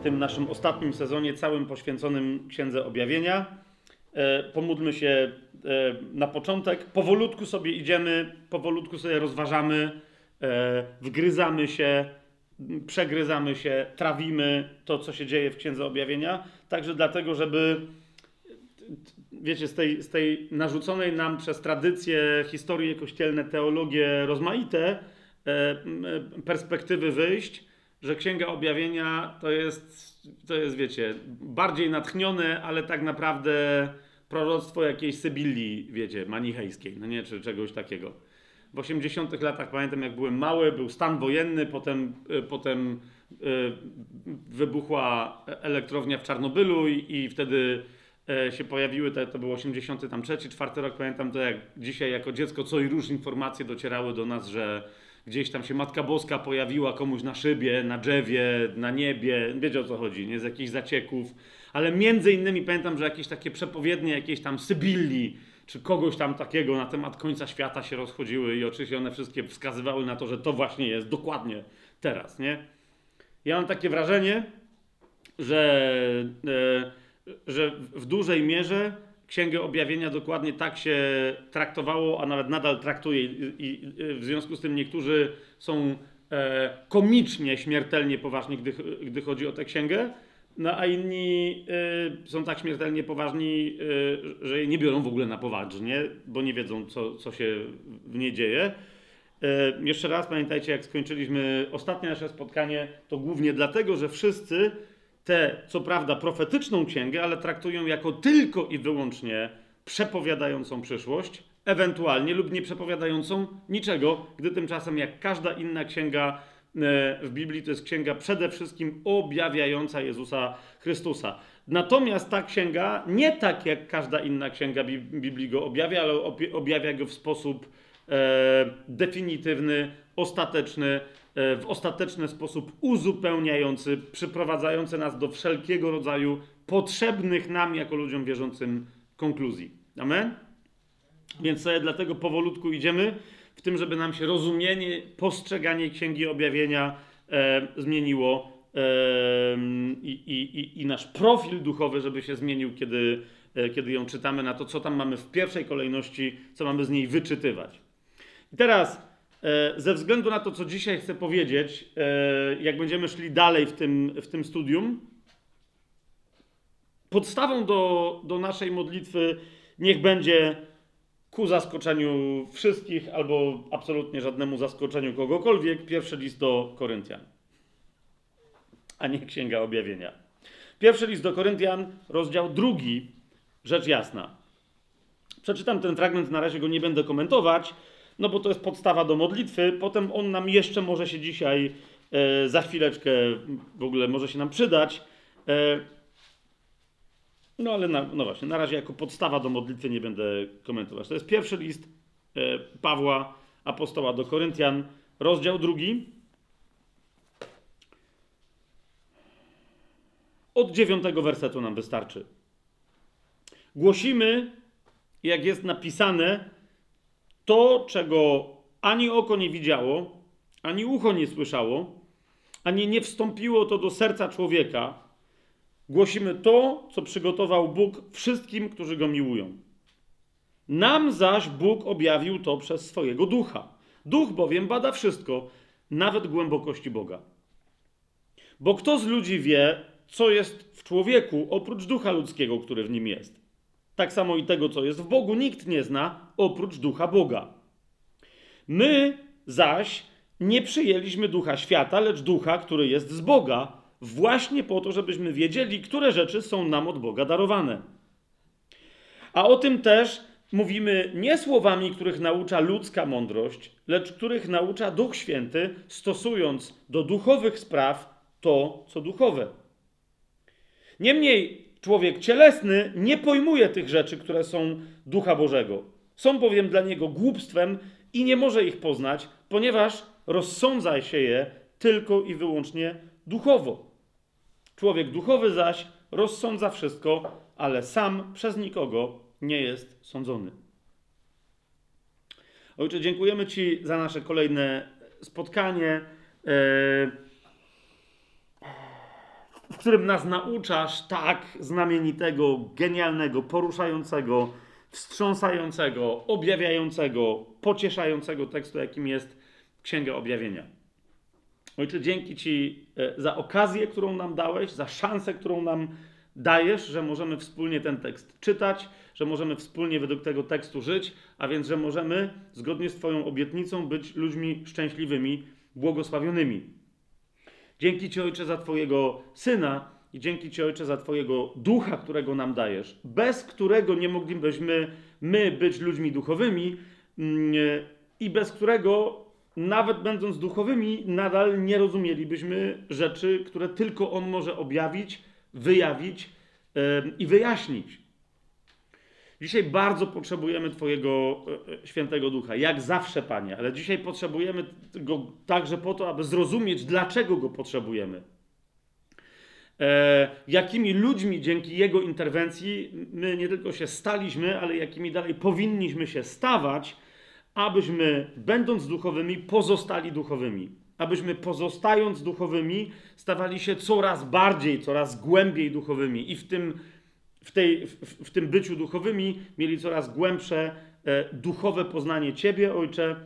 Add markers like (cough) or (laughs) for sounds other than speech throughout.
w tym naszym ostatnim sezonie, całym poświęconym Księdze Objawienia. E, pomódlmy się e, na początek. Powolutku sobie idziemy, powolutku sobie rozważamy, e, wgryzamy się, przegryzamy się, trawimy to, co się dzieje w Księdze Objawienia. Także dlatego, żeby wiecie, z tej, z tej narzuconej nam przez tradycję, historie kościelne, teologie rozmaite perspektywy wyjść, że Księga Objawienia to jest, to jest, wiecie, bardziej natchnione, ale tak naprawdę proroctwo jakiejś Sybilii, wiecie, manichejskiej, no nie, czy czegoś takiego. W 80 latach, pamiętam jak byłem mały, był stan wojenny, potem, e, potem e, wybuchła elektrownia w Czarnobylu i, i wtedy e, się pojawiły, te, to był 83, czwarty rok, pamiętam to jak dzisiaj jako dziecko, co i róż informacje docierały do nas, że gdzieś tam się Matka Boska pojawiła komuś na szybie, na drzewie, na niebie, wiecie o co chodzi, nie, z jakichś zacieków, ale między innymi pamiętam, że jakieś takie przepowiednie jakiejś tam Sybilii, czy kogoś tam takiego na temat końca świata się rozchodziły i oczywiście one wszystkie wskazywały na to, że to właśnie jest dokładnie teraz, nie? Ja mam takie wrażenie, że, e, że w dużej mierze Księgę Objawienia dokładnie tak się traktowało, a nawet nadal traktuje i, w związku z tym niektórzy są e, komicznie śmiertelnie poważni, gdy, gdy chodzi o tę księgę, no a inni e, są tak śmiertelnie poważni, e, że jej nie biorą w ogóle na poważnie, bo nie wiedzą, co, co się w niej dzieje. Jeszcze raz pamiętajcie, jak skończyliśmy ostatnie nasze spotkanie, to głównie dlatego, że wszyscy tę, co prawda, profetyczną księgę, ale traktują jako tylko i wyłącznie przepowiadającą przyszłość, ewentualnie lub nie przepowiadającą niczego, gdy tymczasem, jak każda inna księga e, w Biblii, to jest księga przede wszystkim objawiająca Jezusa Chrystusa. Natomiast ta księga, nie tak jak każda inna księga Bi- Biblii go objawia, ale objawia go w sposób e, definitywny, ostateczny, w ostateczny sposób uzupełniający, przyprowadzający nas do wszelkiego rodzaju potrzebnych nam, jako ludziom wierzącym, konkluzji. Amen? Więc sobie dlatego powolutku idziemy w tym, żeby nam się rozumienie, postrzeganie Księgi Objawienia e, zmieniło e, i, i, i, nasz profil duchowy, żeby się zmienił, kiedy, e, kiedy ją czytamy, na to, co tam mamy w pierwszej kolejności, co mamy z niej wyczytywać. I teraz, e, ze względu na to, co dzisiaj chcę powiedzieć, e, jak będziemy szli dalej w tym, w tym studium, podstawą do, do naszej modlitwy niech będzie ku zaskoczeniu wszystkich albo absolutnie żadnemu zaskoczeniu kogokolwiek, pierwszy list do Koryntian, a nie Księga Objawienia. Pierwszy list do Koryntian, rozdział drugi, rzecz jasna. Przeczytam ten fragment, na razie go nie będę komentować, no bo to jest podstawa do modlitwy. Potem on nam jeszcze może się dzisiaj, e, za chwileczkę w ogóle może się nam przydać. E, no ale na, no właśnie, na razie jako podstawa do modlitwy nie będę komentować. To jest pierwszy list e, Pawła, apostoła do Koryntian, rozdział drugi. Od dziewiątego wersetu nam wystarczy. Głosimy, jak jest napisane, to, czego ani oko nie widziało, ani ucho nie słyszało, ani nie wstąpiło to do serca człowieka. Głosimy to, co przygotował Bóg wszystkim, którzy go miłują. Nam zaś Bóg objawił to przez swojego ducha. Duch bowiem bada wszystko, nawet głębokości Boga. Bo kto z ludzi wie, co jest w człowieku, oprócz ducha ludzkiego, który w nim jest? Tak samo i tego, co jest w Bogu, nikt nie zna, oprócz ducha Boga. My zaś nie przyjęliśmy ducha świata, lecz ducha, który jest z Boga, właśnie po to, żebyśmy wiedzieli, które rzeczy są nam od Boga darowane. A o tym też mówimy nie słowami, których naucza ludzka mądrość, lecz których naucza Duch Święty, stosując do duchowych spraw to, co duchowe. Niemniej człowiek cielesny nie pojmuje tych rzeczy, które są ducha Bożego. Są bowiem dla niego głupstwem i nie może ich poznać, ponieważ rozsądza się je tylko i wyłącznie duchowo. Człowiek duchowy zaś rozsądza wszystko, ale sam przez nikogo nie jest sądzony. Ojcze, dziękujemy Ci za nasze kolejne spotkanie, e, w którym nas nauczasz tak znamienitego, genialnego, poruszającego, wstrząsającego, objawiającego, pocieszającego tekstu, jakim jest Księga Objawienia. Ojcze, dzięki Ci e, za okazję, którą nam dałeś, za szansę, którą nam dajesz, że możemy wspólnie ten tekst czytać, że możemy wspólnie według tego tekstu żyć, a więc, że możemy zgodnie z Twoją obietnicą być ludźmi szczęśliwymi, błogosławionymi. Dzięki Ci, Ojcze, za Twojego Syna i dzięki Ci, Ojcze, za Twojego Ducha, którego nam dajesz, bez którego nie moglibyśmy my być ludźmi duchowymi mm, i bez którego, nawet będąc duchowymi, nadal nie rozumielibyśmy rzeczy, które tylko On może objawić, wyjawić i wyjaśnić. Dzisiaj bardzo potrzebujemy Twojego e, e, świętego ducha, jak zawsze, Panie, ale dzisiaj potrzebujemy go także po to, aby zrozumieć, dlaczego go potrzebujemy. E, jakimi ludźmi dzięki Jego interwencji my nie tylko się staliśmy, ale jakimi dalej powinniśmy się stawać, abyśmy, będąc duchowymi, pozostali duchowymi. Abyśmy pozostając duchowymi, stawali się coraz bardziej, coraz głębiej duchowymi i w tym w, tej, w, w tym byciu duchowymi mieli coraz głębsze e, duchowe poznanie Ciebie, Ojcze,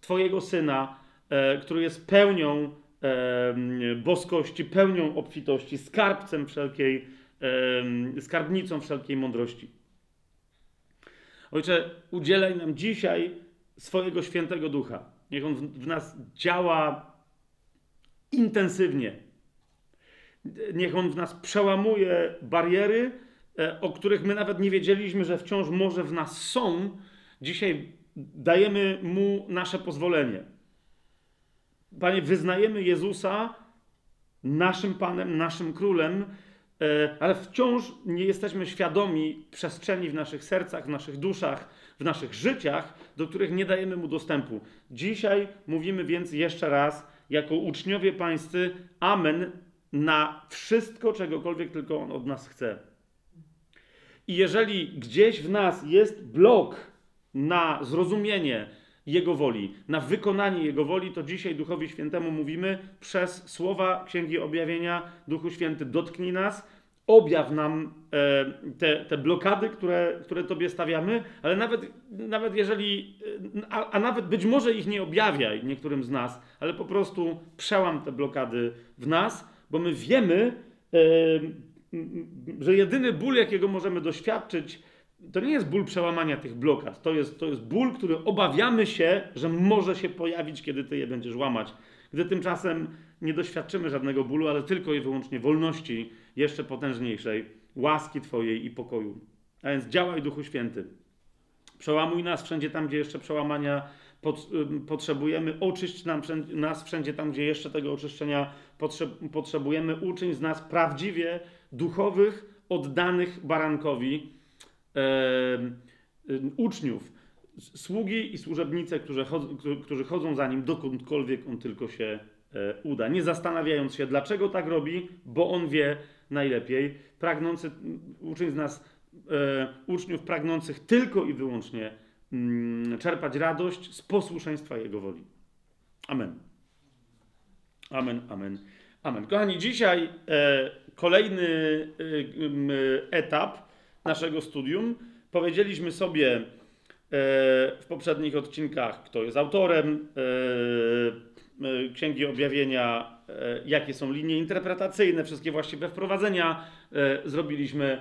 Twojego Syna, e, który jest pełnią e, boskości, pełnią obfitości, skarbcem wszelkiej, e, skarbnicą wszelkiej mądrości. Ojcze, udzielaj nam dzisiaj swojego świętego ducha. Niech on w, w nas działa intensywnie. Niech on w nas przełamuje bariery, o których my nawet nie wiedzieliśmy, że wciąż może w nas są, dzisiaj dajemy mu nasze pozwolenie. Panie, wyznajemy Jezusa naszym Panem, naszym Królem, e, ale wciąż nie jesteśmy świadomi przestrzeni w naszych sercach, w naszych duszach, w naszych życiach, do których nie dajemy mu dostępu. Dzisiaj mówimy więc jeszcze raz, jako uczniowie Pańscy, Amen na wszystko, czegokolwiek tylko On od nas chce. I jeżeli gdzieś w nas jest blok na zrozumienie Jego woli, na wykonanie Jego woli, to dzisiaj Duchowi Świętemu mówimy przez słowa Księgi Objawienia, Duchu Święty, dotknij nas, objaw nam e, te, te blokady, które, które Tobie stawiamy, ale nawet, nawet jeżeli, a, a nawet być może ich nie objawiaj niektórym z nas, ale po prostu przełam te blokady w nas, bo my wiemy, e, że jedyny ból, jakiego możemy doświadczyć, to nie jest ból przełamania tych blokad. To jest, to jest ból, który obawiamy się, że może się pojawić, kiedy ty je będziesz łamać. Gdy tymczasem nie doświadczymy żadnego bólu, ale tylko i wyłącznie wolności jeszcze potężniejszej, łaski Twojej i pokoju. A więc działaj, Duchu Święty. Przełamuj nas wszędzie tam, gdzie jeszcze przełamania potrzebujemy. Oczyść nam, nas wszędzie tam, gdzie jeszcze tego oczyszczenia potrzebujemy. Uczyń z nas prawdziwie duchowych, oddanych barankowi e, uczniów, sługi i służebnice, którzy, którzy chodzą za nim dokądkolwiek on tylko się e, uda. Nie zastanawiając się, dlaczego tak robi, bo on wie najlepiej. Pragnący, uczyń z nas e, uczniów pragnących tylko i wyłącznie mm, czerpać radość z posłuszeństwa Jego woli. Amen. Amen, amen, amen. Kochani, dzisiaj e, kolejny y, etap naszego studium. Powiedzieliśmy sobie e, w poprzednich odcinkach, kto jest autorem e, e, Księgi Objawienia, jakie są linie interpretacyjne, wszystkie właściwe wprowadzenia zrobiliśmy.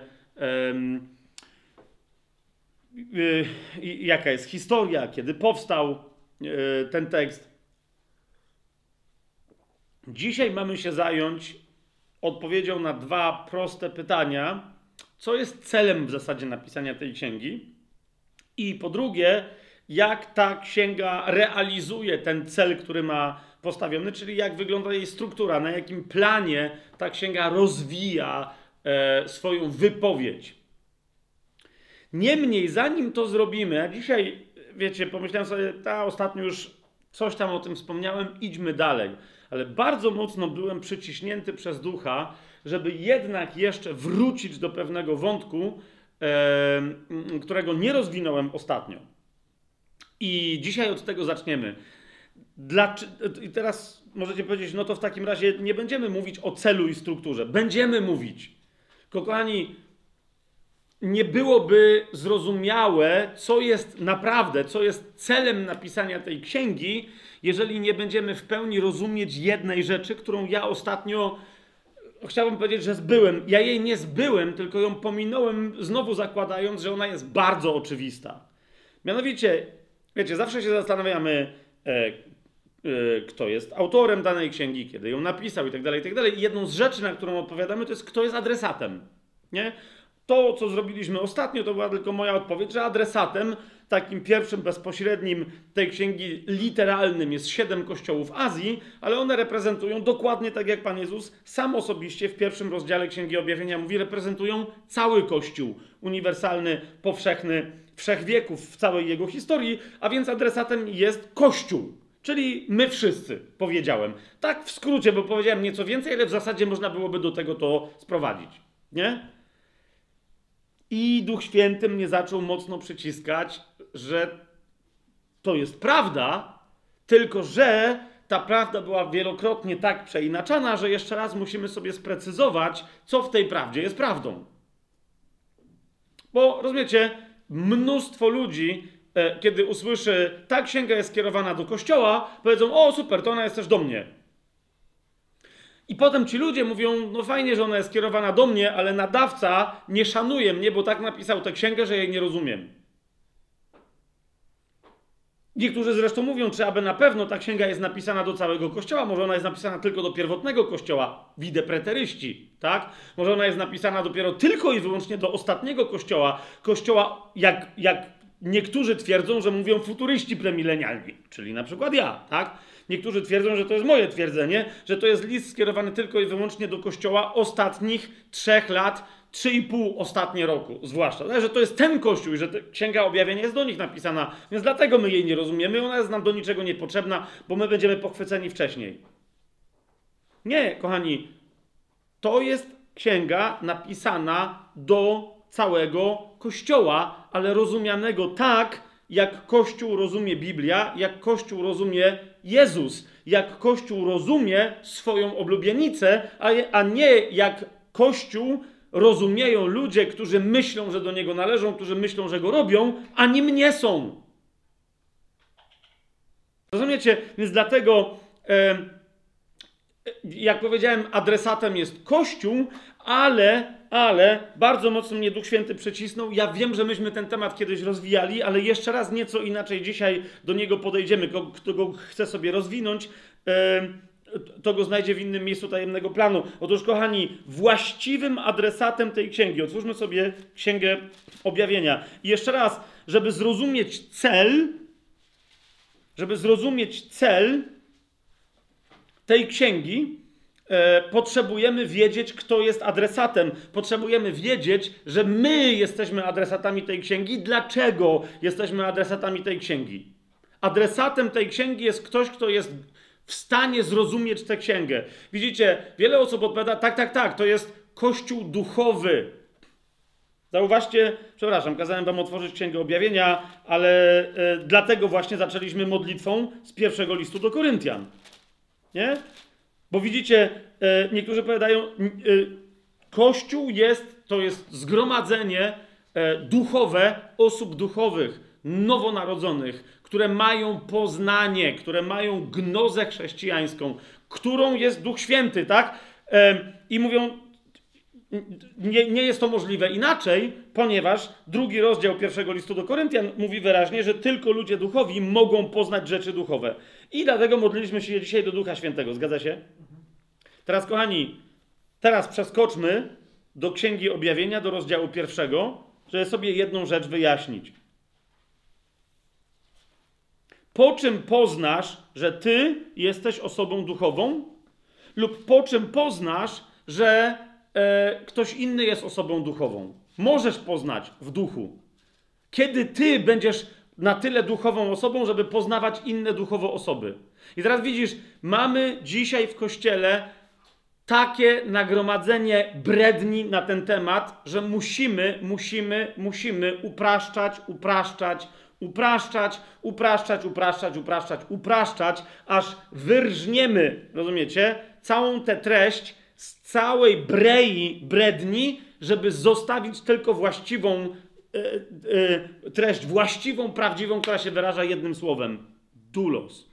Jaka jest historia, kiedy powstał ten tekst. Dzisiaj mamy się zająć odpowiedzią na dwa proste pytania, co jest celem w zasadzie napisania tej księgi, i po drugie, jak ta księga realizuje ten cel, który ma postawiony, czyli jak wygląda jej struktura, na jakim planie ta księga rozwija e, swoją wypowiedź. Niemniej, zanim to zrobimy, a dzisiaj, wiecie, pomyślałem sobie, ta ostatnio już coś tam o tym wspomniałem, idźmy dalej ale bardzo mocno byłem przyciśnięty przez ducha, żeby jednak jeszcze wrócić do pewnego wątku, e, którego nie rozwinąłem ostatnio. I dzisiaj od tego zaczniemy. I teraz możecie powiedzieć, no to w takim razie nie będziemy mówić o celu i strukturze. Będziemy mówić. Kochani, nie byłoby zrozumiałe, co jest naprawdę, co jest celem napisania tej księgi, jeżeli nie będziemy w pełni rozumieć jednej rzeczy, którą ja ostatnio chciałbym powiedzieć, że zbyłem. Ja jej nie zbyłem, tylko ją pominąłem, znowu zakładając, że ona jest bardzo oczywista. Mianowicie, wiecie, zawsze się zastanawiamy, e, e, kto jest autorem danej księgi, kiedy ją napisał i tak dalej, i tak dalej. I jedną z rzeczy, na którą odpowiadamy, to jest, kto jest adresatem. Nie? To, co zrobiliśmy ostatnio, to była tylko moja odpowiedź, że adresatem, takim pierwszym bezpośrednim tej księgi literalnym jest siedem kościołów Azji, ale one reprezentują dokładnie tak jak Pan Jezus sam osobiście w pierwszym rozdziale Księgi Objawienia mówi, reprezentują cały Kościół uniwersalny, powszechny, wszechwieków w całej jego historii, a więc adresatem jest Kościół. Czyli my wszyscy, powiedziałem. Tak w skrócie, bo powiedziałem nieco więcej, ale w zasadzie można byłoby do tego to sprowadzić. Nie? I Duch Święty mnie zaczął mocno przyciskać, że to jest prawda, tylko że ta prawda była wielokrotnie tak przeinaczana, że jeszcze raz musimy sobie sprecyzować, co w tej prawdzie jest prawdą. Bo rozumiecie, mnóstwo ludzi, e, kiedy usłyszy, ta księga jest skierowana do kościoła, powiedzą: O, super, to ona jest też do mnie. I potem ci ludzie mówią, no fajnie, że ona jest skierowana do mnie, ale nadawca nie szanuje mnie, bo tak napisał tę księgę, że jej nie rozumiem. Niektórzy zresztą mówią, czy aby na pewno ta księga jest napisana do całego kościoła, może ona jest napisana tylko do pierwotnego kościoła, widzę preteryści, tak? Może ona jest napisana dopiero tylko i wyłącznie do ostatniego kościoła, kościoła jak, jak niektórzy twierdzą, że mówią futuryści premilenialni, czyli na przykład ja, tak? Niektórzy twierdzą, że to jest moje twierdzenie, że to jest list skierowany tylko i wyłącznie do kościoła ostatnich trzech lat, trzy i pół ostatnie roku, zwłaszcza. Tak, że to jest ten kościół i że księga objawienia jest do nich napisana, więc dlatego my jej nie rozumiemy. Ona jest nam do niczego niepotrzebna, bo my będziemy pochwyceni wcześniej. Nie, kochani, to jest księga napisana do całego kościoła, ale rozumianego tak, jak Kościół rozumie Biblia, jak Kościół rozumie Jezus, jak Kościół rozumie swoją oblubienicę, a nie jak Kościół rozumieją ludzie, którzy myślą, że do niego należą, którzy myślą, że go robią, a nim nie są. Rozumiecie? Więc dlatego, jak powiedziałem, adresatem jest Kościół, ale, ale bardzo mocno mnie Duch Święty przycisnął. Ja wiem, że myśmy ten temat kiedyś rozwijali, ale jeszcze raz nieco inaczej dzisiaj do niego podejdziemy. Kto go chce sobie rozwinąć, to go znajdzie w innym miejscu tajemnego planu. Otóż, kochani, właściwym adresatem tej księgi, otwórzmy sobie księgę objawienia. I jeszcze raz, żeby zrozumieć cel, żeby zrozumieć cel tej księgi, e, potrzebujemy wiedzieć, kto jest adresatem. Potrzebujemy wiedzieć, że my jesteśmy adresatami tej księgi. Dlaczego jesteśmy adresatami tej księgi? Adresatem tej księgi jest ktoś, kto jest w stanie zrozumieć tę księgę. Widzicie, wiele osób odpowiada, tak, tak, tak, to jest kościół duchowy. Zauważcie, przepraszam, kazałem wam otworzyć Księgę Objawienia, ale e, dlatego właśnie zaczęliśmy modlitwą z pierwszego listu do Koryntian. Nie? Bo widzicie, e, niektórzy powiadają, e, Kościół jest, to jest zgromadzenie duchowe osób duchowych, nowonarodzonych, które mają poznanie, które mają gnozę chrześcijańską, którą jest Duch Święty, tak? I mówią, nie, nie jest to możliwe inaczej, ponieważ drugi rozdział pierwszego listu do Koryntian mówi wyraźnie, że tylko ludzie duchowi mogą poznać rzeczy duchowe. I dlatego modliliśmy się dzisiaj do Ducha Świętego. Zgadza się? Teraz, kochani, teraz przeskoczmy do Księgi Objawienia, do rozdziału pierwszego, żeby sobie jedną rzecz wyjaśnić. Po czym poznasz, że ty jesteś osobą duchową? Lub po czym poznasz, że e, ktoś inny jest osobą duchową? Możesz poznać w duchu. Kiedy ty będziesz na tyle duchową osobą, żeby poznawać inne duchowo osoby. I teraz widzisz, mamy dzisiaj w kościele takie nagromadzenie bredni na ten temat, że musimy, musimy, musimy upraszczać, upraszczać, upraszczać, upraszczać, upraszczać, upraszczać, upraszczać, aż wyrżniemy, rozumiecie, całą tę treść z całej brei bredni, żeby zostawić tylko właściwą e, e, treść, właściwą, prawdziwą, która się wyraża jednym słowem: dulos.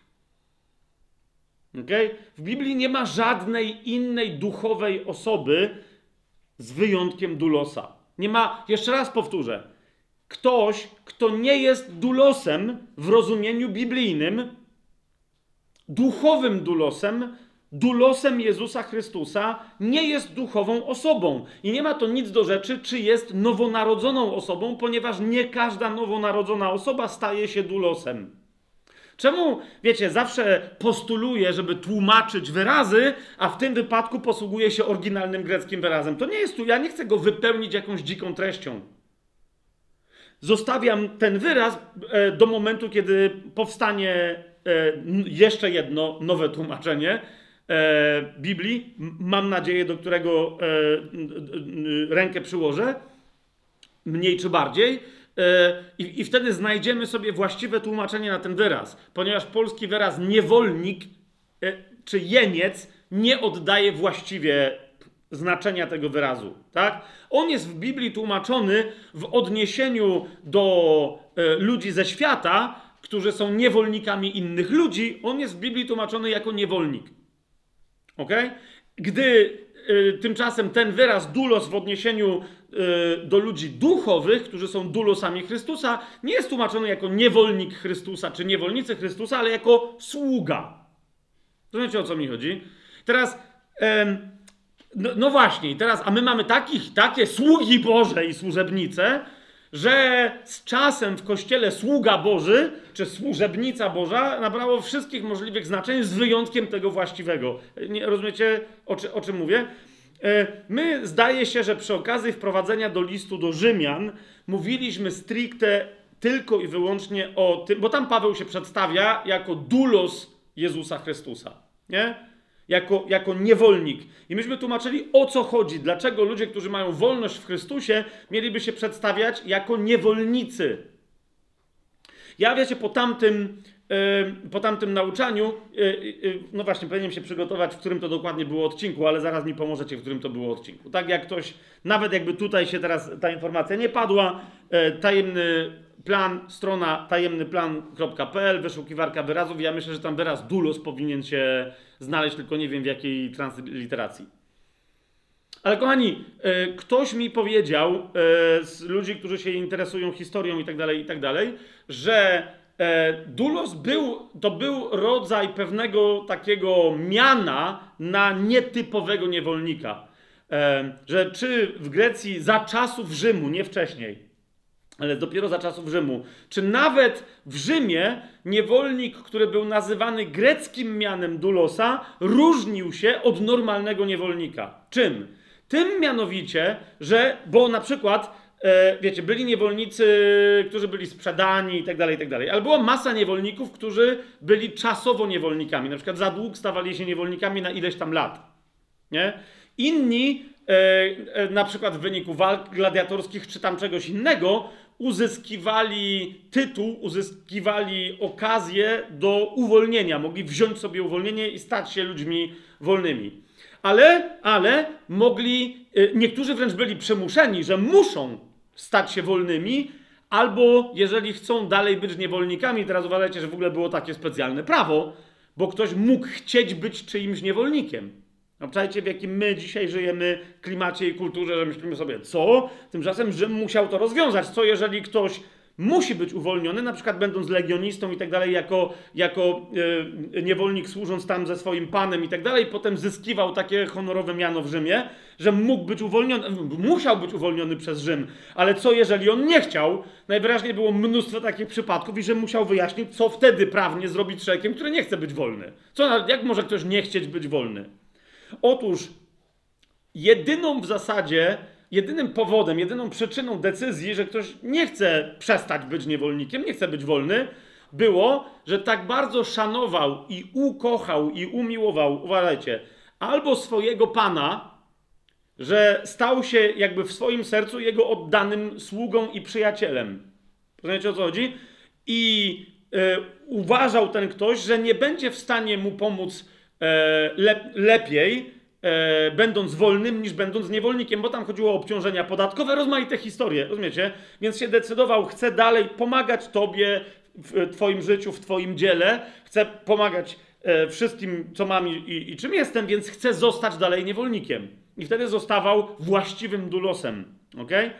Okay? W Biblii nie ma żadnej innej duchowej osoby z wyjątkiem dulosa. Nie ma, jeszcze raz powtórzę, ktoś, kto nie jest dulosem w rozumieniu biblijnym, duchowym dulosem, dulosem Jezusa Chrystusa, nie jest duchową osobą. I nie ma to nic do rzeczy, czy jest nowonarodzoną osobą, ponieważ nie każda nowonarodzona osoba staje się dulosem. Czemu, wiecie, zawsze postuluję, żeby tłumaczyć wyrazy, a w tym wypadku posługuję się oryginalnym greckim wyrazem? To nie jest tu, ja nie chcę go wypełnić jakąś dziką treścią. Zostawiam ten wyraz e, do momentu, kiedy powstanie e, jeszcze jedno nowe tłumaczenie e, Biblii. Mam nadzieję, do którego rękę przyłożę, mniej czy bardziej. I, I, wtedy znajdziemy sobie właściwe tłumaczenie na ten wyraz, ponieważ polski wyraz niewolnik czy jeniec nie oddaje właściwie znaczenia tego wyrazu, tak? On jest w Biblii tłumaczony w odniesieniu do e, ludzi ze świata, którzy są niewolnikami innych ludzi. On jest w Biblii tłumaczony jako niewolnik. Ok? Gdy e, tymczasem ten wyraz dulos w odniesieniu e, do ludzi duchowych, którzy są dulosami Chrystusa, nie jest tłumaczony jako niewolnik Chrystusa czy niewolnicy Chrystusa, ale jako sługa. Rozumiecie o co mi chodzi? Teraz. No, no właśnie, teraz, a my mamy takich, takie sługi Boże i służebnice, że z czasem w kościele sługa Boży czy służebnica Boża nabrało wszystkich możliwych znaczeń, z wyjątkiem tego właściwego. Nie, rozumiecie, o, czy, o czym mówię? E, my zdaje się, że przy okazji wprowadzenia do listu do Rzymian mówiliśmy stricte tylko i wyłącznie o tym, bo tam Paweł się przedstawia jako dulos Jezusa Chrystusa. Nie? Jako, jako niewolnik. I myśmy tłumaczyli, o co chodzi, dlaczego ludzie, którzy mają wolność w Chrystusie, mieliby się przedstawiać jako niewolnicy. Ja wiecie, po tamtym, yy, po tamtym nauczaniu, yy, yy, no właśnie, powinienem się przygotować, w którym to dokładnie było odcinku, ale zaraz mi pomożecie, w którym to było odcinku. Tak jak ktoś, nawet jakby tutaj się teraz ta informacja nie padła, tajemny plan, strona tajemnyplan.pl, wyszukiwarka wyrazów. Ja myślę, że tam wyraz dulos powinien się znaleźć, tylko nie wiem w jakiej transliteracji. Ale kochani, e, ktoś mi powiedział e, z ludzi, którzy się interesują historią i tak dalej, i tak dalej, że e, dulos był, to był rodzaj pewnego takiego miana na nietypowego niewolnika. Że czy w Grecji za czasów Rzymu, nie wcześniej, ale dopiero za czasów Rzymu. Czy nawet w Rzymie niewolnik, który był nazywany greckim mianem dulosa, różnił się od normalnego niewolnika? Czym? Tym mianowicie, że, bo na przykład, e, wiecie, byli niewolnicy, którzy byli sprzedani i tak dalej, i tak dalej, ale była masa niewolników, którzy byli czasowo niewolnikami, na przykład za dług stawali się niewolnikami na ileś tam lat, nie? Inni, e, e, na przykład w wyniku walk gladiatorskich czy tam czegoś innego, uzyskiwali tytuł, uzyskiwali okazję do uwolnienia, mogli wziąć sobie uwolnienie i stać się ludźmi wolnymi. Ale, ale mogli, y, niektórzy wręcz byli przymuszeni, że muszą stać się wolnymi, albo jeżeli chcą dalej być niewolnikami, teraz uważajcie, że w ogóle było takie specjalne prawo, bo ktoś mógł chcieć być czyimś niewolnikiem. Obczajcie, w jakim my dzisiaj żyjemy klimacie i kulturze, że myślimy sobie, co? Tymczasem Rzym musiał to rozwiązać. Co jeżeli ktoś musi być uwolniony, na przykład będąc legionistą i tak dalej, jako, jako e, niewolnik służąc tam ze swoim panem i tak dalej, potem zyskiwał takie honorowe miano w Rzymie, że mógł być uwolniony, musiał być uwolniony przez Rzym. Ale co jeżeli on nie chciał? Najwyraźniej było mnóstwo takich przypadków i Rzym musiał wyjaśnić, co wtedy prawnie zrobić człowiekiem, który nie chce być wolny. Co, jak może ktoś nie chcieć być wolny? Otóż jedyną w zasadzie, jedynym powodem, jedyną przyczyną decyzji, że ktoś nie chce przestać być niewolnikiem, nie chce być wolny, było, że tak bardzo szanował i ukochał i umiłował, uważajcie, albo swojego pana, że stał się jakby w swoim sercu jego oddanym sługą i przyjacielem. Rozumiecie o co chodzi? i e, uważał ten ktoś, że nie będzie w stanie mu pomóc e, lep, lepiej, e, będąc wolnym, niż będąc niewolnikiem, bo tam chodziło o obciążenia podatkowe, rozmaite historie, rozumiecie? Więc się decydował, chce dalej pomagać tobie w twoim życiu, w twoim dziele, chce pomagać e, wszystkim, co mam i, i, czym jestem, więc chce zostać dalej niewolnikiem. I wtedy zostawał właściwym dulosem, okej?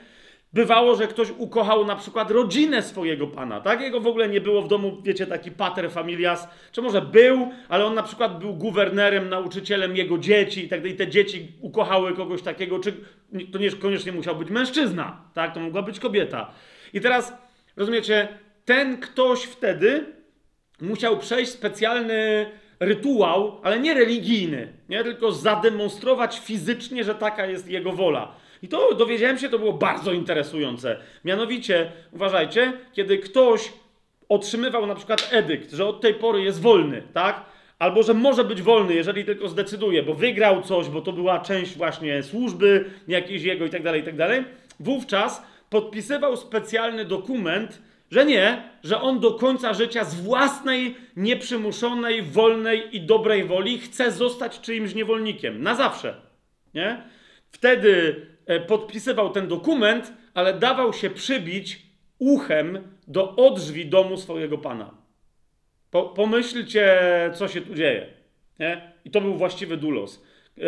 Bywało, że ktoś ukochał na przykład rodzinę swojego pana, tak? Jego w ogóle nie było w domu, wiecie, taki pater familias, czy może był, ale on na przykład był guwernerem, nauczycielem jego dzieci i tak dalej. Te dzieci ukochały kogoś takiego, czy to niekoniecznie musiał być mężczyzna, tak? To mogła być kobieta. I teraz, rozumiecie, ten ktoś wtedy musiał przejść specjalny rytuał, ale nie religijny, nie? tylko zademonstrować fizycznie, że taka jest jego wola. I to dowiedziałem się, to było bardzo interesujące. Mianowicie, uważajcie, kiedy ktoś otrzymywał na przykład edykt, że od tej pory jest wolny, tak? Albo że może być wolny, jeżeli tylko zdecyduje, bo wygrał coś, bo to była część właśnie służby jakiejś jego i tak dalej, i tak dalej. Wówczas podpisywał specjalny dokument, że nie, że on do końca życia z własnej, nieprzymuszonej, wolnej i dobrej woli chce zostać czyimś niewolnikiem. Na zawsze. Nie? Wtedy podpisywał ten dokument, ale dawał się przybić uchem do odrzwi domu swojego pana. Po, pomyślcie, co się tu dzieje. Nie? I to był właściwy dulos. E,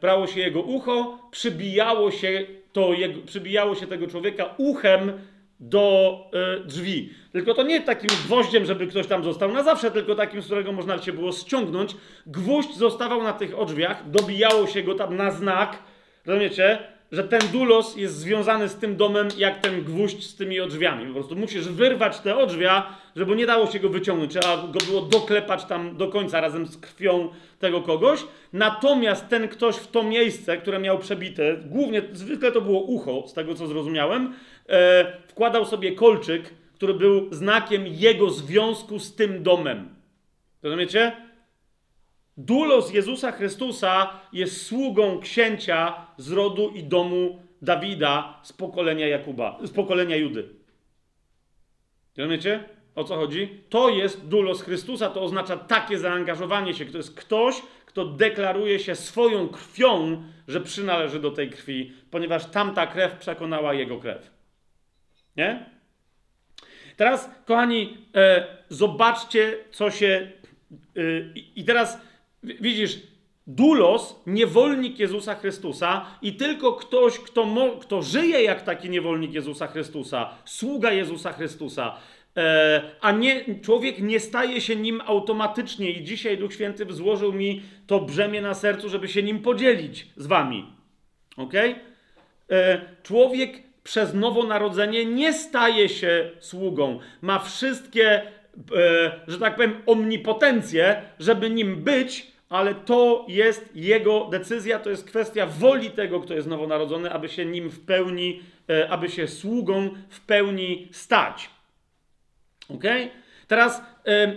brało się jego ucho, przybijało się, to jego, przybijało się tego człowieka uchem do e, drzwi. Tylko to nie takim gwoździem, żeby ktoś tam został na zawsze, tylko takim, z którego można się było ściągnąć. Gwóźdź zostawał na tych odrzwiach, dobijało się go tam na znak, rozumiecie? Że ten dulos jest związany z tym domem, jak ten gwóźdź z tymi odrzwiami. Po prostu musisz wyrwać te odrzwia, żeby nie dało się go wyciągnąć. Trzeba go było doklepać tam do końca razem z krwią tego kogoś. Natomiast ten ktoś w to miejsce, które miał przebite, głównie zwykle to było ucho, z tego co zrozumiałem, e, wkładał sobie kolczyk, który był znakiem jego związku z tym domem. Rozumiecie? Dulos Jezusa Chrystusa jest sługą księcia z rodu i domu Dawida z pokolenia Jakuba, z pokolenia Judy. Rozumiecie? O co chodzi? To jest dulos Chrystusa, to oznacza takie zaangażowanie się. To jest ktoś, kto deklaruje się swoją krwią, że przynależy do tej krwi, ponieważ tamta krew przekonała jego krew. Nie? Teraz, kochani, e, zobaczcie, co się. E, I teraz Widzisz, dulos, niewolnik Jezusa Chrystusa i tylko ktoś, kto, mo, kto żyje jak taki niewolnik Jezusa Chrystusa, sługa Jezusa Chrystusa, e, a nie, człowiek nie staje się nim automatycznie i dzisiaj Duch Święty złożył mi to brzemię na sercu, żeby się nim podzielić z wami. Ok? E, człowiek przez nowonarodzenie nie staje się sługą. Ma wszystkie, e, że tak powiem, omnipotencje, żeby nim być, ale to jest jego decyzja, to jest kwestia woli tego, kto jest nowonarodzony, aby się nim w pełni, e, aby się sługą w pełni stać. Ok? Teraz e, e,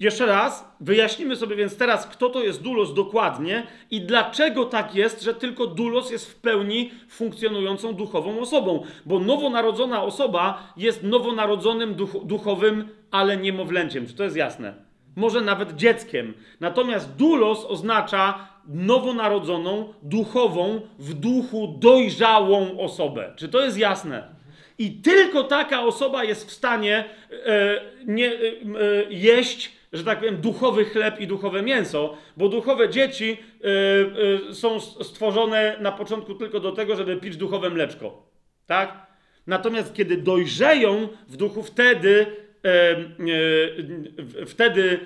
jeszcze raz wyjaśnimy sobie więc teraz, kto to jest dulos dokładnie i dlaczego tak jest, że tylko dulos jest w pełni funkcjonującą duchową osobą. Bo nowonarodzona osoba jest nowonarodzonym duch, duchowym, ale niemowlęciem. Czy to jest jasne? Może nawet dzieckiem. Natomiast dulos oznacza nowonarodzoną, duchową, w duchu dojrzałą osobę. Czy to jest jasne? I tylko taka osoba jest w stanie e, nie, e, e jeść, że tak powiem, duchowy chleb i duchowe mięso, bo duchowe dzieci e, e są stworzone na początku tylko do tego, żeby pić duchowe mleczko. Tak? Natomiast kiedy dojrzeją w duchu, wtedy wtedy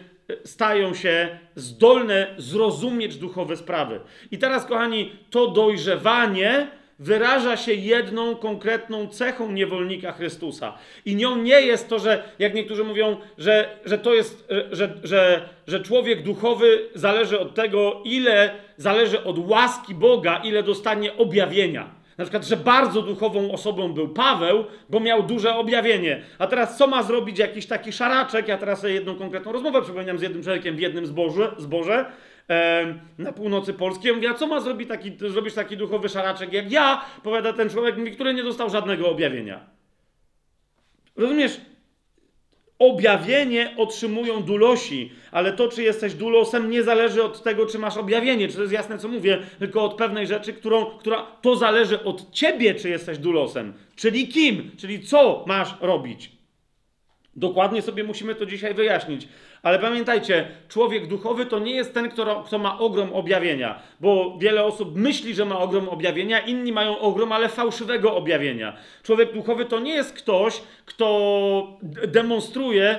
stają się zdolne zrozumieć duchowe sprawy. I teraz, kochani, to dojrzewanie wyraża się jedną konkretną cechą niewolnika Chrystusa. I nią nie jest to, że, jak niektórzy mówią, że, że to jest, że, że, że człowiek duchowy zależy od tego, ile zależy od łaski Boga, ile dostanie objawienia. Na przykład, że bardzo duchową osobą był Paweł, bo miał duże objawienie. A teraz co ma zrobić jakiś taki szaraczek? Ja teraz sobie jedną konkretną rozmowę przypominam z jednym człowiekiem w jednym zboże, e, na północy Polski. Ja mówię, a co ma zrobić taki, zrobić taki duchowy szaraczek jak ja? Powiada ten człowiek, który nie dostał żadnego objawienia. Rozumiesz? Objawienie otrzymują dulosi, ale to, czy jesteś dulosem, nie zależy od tego, czy masz objawienie, czy to jest jasne, co mówię, tylko od pewnej rzeczy, którą, która to zależy od ciebie, czy jesteś dulosem, czyli kim, czyli co masz robić. Dokładnie sobie musimy to dzisiaj wyjaśnić. Ale pamiętajcie, człowiek duchowy to nie jest ten, kto, kto ma ogrom objawienia, bo wiele osób myśli, że ma ogrom objawienia, inni mają ogrom, ale fałszywego objawienia. Człowiek duchowy to nie jest ktoś, kto demonstruje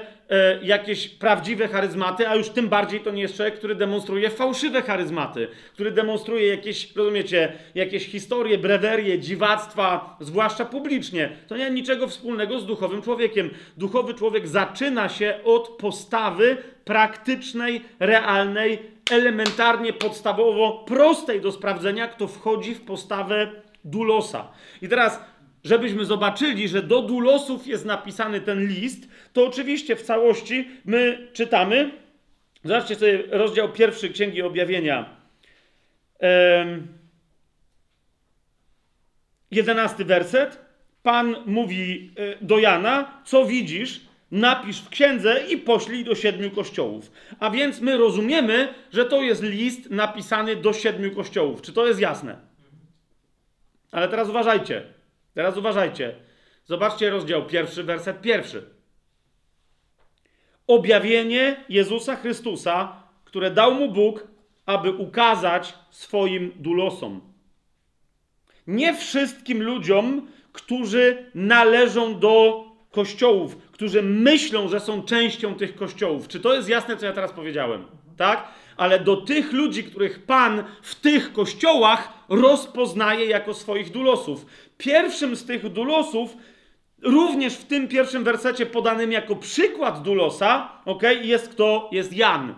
jakieś prawdziwe charyzmaty, a już tym bardziej to nie jest człowiek, który demonstruje fałszywe charyzmaty, który demonstruje jakieś, rozumiecie, jakieś historie, brewerie, dziwactwa, zwłaszcza publicznie. To nie ma niczego wspólnego z duchowym człowiekiem. Duchowy człowiek zaczyna się od postawy praktycznej, realnej, elementarnie, podstawowo, prostej do sprawdzenia, kto wchodzi w postawę dulosa. I teraz żebyśmy zobaczyli, że do dulosów jest napisany ten list, to oczywiście w całości my czytamy. Zobaczcie sobie rozdział pierwszy Księgi Objawienia. Jedenasty werset. Pan mówi e, do Jana, co widzisz, napisz w księdze i poślij do siedmiu kościołów. A więc my rozumiemy, że to jest list napisany do siedmiu kościołów. Czy to jest jasne? Ale teraz uważajcie. Teraz uważajcie. Zobaczcie rozdział pierwszy, werset pierwszy. Objawienie Jezusa Chrystusa, które dał mu Bóg, aby ukazać swoim dulosom. Nie wszystkim ludziom, którzy należą do kościołów, którzy myślą, że są częścią tych kościołów. Czy to jest jasne, co ja teraz powiedziałem? Tak? Ale do tych ludzi, których Pan w tych kościołach rozpoznaje jako swoich dulosów. Pierwszym z tych dulosów, również w tym pierwszym wersecie podanym jako przykład dulosa, ok, jest kto? Jest Jan.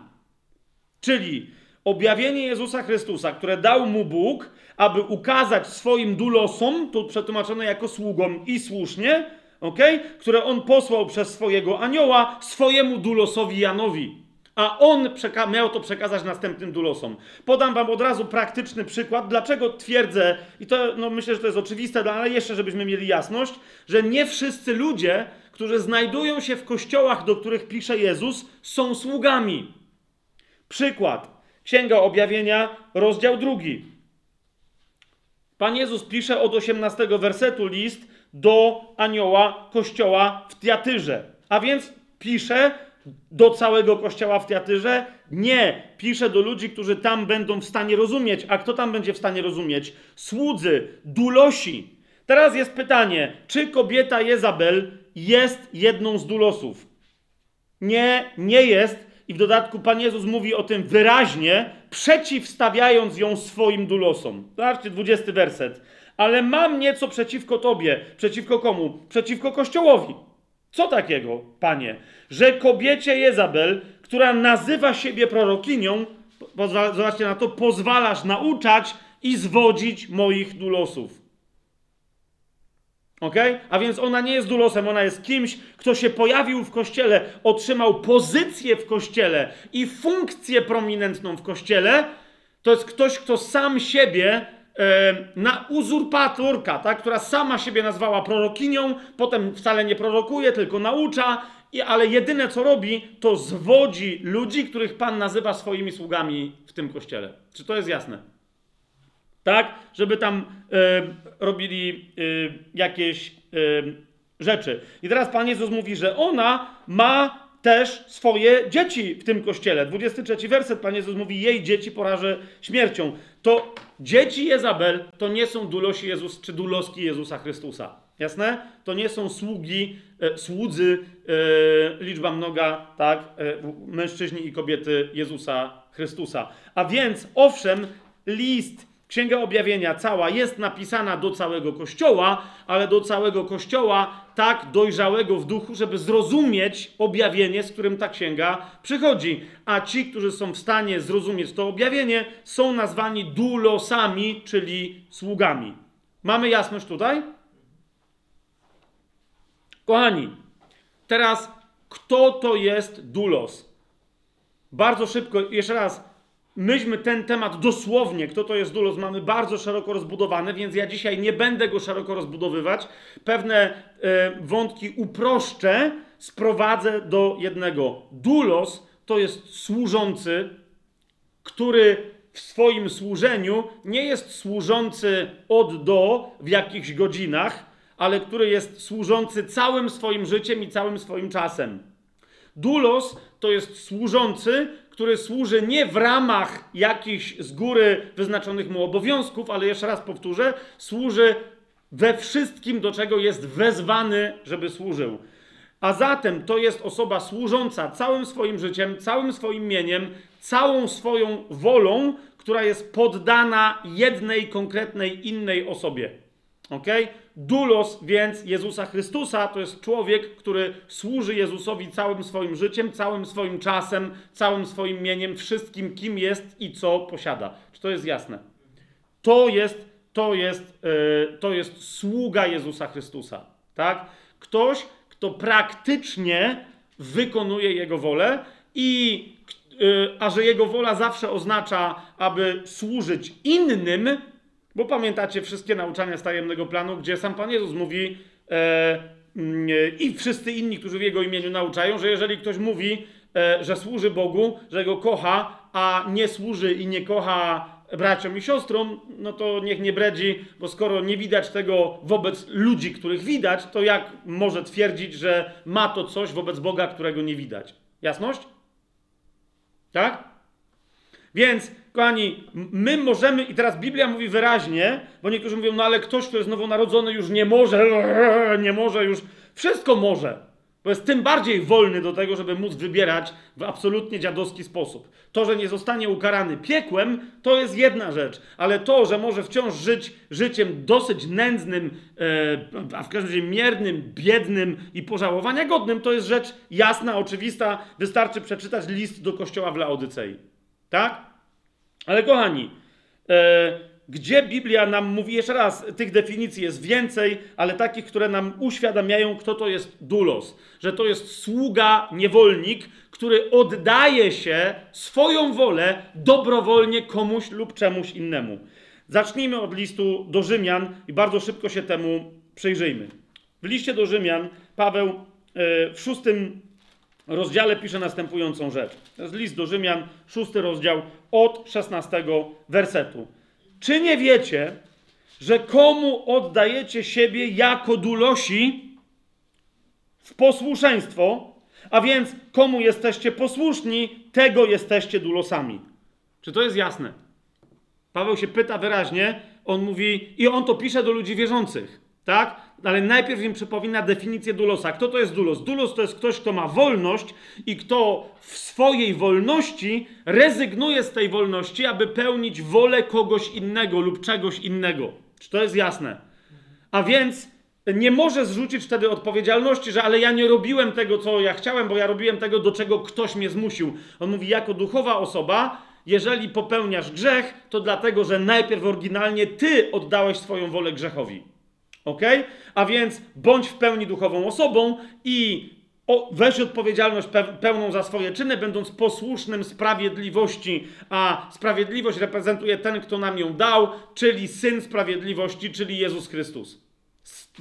Czyli objawienie Jezusa Chrystusa, które dał mu Bóg, aby ukazać swoim dulosom, tu przetłumaczone jako sługom i słusznie, ok, które on posłał przez swojego anioła swojemu dulosowi Janowi a on miał to przekazać następnym dulosom. Podam wam od razu praktyczny przykład, dlaczego twierdzę, i to no, myślę, że to jest oczywiste, no, ale jeszcze, żebyśmy mieli jasność, że nie wszyscy ludzie, którzy znajdują się w kościołach, do których pisze Jezus, są sługami. Przykład. Księga Objawienia, rozdział drugi. Pan Jezus pisze od 18 wersetu list do anioła kościoła w Tiatyrze. A więc pisze do całego kościoła w Teatyrze? Nie. Pisze do ludzi, którzy tam będą w stanie rozumieć. A kto tam będzie w stanie rozumieć? Słudzy, dulosi. Teraz jest pytanie, czy kobieta Jezabel jest jedną z dulosów? Nie, nie jest. I w dodatku Pan Jezus mówi o tym wyraźnie, przeciwstawiając ją swoim dulosom. Zobaczcie, 20 werset. Ale mam nieco przeciwko Tobie. Przeciwko komu? Przeciwko Kościołowi. Co takiego, panie? Że kobiecie Jezabel, która nazywa siebie prorokinią, zobaczcie na to, pozwalasz nauczać i zwodzić moich dulosów. Ok? A więc ona nie jest dulosem, ona jest kimś, kto się pojawił w kościele, otrzymał pozycję w kościele i funkcję prominentną w kościele. To jest ktoś, kto sam siebie na uzurpatorka, tak, która sama siebie nazwała prorokinią, potem wcale nie prorokuje, tylko naucza, ale jedyne co robi, to zwodzi ludzi, których Pan nazywa swoimi sługami w tym kościele. Czy to jest jasne? Tak? Żeby tam e, robili e, jakieś e, rzeczy. I teraz Pan Jezus mówi, że ona ma też swoje dzieci w tym kościele. 23 werset, Pan Jezus mówi, jej dzieci porażę śmiercią. To dzieci Jezabel to nie są dulosi Jezus, czy duloski Jezusa Chrystusa. Jasne? To nie są sługi, e, słudzy, liczba mnoga, tak? E, mężczyźni i kobiety Jezusa Chrystusa. A więc, owszem, list Księga Objawienia cała jest napisana do całego Kościoła, ale do całego Kościoła tak dojrzałego w duchu, żeby zrozumieć objawienie, z którym ta księga przychodzi. A ci, którzy są w stanie zrozumieć to objawienie, są nazwani dulosami, czyli sługami. Mamy jasność tutaj? Kochani, teraz kto to jest dulos? Bardzo szybko, jeszcze raz, myśmy ten temat dosłownie, kto to jest dulos, mamy bardzo szeroko rozbudowany, więc ja dzisiaj nie będę go szeroko rozbudowywać. Pewne e, wątki uproszczę, sprowadzę do jednego. Dulos to jest służący, który w swoim służeniu nie jest służący od do w jakichś godzinach, ale który jest służący całym swoim życiem i całym swoim czasem. Dulos to jest służący, który służy nie w ramach jakichś z góry wyznaczonych mu obowiązków, ale jeszcze raz powtórzę, służy we wszystkim, do czego jest wezwany, żeby służył. A zatem to jest osoba służąca całym swoim życiem, całym swoim mieniem, całą swoją wolą, która jest poddana jednej konkretnej innej osobie. Ok? Dulos więc Jezusa Chrystusa to jest człowiek, który służy Jezusowi całym swoim życiem, całym swoim czasem, całym swoim mieniem, wszystkim, kim jest i co posiada. Czy to jest jasne? To jest, to jest, yy, to jest sługa Jezusa Chrystusa. Tak? Ktoś, kto praktycznie wykonuje Jego wolę i yy, a że Jego wola zawsze oznacza, aby służyć innym, bo pamiętacie wszystkie nauczania z tajemnego planu, gdzie sam Pan Jezus mówi e, mm, i wszyscy inni, którzy w Jego imieniu nauczają, że jeżeli ktoś mówi, e, że służy Bogu, że Go kocha, a nie służy i nie kocha braciom i siostrom, no to niech nie bredzi, bo skoro nie widać tego wobec ludzi, których widać, to jak może twierdzić, że ma to coś wobec Boga, którego nie widać? Jasność? Tak? Więc, kochani, my możemy, i teraz Biblia mówi wyraźnie, bo niektórzy mówią, no ale ktoś, kto jest nowonarodzony, już nie może, (laughs) nie może już, wszystko może. Bo jest tym bardziej wolny do tego, żeby móc wybierać w absolutnie dziadowski sposób. To, że nie zostanie ukarany piekłem, to jest jedna rzecz, ale to, że może wciąż żyć życiem dosyć nędznym, e, a w każdym razie miernym, biednym i pożałowania godnym, to jest rzecz jasna, oczywista. Wystarczy przeczytać list do kościoła w Laodycei. Tak? Ale kochani, e, gdzie Biblia nam mówi, jeszcze raz, tych definicji jest więcej, ale takich, które nam uświadamiają, kto to jest dulos. Że to jest sługa, niewolnik, który oddaje się swoją wolę dobrowolnie komuś lub czemuś innemu. Zacznijmy od listu do Rzymian i bardzo szybko się temu przyjrzyjmy. W liście do Rzymian Paweł e, w szóstym rozdziale pisze następującą rzecz. To jest list do Rzymian, szósty rozdział, od szesnastego wersetu. Czy nie wiecie, że komu oddajecie siebie jako dulosi w posłuszeństwo, a więc komu jesteście posłuszni, tego jesteście dulosami? Czy to jest jasne? Paweł się pyta wyraźnie, on mówi, i on to pisze do ludzi wierzących, tak? Ale najpierw im przypomina definicję dulosa. Kto to jest dulos? Dulos to jest ktoś, kto ma wolność i kto w swojej wolności rezygnuje z tej wolności, aby pełnić wolę kogoś innego lub czegoś innego. Czy to jest jasne? A więc nie może zrzucić wtedy odpowiedzialności, że ale ja nie robiłem tego, co ja chciałem, bo ja robiłem tego, do czego ktoś mnie zmusił. On mówi, jako duchowa osoba, jeżeli popełniasz grzech, to dlatego, że najpierw oryginalnie ty oddałeś swoją wolę grzechowi. Ok? A więc bądź w pełni duchową osobą i weź odpowiedzialność pełną za swoje czyny, będąc posłusznym sprawiedliwości, a sprawiedliwość reprezentuje ten, kto nam ją dał, czyli Syn Sprawiedliwości, czyli Jezus Chrystus,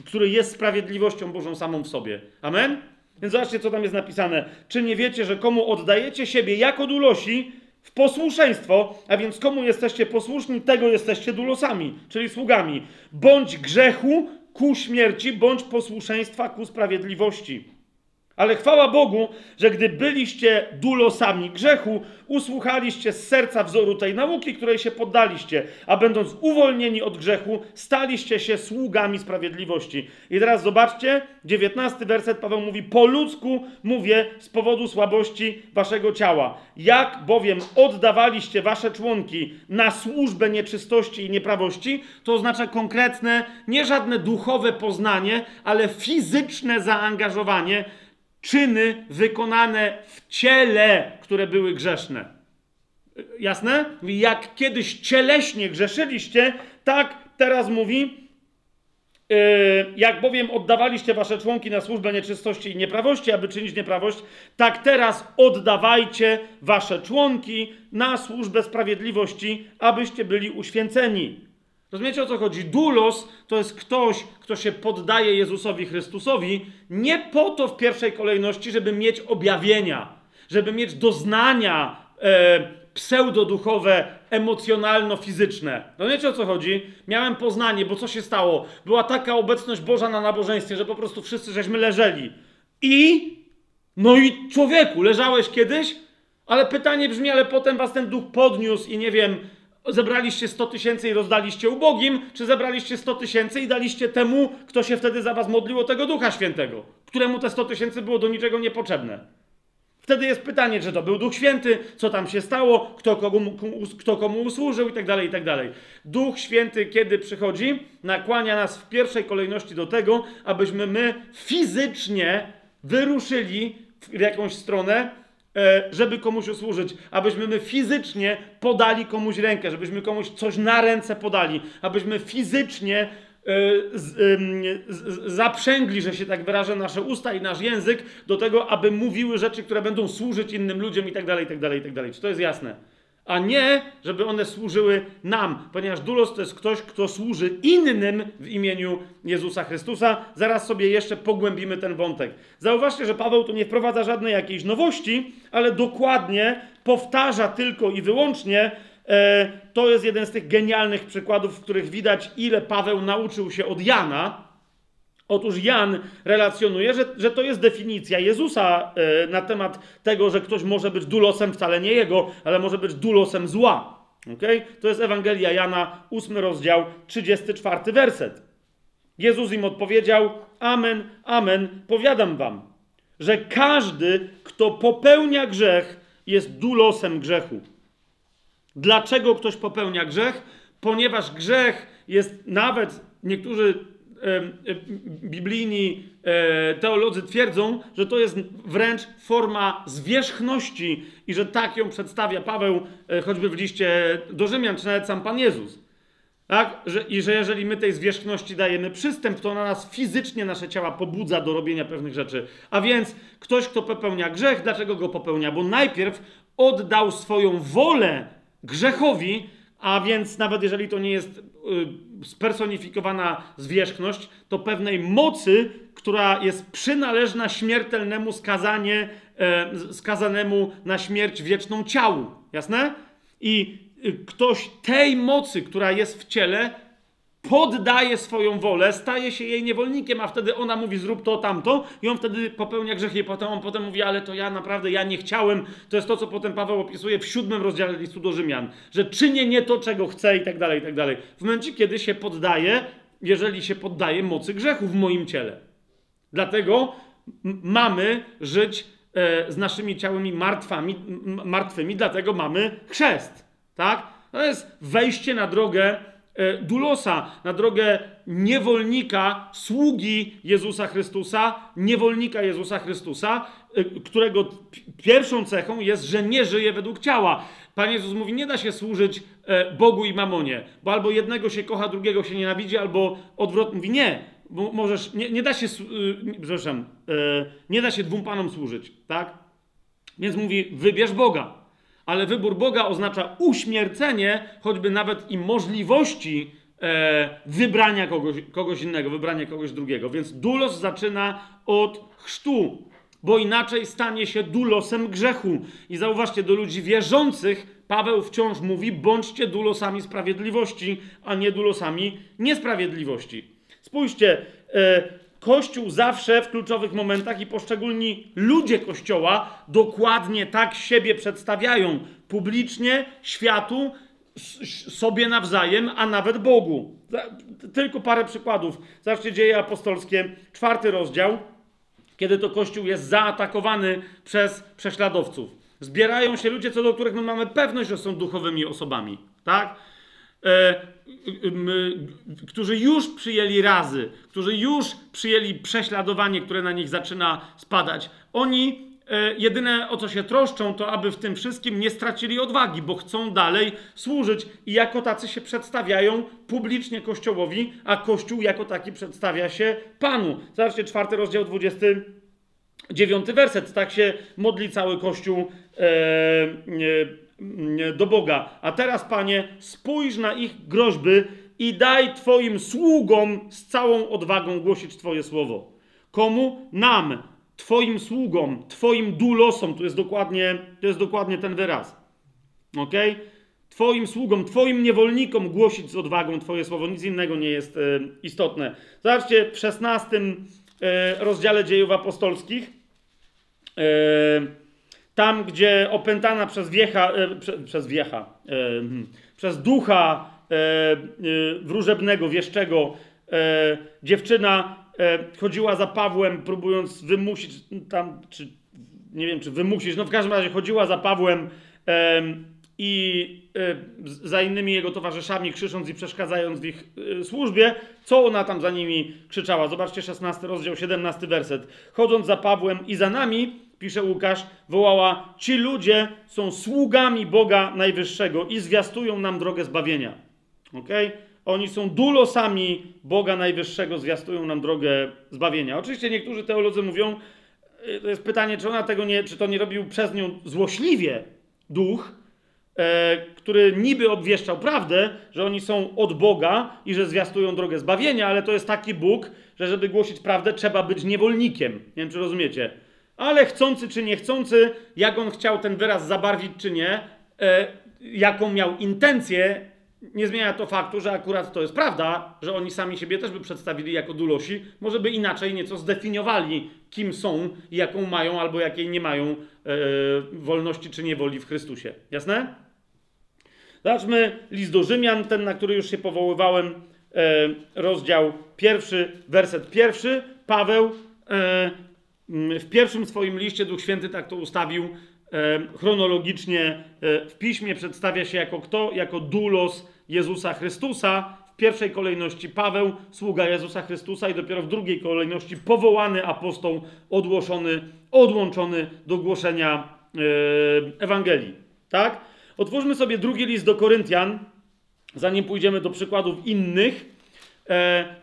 który jest sprawiedliwością Bożą samą w sobie. Amen? Więc zobaczcie, co tam jest napisane. Czy nie wiecie, że komu oddajecie siebie jako dulosi w posłuszeństwo, a więc komu jesteście posłuszni, tego jesteście dulosami, czyli sługami. Bądź grzechu ku śmierci, bądź posłuszeństwa ku sprawiedliwości. Ale chwała Bogu, że gdy byliście dulosami grzechu, usłuchaliście z serca wzoru tej nauki, której się poddaliście, a będąc uwolnieni od grzechu, staliście się sługami sprawiedliwości. I teraz zobaczcie, dziewiętnasty werset Paweł mówi: Po ludzku mówię z powodu słabości waszego ciała. Jak bowiem oddawaliście wasze członki na służbę nieczystości i nieprawości, to oznacza konkretne, nie żadne duchowe poznanie, ale fizyczne zaangażowanie czyny wykonane w ciele, które były grzeszne. Jasne? Jak kiedyś cieleśnie grzeszyliście, tak teraz mówi, yy, jak bowiem oddawaliście wasze członki na służbę nieczystości i nieprawości, aby czynić nieprawość, tak teraz oddawajcie wasze członki na służbę sprawiedliwości, abyście byli uświęceni. Rozumiecie o co chodzi? Dulos to jest ktoś, kto się poddaje Jezusowi Chrystusowi nie po to w pierwszej kolejności, żeby mieć objawienia, żeby mieć doznania e, pseudoduchowe, emocjonalno-fizyczne. Rozumiecie o co chodzi? Miałem poznanie, bo co się stało? Była taka obecność Boża na nabożeństwie, że po prostu wszyscy żeśmy leżeli. I? No i człowieku, leżałeś kiedyś? Ale pytanie brzmi, ale potem was ten duch podniósł i nie wiem, zebraliście 100 tysięcy i rozdaliście ubogim, czy zebraliście 100 tysięcy i daliście temu, kto się wtedy za was modlił o tego Ducha Świętego, któremu te 100 tysięcy było do niczego niepotrzebne. Wtedy jest pytanie, czy to był Duch Święty, co tam się stało, kto komu, kto komu usłużył i tak dalej, i tak. Duch Święty, kiedy przychodzi, nakłania nas w pierwszej kolejności do tego, abyśmy my fizycznie wyruszyli w jakąś stronę, żeby komuś usłużyć, abyśmy my fizycznie podali komuś rękę, żebyśmy komuś coś na ręce podali, abyśmy fizycznie e, z, z, zaprzęgli, że się tak wyrażę, nasze usta i nasz język do tego, aby mówiły rzeczy, które będą służyć innym ludziom i tak dalej, i tak dalej, i tak dalej. Czy to jest jasne? A nie, żeby one służyły nam, ponieważ dulos to jest ktoś, kto służy innym w imieniu Jezusa Chrystusa. Zaraz sobie jeszcze pogłębimy ten wątek. Zauważcie, że Paweł tu nie wprowadza żadnej jakiejś nowości, ale dokładnie powtarza tylko i wyłącznie. E, to jest jeden z tych genialnych przykładów, w których widać, ile Paweł nauczył się od Jana Otóż Jan relacjonuje, że, że to jest definicja Jezusa e, na temat tego, że ktoś może być dulosem, wcale nie jego, ale może być dulosem zła. Okay? To jest Ewangelia Jana, 8 rozdział, 34 werset. Jezus im odpowiedział: Amen, amen, powiadam wam, że każdy, kto popełnia grzech, jest dulosem grzechu. Dlaczego ktoś popełnia grzech? Ponieważ grzech jest nawet, niektórzy biblijni e, teolodzy twierdzą, że to jest wręcz forma zwierzchności i że tak ją przedstawia Paweł e, choćby w liście do Rzymian, czy nawet sam Pan Jezus. Tak? Że, I że jeżeli my tej zwierzchności dajemy przystęp, to ona nas fizycznie, nasze ciała pobudza do robienia pewnych rzeczy. A więc ktoś, kto popełnia grzech, dlaczego go popełnia? Bo najpierw oddał swoją wolę grzechowi, a więc nawet jeżeli to nie jest y, spersonifikowana zwierzchność, to pewnej mocy, która jest przynależna śmiertelnemu skazanie, e, skazanemu na śmierć wieczną ciału. Jasne? I y, ktoś tej mocy, która jest w ciele, poddaje swoją wolę, staje się jej niewolnikiem, a wtedy ona mówi zrób to, tamto i on wtedy popełnia grzech i potem on potem mówi, ale to ja naprawdę, ja nie chciałem. To jest to, co potem Paweł opisuje w siódmym rozdziale listu do Rzymian, że czynię nie to, czego chcę i tak dalej, i tak dalej. W momencie, kiedy się poddaje, jeżeli się poddaje mocy grzechu w moim ciele. Dlatego mamy żyć e, z naszymi ciałami martwami, martwymi, dlatego mamy chrzest, tak? To jest wejście na drogę dulosa, na drogę niewolnika, sługi Jezusa Chrystusa, niewolnika Jezusa Chrystusa, e, którego pierwszą cechą jest, że nie żyje według ciała. Pan Jezus mówi, nie da się służyć e, Bogu i mamonie, bo albo jednego się kocha, drugiego się nienawidzi, albo odwrotnie. Mówi, nie, bo możesz, nie, nie da się, przepraszam, nie da się dwóm panom służyć, tak? Więc mówi, wybierz Boga ale wybór Boga oznacza uśmiercenie choćby nawet i możliwości e, wybrania kogoś, kogoś innego, wybrania kogoś drugiego. Więc dulos zaczyna od chrztu, bo inaczej stanie się dulosem grzechu. I zauważcie, do ludzi wierzących Paweł wciąż mówi: bądźcie dulosami sprawiedliwości, a nie dulosami niesprawiedliwości. Spójrzcie, e, Kościół zawsze w kluczowych momentach i poszczególni ludzie Kościoła dokładnie tak siebie przedstawiają publicznie, światu, sobie nawzajem, a nawet Bogu. Tylko parę przykładów. Zobaczcie dzieje apostolskie, czwarty rozdział, kiedy to Kościół jest zaatakowany przez prześladowców. Zbierają się ludzie, co do których my mamy pewność, że są duchowymi osobami. Tak? E, którzy już przyjęli razy, którzy już przyjęli prześladowanie, które na nich zaczyna spadać, oni e, jedyne o co się troszczą, to aby w tym wszystkim nie stracili odwagi, bo chcą dalej służyć i jako tacy się przedstawiają publicznie Kościołowi, a Kościół jako taki przedstawia się Panu. Zobaczcie, czwarty rozdział, 29 werset. Tak się modli cały Kościół. E, e, do Boga. A teraz, Panie, spójrz na ich groźby i daj Twoim sługom z całą odwagą głosić Twoje słowo. Komu? Nam, Twoim sługom, Twoim dulosom. Tu jest dokładnie, to jest dokładnie ten wyraz. Ok? Twoim sługom, Twoim niewolnikom głosić z odwagą Twoje słowo. Nic innego nie jest e, istotne. Zobaczcie, w 16 e, rozdziale dziejów apostolskich, e, tam gdzie opętana przez wiecha, e, prze, przez wiecha, e, hmm, przez ducha e, wróżebnego, wieszczego, dziewczyna chodziła za Pawłem, próbując wymusić tam, czy nie wiem, czy wymusić, no w każdym razie chodziła za Pawłem em, i za innymi jego towarzyszami, krzycząc i przeszkadzając w ich służbie, co ona tam za nimi krzyczała. Zobaczcie 16 rozdział, 17 werset. Chodząc za Pawłem i za nami, pisze Łukasz, wołała: Ci ludzie są sługami Boga Najwyższego i zwiastują nam drogę zbawienia. Okay? Oni są dulosami Boga Najwyższego, zwiastują nam drogę zbawienia. Oczywiście niektórzy teolodzy mówią, y, to jest pytanie, czy ona tego nie, czy to nie robił przez nią złośliwie duch, e, który niby obwieszczał prawdę, że oni są od Boga i że zwiastują drogę zbawienia, ale to jest taki Bóg, że żeby głosić prawdę, trzeba być niewolnikiem. Nie wiem, czy rozumiecie. Ale chcący czy niechcący, jak on chciał ten wyraz zabarwić czy nie, e, jaką miał intencję, nie zmienia to faktu, że akurat to jest prawda, że oni sami siebie też by przedstawili jako dulosi, może by inaczej nieco zdefiniowali, kim są jaką mają albo jakiej nie mają e, wolności czy niewoli w Chrystusie. Jasne? Zobaczmy list do Rzymian, ten, na który już się powoływałem, e, rozdział pierwszy, werset pierwszy. Paweł e, w pierwszym swoim liście Duch Święty tak to ustawił e, chronologicznie e, w piśmie, przedstawia się jako kto? Jako dulos Jezusa Chrystusa. W pierwszej kolejności Paweł, sługa Jezusa Chrystusa i dopiero w drugiej kolejności powołany apostoł, odłożony, odłączony do głoszenia e, Ewangelii. Tak? Otwórzmy sobie drugi list do Koryntian, zanim pójdziemy do przykładów innych.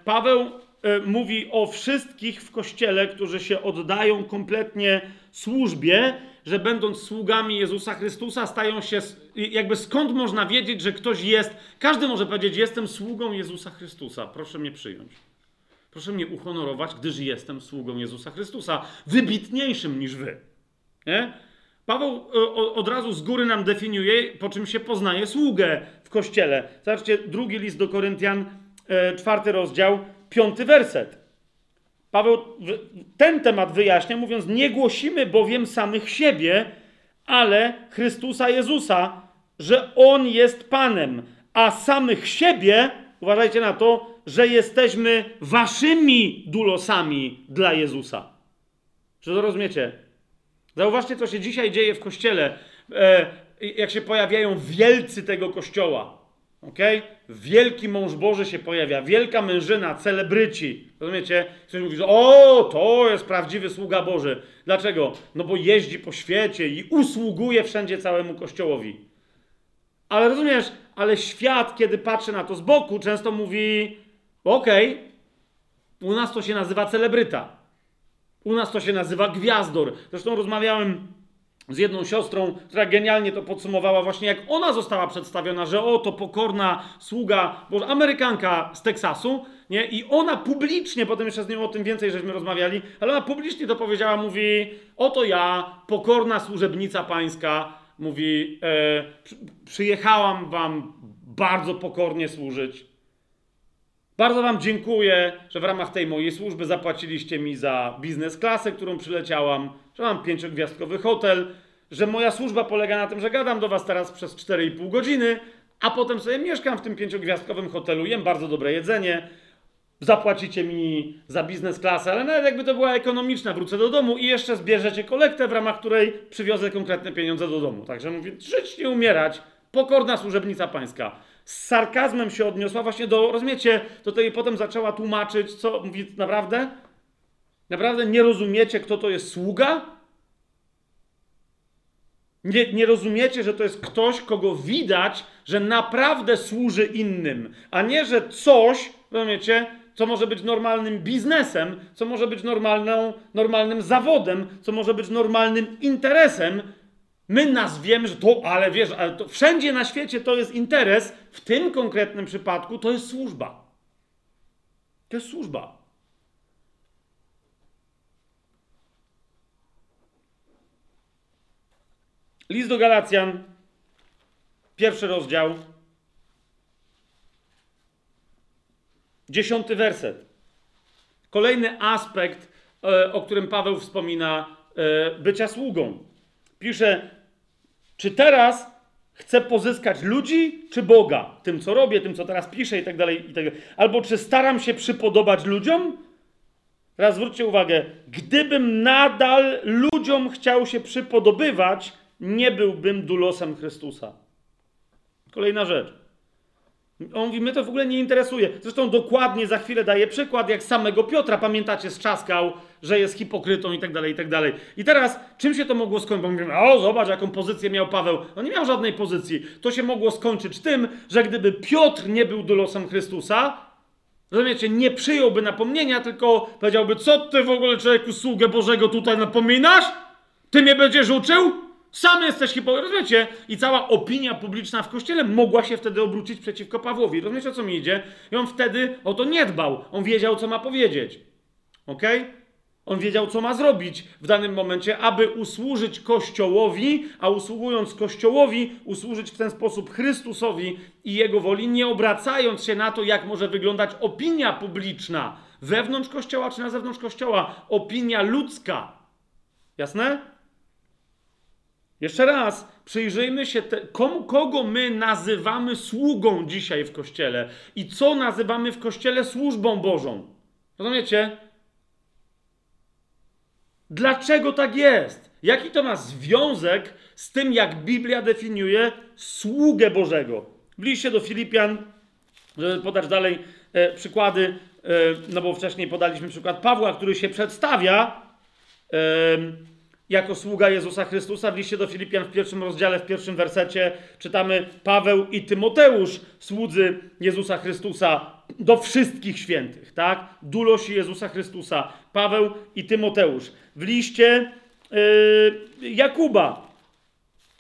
Paweł mówi o wszystkich w kościele, którzy się oddają kompletnie służbie, że będąc sługami Jezusa Chrystusa, stają się. Jakby skąd można wiedzieć, że ktoś jest. Każdy może powiedzieć: Jestem sługą Jezusa Chrystusa. Proszę mnie przyjąć. Proszę mnie uhonorować, gdyż jestem sługą Jezusa Chrystusa, wybitniejszym niż wy. Nie? Paweł od razu z góry nam definiuje, po czym się poznaje sługę w kościele. Zobaczcie, drugi list do Koryntian, czwarty rozdział, piąty werset. Paweł ten temat wyjaśnia, mówiąc: Nie głosimy bowiem samych siebie, ale Chrystusa Jezusa, że On jest Panem, a samych siebie, uważajcie na to, że jesteśmy waszymi dulosami dla Jezusa. Czy to rozumiecie? Zauważcie, co się dzisiaj dzieje w kościele, e, jak się pojawiają wielcy tego kościoła. Okay? Wielki mąż Boży się pojawia, wielka mężyna, celebryci. Rozumiecie? Ktoś mówi, że o, to jest prawdziwy sługa Boży. Dlaczego? No bo jeździ po świecie i usługuje wszędzie całemu kościołowi. Ale rozumiesz, ale świat, kiedy patrzy na to z boku, często mówi, okej, okay, u nas to się nazywa celebryta. U nas to się nazywa gwiazdor. Zresztą rozmawiałem z jedną siostrą, która genialnie to podsumowała właśnie, jak ona została przedstawiona, że oto pokorna sługa, bo Amerykanka z Teksasu, nie? I ona publicznie, potem jeszcze z nią o tym więcej żeśmy rozmawiali, ale ona publicznie to powiedziała, mówi, oto ja, pokorna służebnica pańska, mówi, e, przyjechałam wam bardzo pokornie służyć. Bardzo wam dziękuję, że w ramach tej mojej służby zapłaciliście mi za biznes klasę, którą przyleciałam, że mam pięciogwiazdkowy hotel, że moja służba polega na tym, że gadam do was teraz przez 4,5 godziny, a potem sobie mieszkam w tym pięciogwiazdkowym hotelu, jem bardzo dobre jedzenie, zapłacicie mi za biznes klasę, ale nawet jakby to była ekonomiczna, wrócę do domu i jeszcze zbierzecie kolektę, w ramach której przywiozę konkretne pieniądze do domu. Także mówię, żyć nie umierać, pokorna służebnica pańska. Z sarkazmem się odniosła właśnie do, rozumiecie, do tej potem zaczęła tłumaczyć, co, mówi, naprawdę? Naprawdę nie rozumiecie, kto to jest sługa? Nie, nie rozumiecie, że to jest ktoś, kogo widać, że naprawdę służy innym, a nie, że coś, rozumiecie, co może być normalnym biznesem, co może być normalną, normalnym zawodem, co może być normalnym interesem, My nazwiemy, że to, ale wiesz, ale to wszędzie na świecie to jest interes, w tym konkretnym przypadku to jest służba. To jest służba. List do Galacjan, pierwszy rozdział, dziesiąty werset. Kolejny aspekt, e, o którym Paweł wspomina, e, bycia sługą. Pisze, czy teraz chcę pozyskać ludzi, czy Boga? Tym, co robię, tym, co teraz piszę i tak dalej, i tak dalej. Albo czy staram się przypodobać ludziom? Teraz zwróćcie uwagę, gdybym nadal ludziom chciał się przypodobywać, nie byłbym dulosem Chrystusa. Kolejna rzecz. On mówi, mnie to w ogóle nie interesuje. Zresztą dokładnie za chwilę daje przykład, jak samego Piotra, pamiętacie, strzaskał, że jest hipokrytą i tak dalej, i tak dalej. I teraz, czym się to mogło skończyć? Mówimy, o, zobacz, jaką pozycję miał Paweł. On nie miał żadnej pozycji. To się mogło skończyć tym, że gdyby Piotr nie był dulosem Chrystusa, rozumiecie, nie przyjąłby napomnienia, tylko powiedziałby, co ty w ogóle, człowieku, sługę Bożego tutaj napominasz? Ty mnie będziesz uczył? Sam jesteś hipokrytą, rozumiecie? I cała opinia publiczna w kościele mogła się wtedy obrócić przeciwko Pawłowi. Rozumiecie, o co mi idzie? I on wtedy o to nie dbał. On wiedział, co ma powiedzieć. Ok? On wiedział, co ma zrobić w danym momencie, aby usłużyć Kościołowi, a usługując Kościołowi, usłużyć w ten sposób Chrystusowi i Jego woli, nie obracając się na to, jak może wyglądać opinia publiczna wewnątrz Kościoła czy na zewnątrz Kościoła. Opinia ludzka. Jasne? Jeszcze raz, przyjrzyjmy się, te, komu, kogo my nazywamy sługą dzisiaj w kościele i co nazywamy w kościele służbą Bożą. Rozumiecie? Dlaczego tak jest? Jaki to ma związek z tym, jak Biblia definiuje sługę Bożego? W liście do Filipian, żeby podać dalej e, przykłady, e, no bo wcześniej podaliśmy przykład Pawła, który się przedstawia. E, jako sługa Jezusa Chrystusa. W liście do Filipian w pierwszym rozdziale, w pierwszym wersecie czytamy Paweł i Tymoteusz, słudzy Jezusa Chrystusa do wszystkich świętych, tak? Dulosi Jezusa Chrystusa. Paweł i Tymoteusz. W liście yy, Jakuba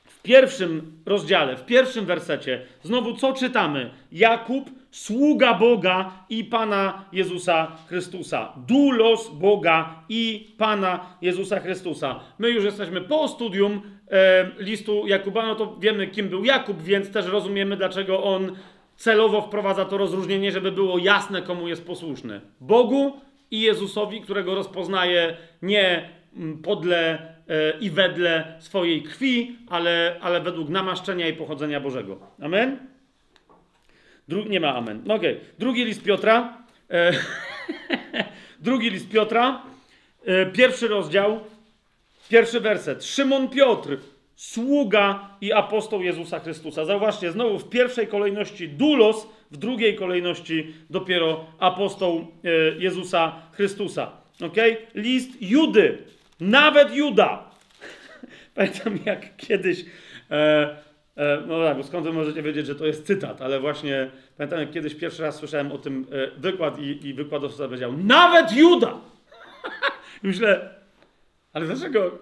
w pierwszym rozdziale, w pierwszym wersecie, znowu co czytamy? Jakub, sługa Boga i Pana Jezusa Chrystusa. Dulos Boga i Pana Jezusa Chrystusa. My już jesteśmy po studium e, listu Jakuba, no to wiemy, kim był Jakub, więc też rozumiemy, dlaczego on celowo wprowadza to rozróżnienie, żeby było jasne, komu jest posłuszny. Bogu i Jezusowi, którego rozpoznaje nie mm, podle E, i wedle swojej krwi, ale, ale według namaszczenia i pochodzenia Bożego. Amen? Dru nie ma amen. No. Okay. Drugi list Piotra. E, (laughs) drugi list Piotra. E, pierwszy rozdział. Pierwszy werset. Szymon Piotr, sługa i apostoł Jezusa Chrystusa. Zauważcie, znowu w pierwszej kolejności dulos, w drugiej kolejności dopiero apostoł e, Jezusa Chrystusa. Okay? List Judy, nawet Juda. (laughs) Pamiętam jak kiedyś. E, no tak, skąd wy możecie wiedzieć, że to jest cytat, ale właśnie pamiętam jak kiedyś pierwszy raz słyszałem o tym e, wykład i, i wykładowca powiedział: Nawet Juda! (laughs) Myślę, ale dlaczego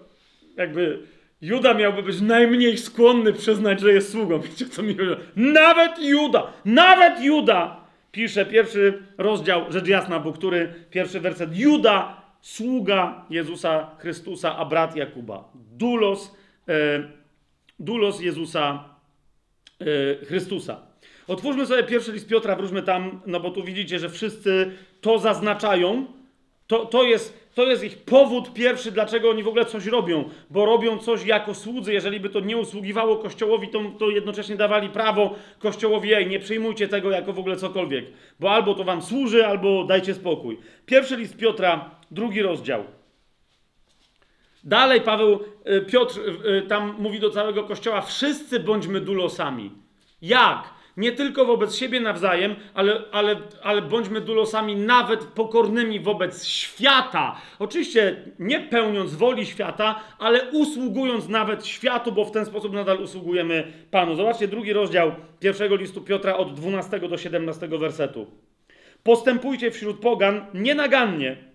jakby Juda miałby być najmniej skłonny przyznać, że jest sługą? (laughs) Wiecie co mi chodzi? Nawet Juda! Nawet Juda! Pisze pierwszy rozdział, rzecz jasna, bo który pierwszy werset. Juda sługa Jezusa Chrystusa, a brat Jakuba. Dulos, e, dulos Jezusa e, Chrystusa. Otwórzmy sobie pierwszy list Piotra, wróćmy tam, no bo tu widzicie, że wszyscy to zaznaczają. To, to, jest, to jest ich powód pierwszy, dlaczego oni w ogóle coś robią. Bo robią coś jako słudzy. Jeżeli by to nie usługiwało Kościołowi, to, to jednocześnie dawali prawo Kościołowi, ej, nie przyjmujcie tego jako w ogóle cokolwiek. Bo albo to wam służy, albo dajcie spokój. Pierwszy list Piotra, drugi rozdział. Dalej Paweł, y, Piotr y, y, tam mówi do całego kościoła: wszyscy bądźmy dulosami. Jak? Nie tylko wobec siebie nawzajem, ale, ale, ale bądźmy dulosami nawet pokornymi wobec świata. Oczywiście nie pełniąc woli świata, ale usługując nawet światu, bo w ten sposób nadal usługujemy Panu. Zobaczcie drugi rozdział pierwszego listu Piotra od 12 do 17 wersetu. Postępujcie wśród pogan nienagannie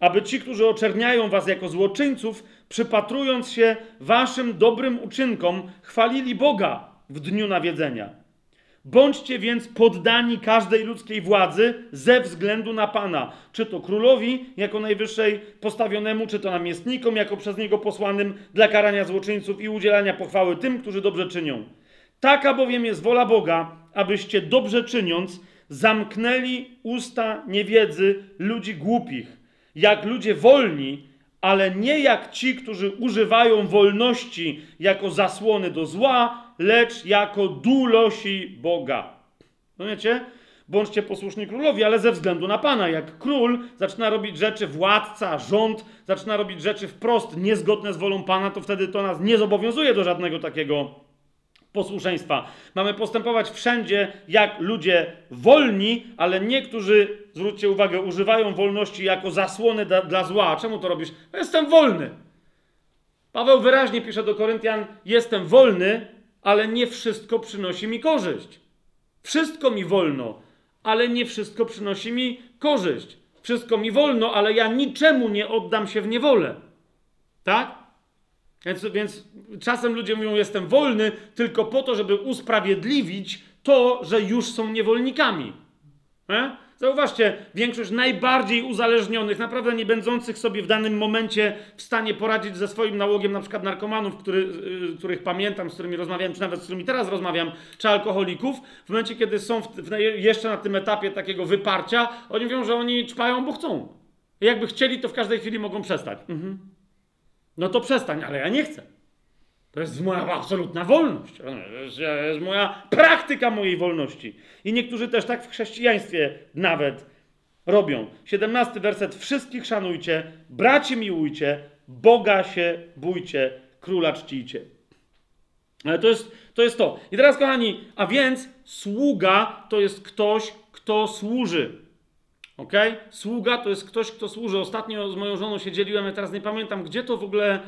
aby ci, którzy oczerniają was jako złoczyńców, przypatrując się waszym dobrym uczynkom, chwalili Boga w dniu nawiedzenia. Bądźcie więc poddani każdej ludzkiej władzy ze względu na Pana, czy to królowi jako najwyższej postawionemu, czy to namiestnikom jako przez niego posłanym dla karania złoczyńców i udzielania pochwały tym, którzy dobrze czynią. Taka bowiem jest wola Boga, abyście dobrze czyniąc zamknęli usta niewiedzy ludzi głupich, jak ludzie wolni, ale nie jak ci, którzy używają wolności jako zasłony do zła, lecz jako dulosi Boga. Rozumiecie? Bądźcie posłuszni królowi, ale ze względu na Pana. Jak król zaczyna robić rzeczy, władca, rząd zaczyna robić rzeczy wprost niezgodne z wolą Pana, to wtedy to nas nie zobowiązuje do żadnego takiego posłuszeństwa. Mamy postępować wszędzie jak ludzie wolni, ale niektórzy, zwróćcie uwagę, używają wolności jako zasłony dla, dla zła. Czemu to robisz? No jestem wolny. Paweł wyraźnie pisze do Koryntian: Jestem wolny, ale nie wszystko przynosi mi korzyść. Wszystko mi wolno, ale nie wszystko przynosi mi korzyść. Wszystko mi wolno, ale ja niczemu nie oddam się w niewolę. Tak? Więc, więc czasem ludzie mówią, jestem wolny tylko po to, żeby usprawiedliwić to, że już są niewolnikami. E? Zauważcie, większość najbardziej uzależnionych, naprawdę nie będących sobie w danym momencie w stanie poradzić ze swoim nałogiem, na przykład narkomanów, który, y, których pamiętam, z którymi rozmawiałem, czy nawet z którymi teraz rozmawiam, czy alkoholików, w momencie, kiedy są w, w, jeszcze na tym etapie takiego wyparcia, oni mówią, że oni czpają, bo chcą. Jakby chcieli, to w każdej chwili mogą przestać. Mhm. No to przestań, ale ja nie chcę. To jest moja absolutna wolność. To jest moja praktyka mojej wolności. I niektórzy też tak w chrześcijaństwie nawet robią. 17 werset. Wszystkich szanujcie, braci miłujcie, Boga się bójcie, króla czcijcie. Ale to jest, to jest to. I teraz, kochani, a więc sługa to jest ktoś, kto służy. Ok? Sługa to jest ktoś, kto służy. Ostatnio z moją żoną się dzieliłem, ja teraz nie pamiętam, gdzie to w ogóle.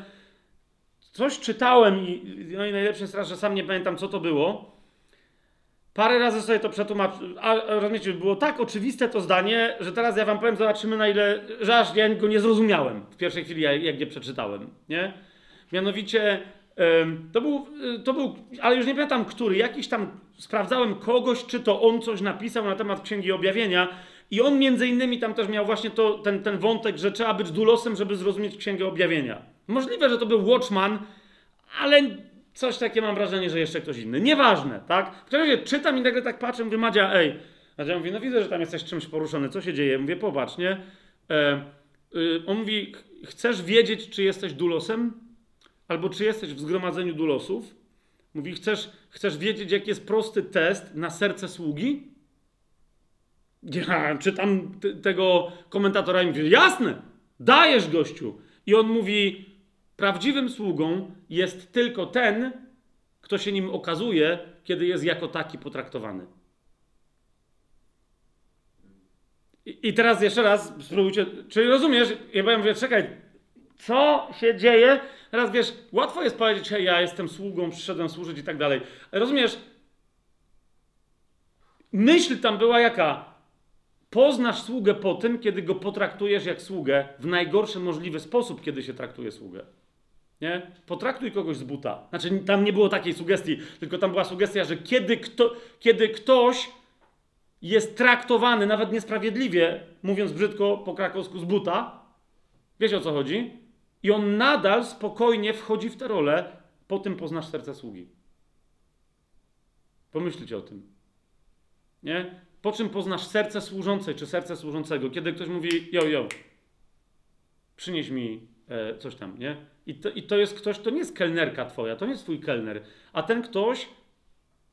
Coś czytałem i, no i najlepsze jest raz, że sam nie pamiętam, co to było. Parę razy sobie to przetłumaczyłem, a rozumiecie, było tak oczywiste to zdanie, że teraz ja wam powiem, zobaczymy na ile, że aż ja go nie zrozumiałem w pierwszej chwili, jak je przeczytałem, nie? Mianowicie, to był, to był, ale już nie pamiętam który, jakiś tam, sprawdzałem kogoś, czy to on coś napisał na temat Księgi Objawienia i on między innymi tam też miał właśnie to, ten, ten wątek, że trzeba być dulosem, żeby zrozumieć Księgę Objawienia. Możliwe, że to był Watchman, ale coś takie mam wrażenie, że jeszcze ktoś inny. Nieważne, tak? W każdym razie czytam i nagle tak patrzę, mówię, Madzia, ej. Madzia mówi, no widzę, że tam jesteś czymś poruszony, co się dzieje? Mówię, popatrz, nie? E, y, on mówi, chcesz wiedzieć, czy jesteś dulosem? Albo czy jesteś w zgromadzeniu dulosów? Mówi, chcesz, chcesz wiedzieć, jaki jest prosty test na serce sługi? Ja czytam tego komentatora i mówię, jasne, dajesz gościu. I on mówi, prawdziwym sługą jest tylko ten, kto się nim okazuje, kiedy jest jako taki potraktowany. I, i teraz jeszcze raz spróbujcie, czy rozumiesz? Ja powiem, mówię, czekaj, co się dzieje? Teraz wiesz, łatwo jest powiedzieć, hej, ja jestem sługą, przyszedłem służyć i tak dalej. Rozumiesz? Myśl tam była jaka? Poznasz sługę po tym, kiedy go potraktujesz jak sługę w najgorszy możliwy sposób, kiedy się traktuje sługę. Nie? Potraktuj kogoś z buta. Znaczy, tam nie było takiej sugestii, tylko tam była sugestia, że kiedy, kto, kiedy ktoś jest traktowany nawet niesprawiedliwie, mówiąc brzydko po krakowsku, z buta, wiecie o co chodzi? I on nadal spokojnie wchodzi w tę rolę, po tym poznasz serce sługi. Pomyślcie o tym. Nie? Po czym poznasz serce służącej czy serce służącego? Kiedy ktoś mówi, jo, jo, przynieś mi e, coś tam, nie? I to, I to jest ktoś, to nie jest kelnerka twoja, to nie jest twój kelner. A ten ktoś,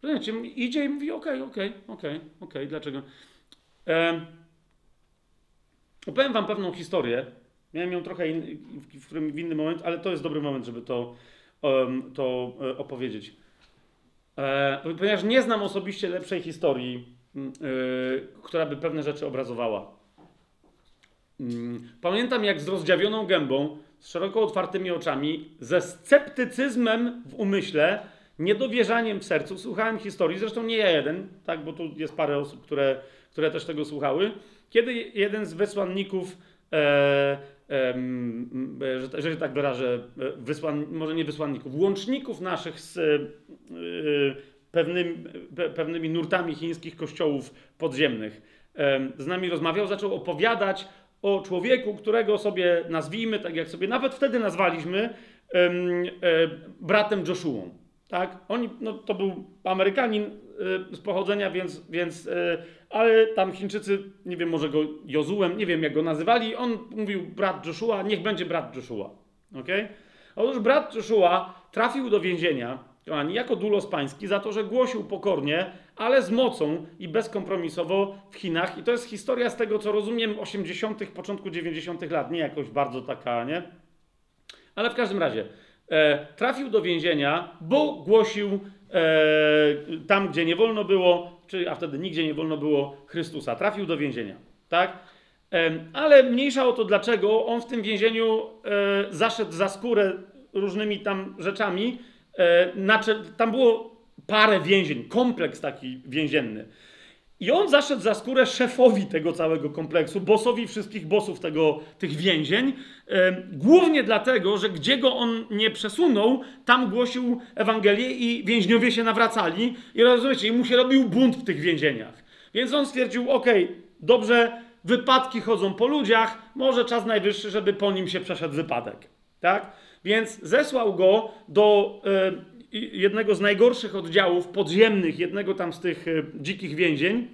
rozumiecie, idzie i mówi, okej, okej, okej, okej, dlaczego? E, opowiem wam pewną historię. Miałem ją trochę in, w, którym, w inny moment, ale to jest dobry moment, żeby to, um, to e, opowiedzieć. E, ponieważ nie znam osobiście lepszej historii która by pewne rzeczy obrazowała. Yy. Pamiętam, jak z rozdziawioną gębą, z szeroko otwartymi oczami, ze sceptycyzmem w umyśle, niedowierzaniem w sercu, słuchałem historii, zresztą nie ja jeden, tak, bo tu jest parę osób, które, które też tego słuchały, kiedy jeden z wysłanników e, e, że, że tak wyrażę, e, wysłan, może nie wysłanników, łączników naszych z e, e, pewnym, pe, pewnymi nurtami chińskich kościołów podziemnych. Em, Z nami rozmawiał, zaczął opowiadać o człowieku, którego sobie nazwijmy, tak jak sobie nawet wtedy nazwaliśmy, e, bratem Joshuą. Tak? Oni, no, to był Amerykanin e, z pochodzenia, więc, więc e, ale tam Chińczycy, nie wiem, może go Jozułem, nie wiem jak go nazywali, on mówił brat Joshua, niech będzie brat Joshua. Okay? Otóż brat Joshua trafił do więzienia, kochani, jako dulos pański, za to, że głosił pokornie, ale z mocą i bezkompromisowo w Chinach. I to jest historia z tego, co rozumiem, 80., początku 90. lat, nie jakoś bardzo taka, nie? Ale w każdym razie e, trafił do więzienia, bo głosił e, tam, gdzie nie wolno było, czy, a wtedy nigdzie nie wolno było Chrystusa. Trafił do więzienia, tak? E, ale mniejsza o to, dlaczego on w tym więzieniu e, zaszedł za skórę różnymi tam rzeczami. E, nacze- tam było parę więzień, kompleks taki więzienny. I on zaszedł za skórę szefowi tego całego kompleksu, bossowi wszystkich bossów tego, tych więzień, e, głównie dlatego, że gdzie go on nie przesunął, tam głosił Ewangelię i więźniowie się nawracali i rozumiecie, i mu się robił bunt w tych więzieniach. Więc on stwierdził, okej, dobrze, wypadki chodzą po ludziach, może czas najwyższy, żeby po nim się przeszedł wypadek. Tak? Więc zesłał go do e, jednego z najgorszych oddziałów podziemnych, jednego tam z tych e, dzikich więzień,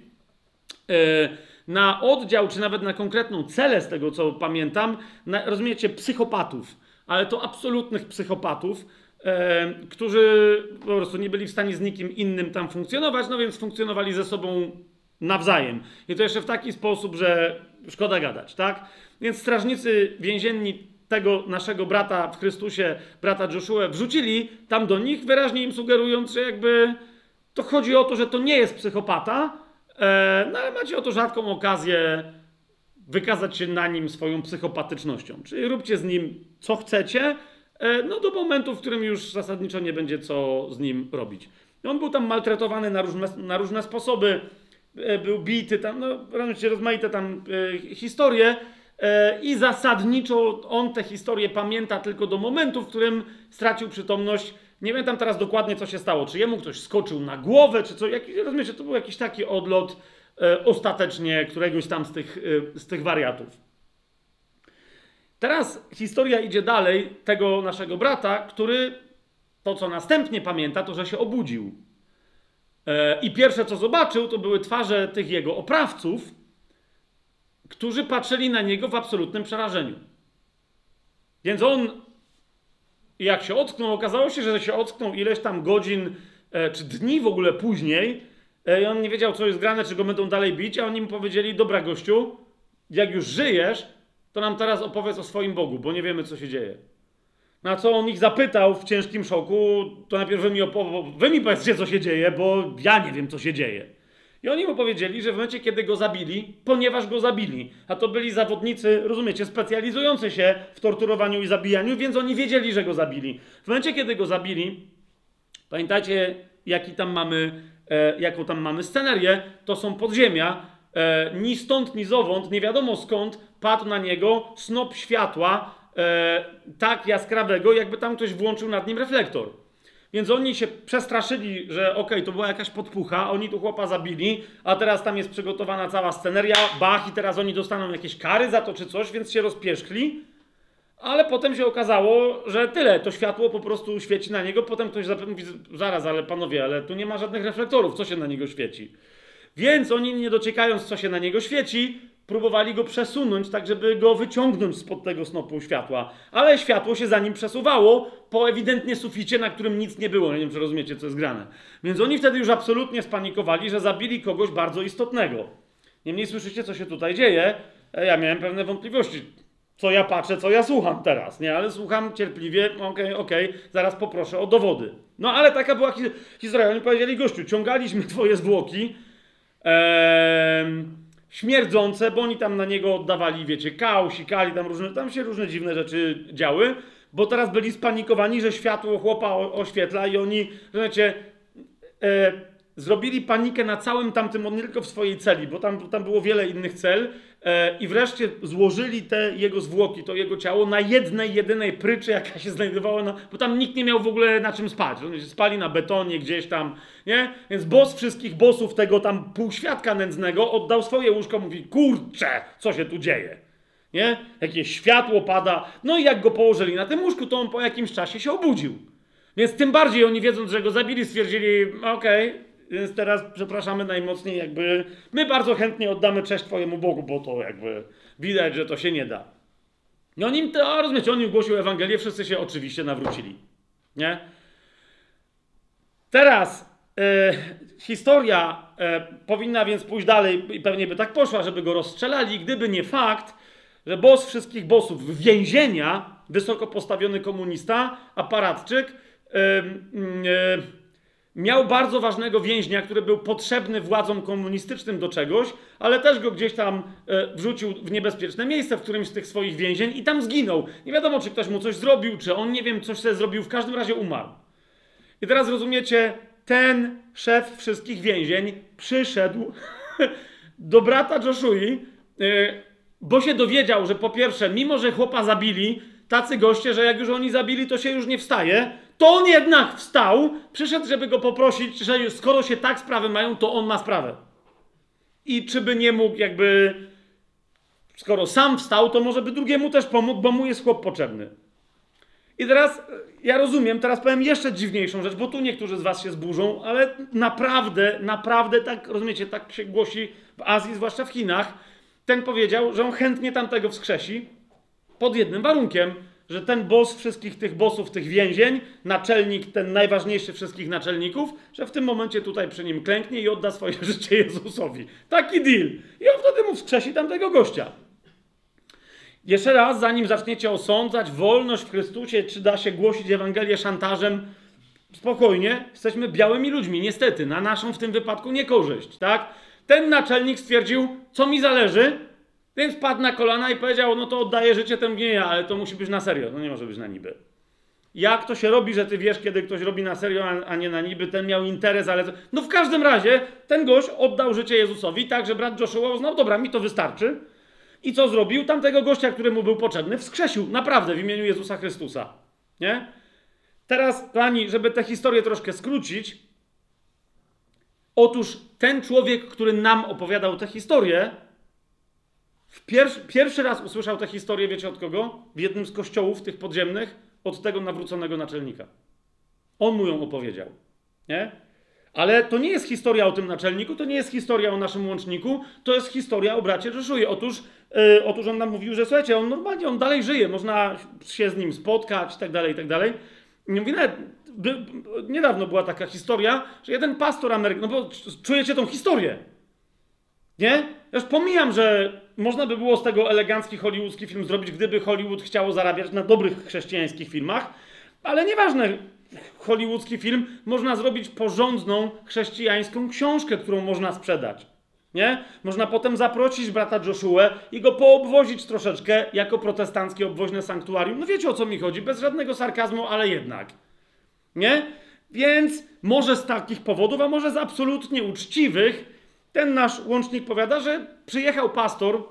e, na oddział, czy nawet na konkretną celę, z tego co pamiętam, na, rozumiecie, psychopatów, ale to absolutnych psychopatów, e, którzy po prostu nie byli w stanie z nikim innym tam funkcjonować, no więc funkcjonowali ze sobą nawzajem. I to jeszcze w taki sposób, że szkoda gadać, tak? Więc strażnicy więzienni tego naszego brata w Chrystusie, brata Joshua, wrzucili tam do nich, wyraźnie im sugerując, że jakby to chodzi o to, że to nie jest psychopata, e, no ale macie o to rzadką okazję wykazać się na nim swoją psychopatycznością. Czyli róbcie z nim co chcecie, e, no do momentu, w którym już zasadniczo nie będzie co z nim robić. I on był tam maltretowany na różne, na różne sposoby, e, był bity, tam, no, rozmaite tam historie i zasadniczo on te historie pamięta tylko do momentu, w którym stracił przytomność. Nie pamiętam teraz dokładnie, co się stało. Czy jemu ktoś skoczył na głowę, czy co. Jak, rozumiecie, to był jakiś taki odlot e, ostatecznie któregoś tam z tych, e, z tych wariatów. Teraz historia idzie dalej tego naszego brata, który to, co następnie pamięta, to, że się obudził. E, I pierwsze, co zobaczył, to były twarze tych jego oprawców, którzy patrzyli na niego w absolutnym przerażeniu. Więc on, jak się ocknął, okazało się, że się ocknął ileś tam godzin e, czy dni w ogóle później, e, i on nie wiedział, co jest grane, czy go będą dalej bić, a oni mu powiedzieli: Dobra, gościu, jak już żyjesz, to nam teraz opowiedz o swoim Bogu, bo nie wiemy, co się dzieje. Na co on ich zapytał w ciężkim szoku, to najpierw wy mi, opow- wy mi powiedzcie, co się dzieje, bo ja nie wiem, co się dzieje. I oni mu powiedzieli, że w momencie, kiedy go zabili, ponieważ go zabili, a to byli zawodnicy, rozumiecie, specjalizujący się w torturowaniu i zabijaniu, więc oni wiedzieli, że go zabili. W momencie, kiedy go zabili, pamiętajcie, jaki tam mamy, e, jaką tam mamy scenerię, to są podziemia, e, ni stąd, ni zowąd, nie wiadomo skąd, padł na niego snop światła, e, tak jaskrawego, jakby tam ktoś włączył nad nim reflektor. Więc oni się przestraszyli, że okej, to była jakaś podpucha, oni tu chłopa zabili, a teraz tam jest przygotowana cała sceneria, bach, i teraz oni dostaną jakieś kary za to czy coś, więc się rozpieszkli. Ale potem się okazało, że tyle, to światło po prostu świeci na niego. Potem ktoś mówi, zaraz, ale panowie, ale tu nie ma żadnych reflektorów, co się na niego świeci? Więc oni, nie dociekając, co się na niego świeci, próbowali go przesunąć, tak żeby go wyciągnąć spod tego snopu światła. Ale światło się za nim przesuwało po ewidentnie suficie, na którym nic nie było. Nie wiem, czy rozumiecie, co jest grane. Więc oni wtedy już absolutnie spanikowali, że zabili kogoś bardzo istotnego. Niemniej słyszycie, co się tutaj dzieje. E, Ja miałem pewne wątpliwości. Co ja patrzę, co ja słucham teraz, nie? Ale słucham cierpliwie, okej, okej, zaraz poproszę o dowody. No ale taka była hi- historia. Oni powiedzieli, gościu, ciągaliśmy (laughs) twoje zwłoki, em, śmierdzące, bo oni tam na niego oddawali, wiecie, kał, sikali, tam różne, tam się różne dziwne rzeczy działy, bo teraz byli spanikowani, że światło chłopa oświetla i oni, wiecie, e, zrobili panikę na całym tamtym, nie tylko w swojej celi, bo tam, tam było wiele innych cel, i wreszcie złożyli te jego zwłoki, to jego ciało na jednej, jedynej pryczy, jaka się znajdowała, na, bo tam nikt nie miał w ogóle na czym spać. Oni spali na betonie gdzieś tam, nie? Więc boss wszystkich bossów tego tam półświadka nędznego oddał swoje łóżko, mówi, kurczę, co się tu dzieje? Nie? Jakieś światło pada. No i jak go położyli na tym łóżku, to on po jakimś czasie się obudził. Więc tym bardziej oni wiedząc, że go zabili, stwierdzili, okej, więc teraz przepraszamy najmocniej, jakby my bardzo chętnie oddamy cześć Twojemu Bogu, bo to jakby widać, że to się nie da. I on im, to, rozumiecie, on im głosił Ewangelię, wszyscy się oczywiście nawrócili. Nie? Teraz e, historia e, powinna więc pójść dalej i pewnie by tak poszła, żeby go rozstrzelali, gdyby nie fakt, że boss wszystkich bossów, więzienia, wysoko postawiony komunista, aparatczyk, e, e, miał bardzo ważnego więźnia, który był potrzebny władzom komunistycznym do czegoś, ale też go gdzieś tam e, wrzucił w niebezpieczne miejsce w którymś z tych swoich więzień i tam zginął. Nie wiadomo, czy ktoś mu coś zrobił, czy on, nie wiem, coś sobie zrobił, w każdym razie umarł. I teraz rozumiecie, ten szef wszystkich więzień przyszedł (laughs) do brata Joshui, e, bo się dowiedział, że po pierwsze, mimo że chłopa zabili, tacy goście, że jak już oni zabili, to się już nie wstaje, to on jednak wstał, przyszedł, żeby go poprosić, że skoro się tak sprawy mają, to on ma sprawę. I czy by nie mógł jakby, skoro sam wstał, to może by drugiemu też pomógł, bo mu jest chłop potrzebny. I teraz ja rozumiem, teraz powiem jeszcze dziwniejszą rzecz, bo tu niektórzy z was się zburzą, ale naprawdę, naprawdę tak, rozumiecie, tak się głosi w Azji, zwłaszcza w Chinach. Ten powiedział, że on chętnie tamtego wskrzesi pod jednym warunkiem, że ten boss wszystkich tych bossów, tych więzień, naczelnik, ten najważniejszy wszystkich naczelników, że w tym momencie tutaj przy nim klęknie i odda swoje (laughs) życie Jezusowi. Taki deal. I on wtedy mu wskrzesi tamtego gościa. Jeszcze raz, zanim zaczniecie osądzać wolność w Chrystusie, czy da się głosić Ewangelię szantażem, spokojnie, jesteśmy białymi ludźmi, niestety, na naszą w tym wypadku niekorzyść, tak? Ten naczelnik stwierdził, co mi zależy, więc padł na kolana i powiedział, no to oddaję życie temu nie ale to musi być na serio, no nie może być na niby. Jak to się robi, że ty wiesz, kiedy ktoś robi na serio, a nie na niby, ten miał interes, ale... No w każdym razie ten gość oddał życie Jezusowi, tak, że brat Joshua uznał, dobra, mi to wystarczy. I co zrobił? Tamtego gościa, któremu był potrzebny, wskrzesił, naprawdę, w imieniu Jezusa Chrystusa. Nie? Teraz, kochani, żeby tę historię troszkę skrócić, otóż ten człowiek, który nam opowiadał tę historię, Pierwszy, pierwszy raz usłyszał tę historię, wiecie od kogo? W jednym z kościołów tych podziemnych, od tego nawróconego naczelnika. On mu ją opowiedział. Nie? Ale to nie jest historia o tym naczelniku, to nie jest historia o naszym łączniku, to jest historia o bracie Rzeszuje. Otóż, yy, otóż on nam mówił, że słuchajcie, on normalnie, on dalej żyje, można się z nim spotkać tak dalej, i tak dalej. I mówi, nawet, by, niedawno była taka historia, że jeden pastor amerykański, no bo czujecie tą historię, nie? Już pomijam, że można by było z tego elegancki hollywoodzki film zrobić, gdyby Hollywood chciało zarabiać na dobrych chrześcijańskich filmach, ale nieważne, hollywoodzki film można zrobić porządną chrześcijańską książkę, którą można sprzedać. Nie? Można potem zaprosić brata Joshua i go poobwozić troszeczkę jako protestanckie obwoźne sanktuarium. No wiecie o co mi chodzi, bez żadnego sarkazmu, ale jednak. Nie? Więc może z takich powodów, a może z absolutnie uczciwych, ten nasz łącznik powiada, że przyjechał pastor,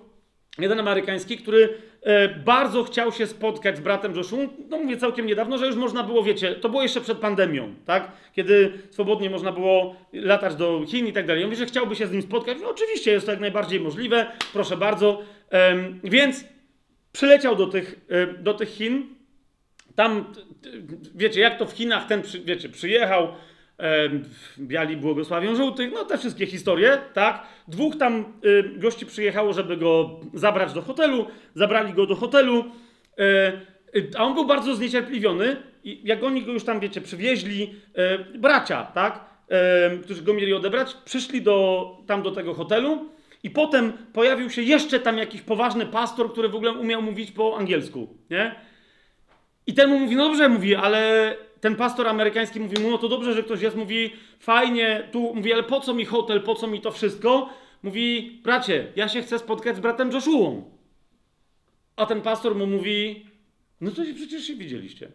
jeden amerykański, który e, bardzo chciał się spotkać z bratem Joshua. No mówię całkiem niedawno, że już można było, wiecie, to było jeszcze przed pandemią, tak? Kiedy swobodnie można było latać do Chin i tak dalej. Mówi, że chciałby się z nim spotkać. No oczywiście jest to jak najbardziej możliwe, proszę bardzo. Więc przyleciał do tych, e, do tych Chin. Tam, wiecie, jak to w Chinach ten, wiecie, przyjechał, biali błogosławią żółtych, no te wszystkie historie, tak? Dwóch tam gości przyjechało, żeby go zabrać do hotelu, zabrali go do hotelu, e, y, a on był bardzo zniecierpliwiony i jak oni go już tam, wiecie, przywieźli, e, bracia, tak? E, którzy go mieli odebrać, przyszli do, tam do tego hotelu i potem pojawił się jeszcze tam jakiś poważny pastor, który w ogóle umiał mówić po angielsku, nie? I ten mu mówi, no dobrze, mówi, ale ten pastor amerykański mówi mu, no to dobrze, że ktoś jest, mówi, fajnie, tu, mówi, ale po co mi hotel, po co mi to wszystko? Mówi, bracie, ja się chcę spotkać z bratem Joshuą. A ten pastor mu mówi, no to przecież się widzieliście.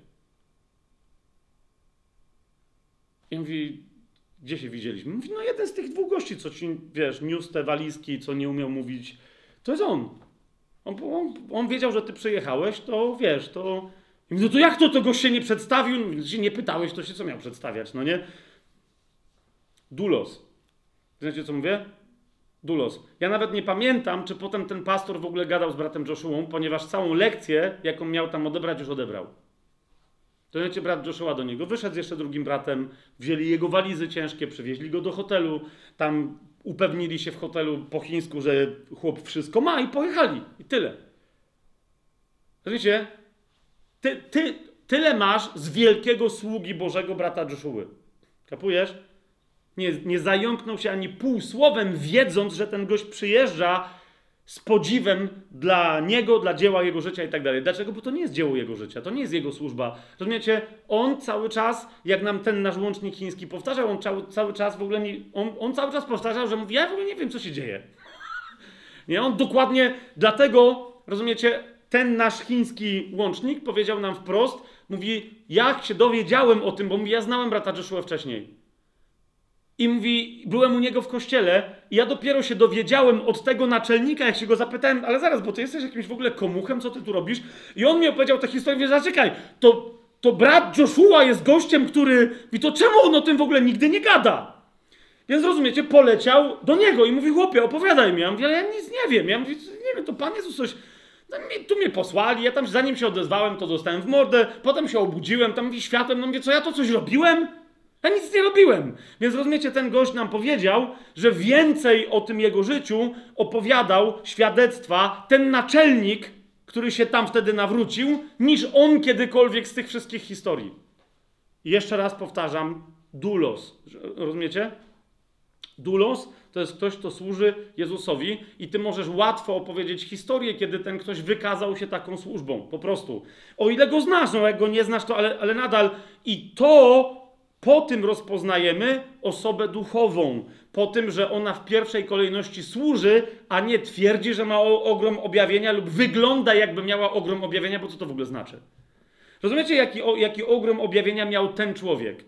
I mówi, Gdzie się widzieliśmy? Mówi, no jeden z tych dwóch gości, co ci, wiesz, niósł te walizki, co nie umiał mówić. To jest on. On, on, on wiedział, że ty przyjechałeś, to wiesz, to... I mówi, no to jak to, gość się nie przedstawił? No, się nie pytałeś, to się co miał przedstawiać, no nie? Dulos. Wiecie, co mówię? Dulos. Ja nawet nie pamiętam, czy potem ten pastor w ogóle gadał z bratem Joshuą, ponieważ całą lekcję, jaką miał tam odebrać, już odebrał. To wiecie, brat Joshua do niego wyszedł z jeszcze drugim bratem, wzięli jego walizy ciężkie, przywieźli go do hotelu, tam upewnili się w hotelu po chińsku, że chłop wszystko ma i pojechali. I tyle. Wiecie, ty, ty, tyle masz z wielkiego sługi Bożego brata Joshua. Kapujesz? Nie, nie zająknął się ani pół słowem, wiedząc, że ten gość przyjeżdża z podziwem dla niego, dla dzieła jego życia i tak dalej. Dlaczego? Bo to nie jest dzieło jego życia, to nie jest jego służba. Rozumiecie? On cały czas, jak nam ten nasz łącznik chiński powtarzał, on cały, cały czas w ogóle nie, on, on cały czas powtarzał, że mówi, ja w ogóle nie wiem, co się dzieje. Nie, on dokładnie dlatego, rozumiecie, ten nasz chiński łącznik powiedział nam wprost, mówi, jak się dowiedziałem o tym, bo mówi, ja znałem brata Joshua wcześniej. I mówi, byłem u niego w kościele i ja dopiero się dowiedziałem od tego naczelnika, jak się go zapytałem, ale zaraz, bo ty jesteś jakimś w ogóle komuchem, co ty tu robisz? I on mi opowiedział tę historię, mówię, zaczekaj, to, to brat Joshua jest gościem, który, i to czemu on o tym w ogóle nigdy nie gada? Więc rozumiecie, poleciał do niego i mówi, chłopie, opowiadaj mi. Ja mówię, ale ja nic nie wiem. Ja mówię, nie wiem, to Pan Jezus coś... Tu mnie posłali, ja tam zanim się odezwałem, to dostałem w mordę, potem się obudziłem, tam mówi światłem, no mówię, co ja to coś robiłem? Ja nic nie robiłem. Więc rozumiecie, ten gość nam powiedział, że więcej o tym jego życiu opowiadał świadectwa ten naczelnik, który się tam wtedy nawrócił, niż on kiedykolwiek z tych wszystkich historii. I jeszcze raz powtarzam, dulos. Rozumiecie? Dulos to jest ktoś, kto służy Jezusowi i ty możesz łatwo opowiedzieć historię, kiedy ten ktoś wykazał się taką służbą. Po prostu. O ile go znasz, no jak go nie znasz, to ale, ale nadal. I to po tym rozpoznajemy osobę duchową. Po tym, że ona w pierwszej kolejności służy, a nie twierdzi, że ma ogrom objawienia lub wygląda jakby miała ogrom objawienia, bo co to w ogóle znaczy? Rozumiecie, jaki, jaki ogrom objawienia miał ten człowiek?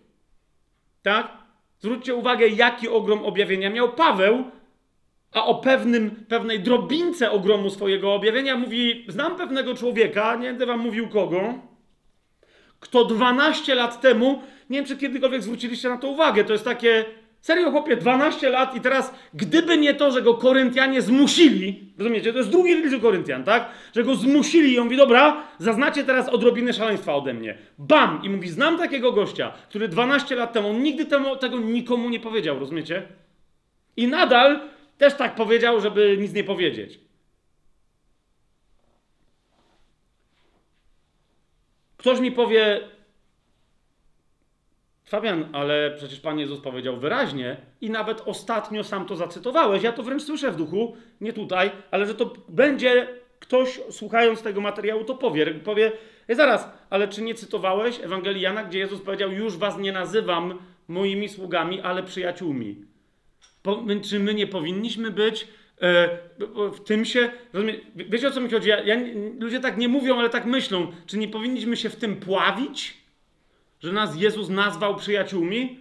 Tak? Zwróćcie uwagę, jaki ogrom objawienia miał Paweł, a o pewnym, pewnej drobince ogromu swojego objawienia mówi: Znam pewnego człowieka, nie będę wam mówił kogo, kto 12 lat temu nie wiem, czy kiedykolwiek zwróciliście na to uwagę. To jest takie, serio chłopie, 12 lat i teraz, gdyby nie to, że go Koryntianie zmusili, rozumiecie, to jest drugi list Koryntian, tak? Że go zmusili i on mówi, dobra, zaznacie teraz odrobinę szaleństwa ode mnie. Bam! I mówi, znam takiego gościa, który 12 lat temu, nigdy temu, tego nikomu nie powiedział, rozumiecie? I nadal też tak powiedział, żeby nic nie powiedzieć. Ktoś mi powie, Fabian, ale przecież Pan Jezus powiedział wyraźnie i nawet ostatnio sam to zacytowałeś. Ja to wręcz słyszę w duchu, nie tutaj, ale że to będzie ktoś słuchając tego materiału to powie. Powie, zaraz, ale czy nie cytowałeś Ewangelii Jana, gdzie Jezus powiedział, już was nie nazywam moimi sługami, ale przyjaciółmi. Po, my, czy my nie powinniśmy być e, w tym się, rozumie, wiecie o co mi chodzi? Ja, ja, ludzie tak nie mówią, ale tak myślą. Czy nie powinniśmy się w tym pławić? Że nas Jezus nazwał przyjaciółmi?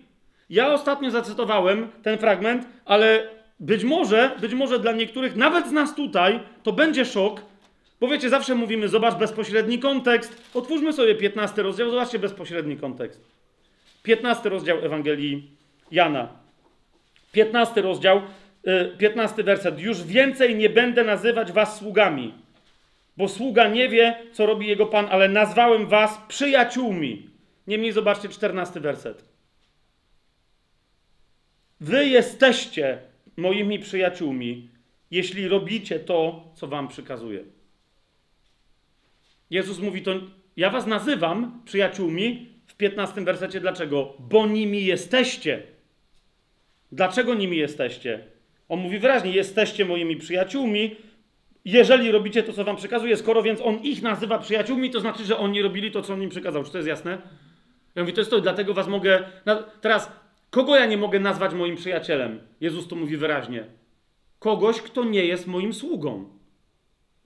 Ja ostatnio zacytowałem ten fragment, ale być może, być może dla niektórych, nawet z nas tutaj, to będzie szok, bo wiecie, zawsze mówimy, zobacz bezpośredni kontekst. Otwórzmy sobie 15 rozdział, zobaczcie bezpośredni kontekst. 15 rozdział Ewangelii Jana. 15 rozdział, 15 y, werset. Już więcej nie będę nazywać was sługami, bo sługa nie wie, co robi jego pan, ale nazwałem was przyjaciółmi. Niemniej zobaczcie czternasty werset. Wy jesteście moimi przyjaciółmi, jeśli robicie to, co wam przykazuję. Jezus mówi to, ja was nazywam przyjaciółmi w piętnastym wersecie. Dlaczego? Bo nimi jesteście. Dlaczego nimi jesteście? On mówi wyraźnie, jesteście moimi przyjaciółmi, jeżeli robicie to, co wam przykazuje. Skoro więc on ich nazywa przyjaciółmi, to znaczy, że oni robili to, co on im przykazał. Czy to jest jasne? Ja mówię, to jest to, dlatego was mogę. Teraz, kogo ja nie mogę nazwać moim przyjacielem? Jezus to mówi wyraźnie. Kogoś, kto nie jest moim sługą.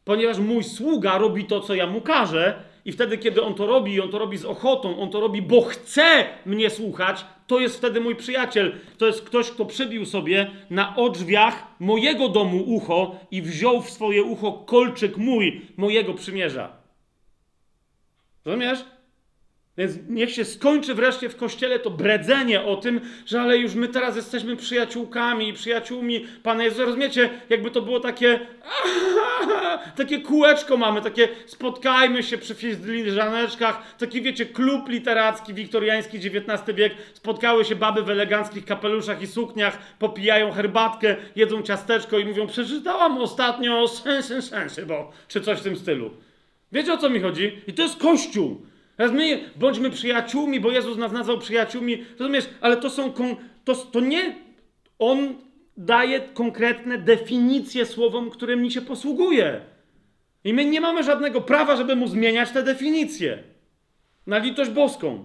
Ponieważ mój sługa robi to, co ja mu każę, i wtedy, kiedy on to robi, on to robi z ochotą, on to robi, bo chce mnie słuchać, to jest wtedy mój przyjaciel. To jest ktoś, kto przybił sobie na odrzwiach mojego domu ucho i wziął w swoje ucho kolczyk mój, mojego przymierza. Rozumiesz? Więc niech się skończy wreszcie w kościele to bredzenie o tym, że ale już my teraz jesteśmy przyjaciółkami i przyjaciółmi Pana Jezusa. Rozumiecie? Jakby to było takie (laughs) takie kółeczko mamy, takie spotkajmy się przy filiżaneczkach, taki wiecie, klub literacki wiktoriański XIX wiek, spotkały się baby w eleganckich kapeluszach i sukniach, popijają herbatkę, jedzą ciasteczko i mówią, przeczytałam ostatnio sensy, (laughs) sensy, bo, czy coś w tym stylu. Wiecie o co mi chodzi? I to jest Kościół. Teraz my bądźmy przyjaciółmi, bo Jezus nas nazwał przyjaciółmi. Rozumiesz? Ale to są. To, to nie. On daje konkretne definicje słowom, którymi się posługuje. I my nie mamy żadnego prawa, żeby mu zmieniać te definicje. Na litość boską.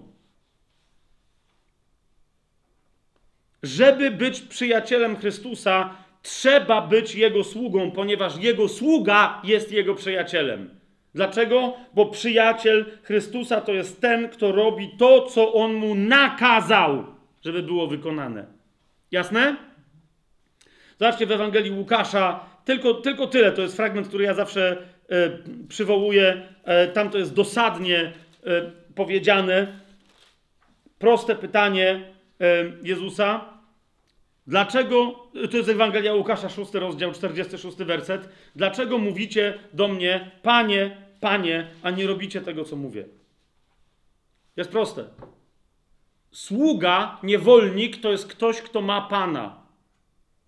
Żeby być przyjacielem Chrystusa, trzeba być jego sługą, ponieważ jego sługa jest jego przyjacielem. Dlaczego? Bo przyjaciel Chrystusa to jest ten, kto robi to, co on mu nakazał, żeby było wykonane. Jasne? Zobaczcie w Ewangelii Łukasza, tylko, tylko tyle, to jest fragment, który ja zawsze e, przywołuję. E, tam to jest dosadnie e, powiedziane. Proste pytanie e, Jezusa. Dlaczego, to jest Ewangelia Łukasza, 6 rozdział, 46 werset. Dlaczego mówicie do mnie, panie, panie, a nie robicie tego, co mówię? Jest proste. Sługa, niewolnik to jest ktoś, kto ma pana.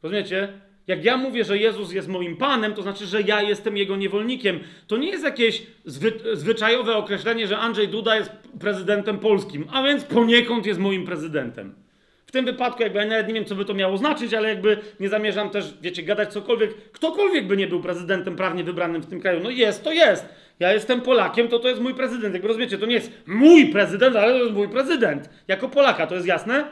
Rozumiecie? Jak ja mówię, że Jezus jest moim panem, to znaczy, że ja jestem jego niewolnikiem. To nie jest jakieś zwy, zwyczajowe określenie, że Andrzej Duda jest prezydentem polskim, a więc poniekąd jest moim prezydentem. W tym wypadku, jakby ja nawet nie wiem, co by to miało znaczyć, ale jakby nie zamierzam też, wiecie, gadać cokolwiek. Ktokolwiek by nie był prezydentem prawnie wybranym w tym kraju. No jest, to jest. Ja jestem Polakiem, to to jest mój prezydent. Jakby rozumiecie, to nie jest mój prezydent, ale to jest mój prezydent. Jako Polaka, to jest jasne?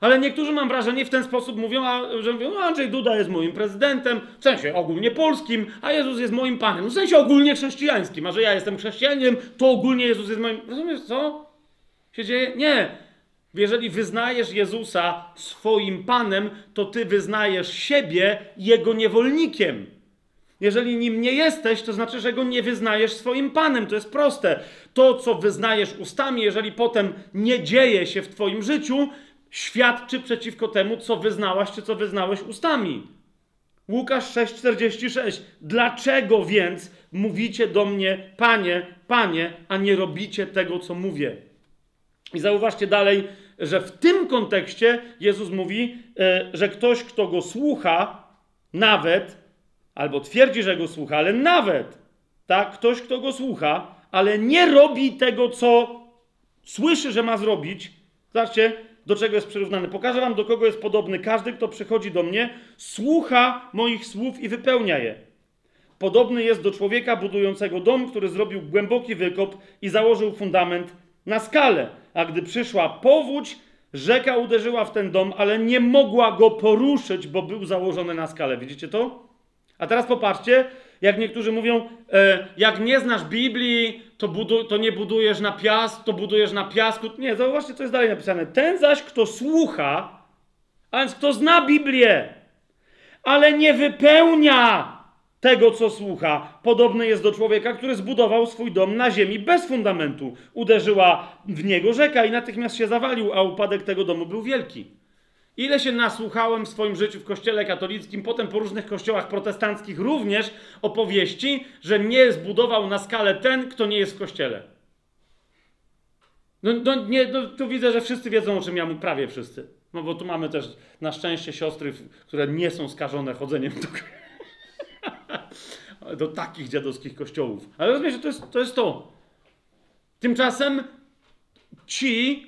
Ale niektórzy, mam wrażenie, w ten sposób mówią, a, że mówią, no Andrzej Duda jest moim prezydentem, w sensie ogólnie polskim, a Jezus jest moim Panem. No w sensie ogólnie chrześcijańskim, a że ja jestem chrześcijaninem, to ogólnie Jezus jest moim... Rozumiesz, co się dzieje? Nie. Jeżeli wyznajesz Jezusa swoim Panem, to ty wyznajesz siebie Jego niewolnikiem. Jeżeli nim nie jesteś, to znaczy, że go nie wyznajesz swoim Panem. To jest proste. To, co wyznajesz ustami, jeżeli potem nie dzieje się w Twoim życiu, świadczy przeciwko temu, co wyznałaś, czy co wyznałeś ustami. Łukasz 6,46. Dlaczego więc mówicie do mnie, Panie, Panie, a nie robicie tego, co mówię? I zauważcie dalej, że w tym kontekście Jezus mówi, e, że ktoś, kto go słucha, nawet, albo twierdzi, że go słucha, ale nawet, tak, ktoś, kto go słucha, ale nie robi tego, co słyszy, że ma zrobić. Zobaczcie, do czego jest przyrównany. Pokażę wam, do kogo jest podobny. Każdy, kto przychodzi do mnie, słucha moich słów i wypełnia je. Podobny jest do człowieka budującego dom, który zrobił głęboki wykop i założył fundament na skalę. A gdy przyszła powódź, rzeka uderzyła w ten dom, ale nie mogła go poruszyć, bo był założony na skalę. Widzicie to? A teraz popatrzcie, jak niektórzy mówią, e, jak nie znasz Biblii, to, budu, to nie budujesz na piasku, to budujesz na piasku. Nie, zauważcie, co jest dalej napisane. Ten zaś, kto słucha, a więc kto zna Biblię, ale nie wypełnia tego, co słucha, podobny jest do człowieka, który zbudował swój dom na ziemi bez fundamentu. Uderzyła w niego rzeka i natychmiast się zawalił, a upadek tego domu był wielki. Ile się nasłuchałem w swoim życiu w kościele katolickim, potem po różnych kościołach protestanckich również opowieści, że nie zbudował na skalę ten, kto nie jest w kościele. No, no, nie, no, tu widzę, że wszyscy wiedzą, o czym ja mówię, prawie wszyscy. No bo tu mamy też na szczęście siostry, które nie są skażone chodzeniem do, do takich dziadowskich kościołów. Ale rozumiecie, to jest to. Jest to. Tymczasem ci,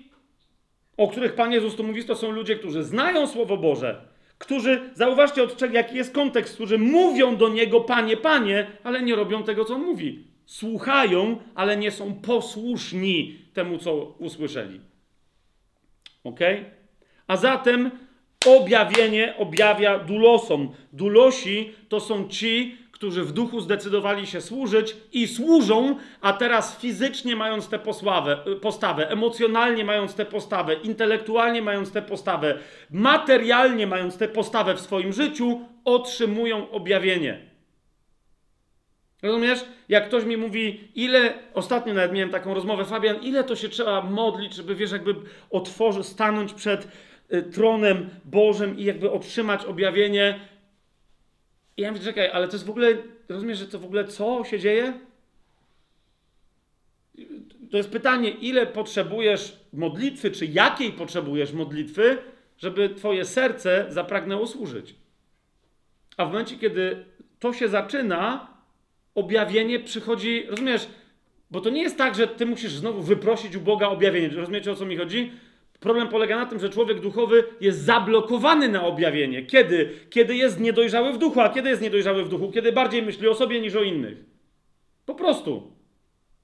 o których Pan Jezus tu mówi, to są ludzie, którzy znają Słowo Boże, którzy, zauważcie od czego, jaki jest kontekst, którzy mówią do Niego, Panie, Panie, ale nie robią tego, co On mówi. Słuchają, ale nie są posłuszni temu, co usłyszeli. Ok? A zatem objawienie objawia dulosom. Dulosi to są ci, którzy w duchu zdecydowali się służyć i służą, a teraz fizycznie mając tę postawę, emocjonalnie mając tę postawę, intelektualnie mając tę postawę, materialnie mając tę postawę w swoim życiu, otrzymują objawienie. Rozumiesz? Jak ktoś mi mówi, ile, ostatnio nawet miałem taką rozmowę, Fabian, ile to się trzeba modlić, żeby, wiesz, jakby otworzyć, stanąć przed y, tronem Bożym i jakby otrzymać objawienie. I ja mówię, czekaj, ale to jest w ogóle, rozumiesz, że to w ogóle co się dzieje? To jest pytanie, ile potrzebujesz modlitwy, czy jakiej potrzebujesz modlitwy, żeby twoje serce zapragnęło służyć. A w momencie, kiedy to się zaczyna, objawienie przychodzi, rozumiesz? Bo to nie jest tak, że ty musisz znowu wyprosić u Boga objawienie. Rozumiecie o co mi chodzi? Problem polega na tym, że człowiek duchowy jest zablokowany na objawienie. Kiedy? Kiedy jest niedojrzały w duchu. A kiedy jest niedojrzały w duchu? Kiedy bardziej myśli o sobie niż o innych. Po prostu.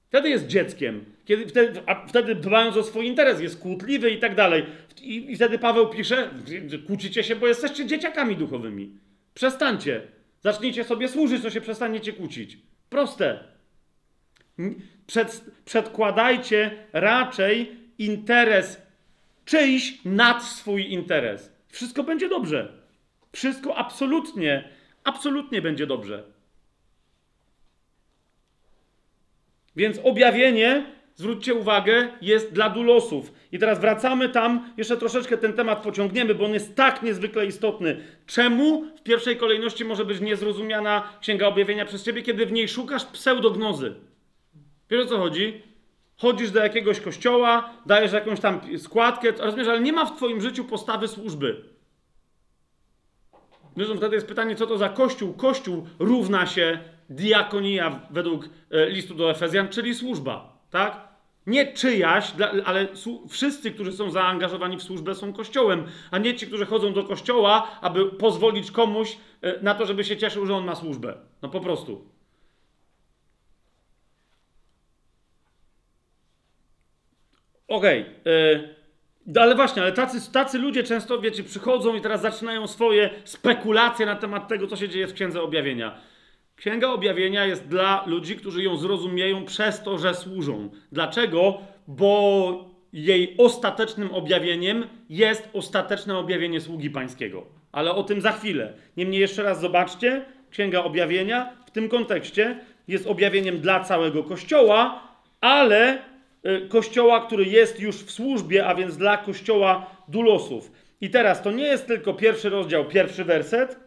Wtedy jest dzieckiem. Kiedy, wtedy, a wtedy dbając o swój interes, jest kłótliwy i tak dalej. I, I wtedy Paweł pisze, kłócicie się, bo jesteście dzieciakami duchowymi. Przestańcie. Zacznijcie sobie służyć, to się przestaniecie kłócić. Proste. Przed, przedkładajcie raczej interes czyjś nad swój interes. Wszystko będzie dobrze. Wszystko absolutnie, absolutnie będzie dobrze. Więc objawienie, zwróćcie uwagę, jest dla dulosów. I teraz wracamy tam, jeszcze troszeczkę ten temat pociągniemy, bo on jest tak niezwykle istotny. Czemu w pierwszej kolejności może być niezrozumiana Księga Objawienia przez ciebie, kiedy w niej szukasz pseudognozy? Wiesz o co chodzi? Chodzisz do jakiegoś kościoła, dajesz jakąś tam składkę, rozumiesz, ale nie ma w twoim życiu postawy służby. Zresztą wtedy jest pytanie, co to za kościół? Kościół równa się diakonia według e, listu do Efezjan, czyli służba, tak? Nie czyjaś, ale wszyscy, którzy są zaangażowani w służbę, są kościołem, a nie ci, którzy chodzą do kościoła, aby pozwolić komuś e, na to, żeby się cieszył, że on ma służbę. No po prostu. Okej. Okay. E, ale właśnie, ale tacy, tacy ludzie często, wiecie, przychodzą i teraz zaczynają swoje spekulacje na temat tego, co się dzieje w Księdze Objawienia. Księga Objawienia jest dla ludzi, którzy ją zrozumieją przez to, że służą. Dlaczego? Bo jej ostatecznym objawieniem jest ostateczne objawienie sługi pańskiego. Ale o tym za chwilę. Niemniej jeszcze raz zobaczcie, Księga Objawienia w tym kontekście jest objawieniem dla całego Kościoła, ale Kościoła, który jest już w służbie, a więc dla Kościoła dulosów. I teraz to nie jest tylko pierwszy rozdział, pierwszy werset,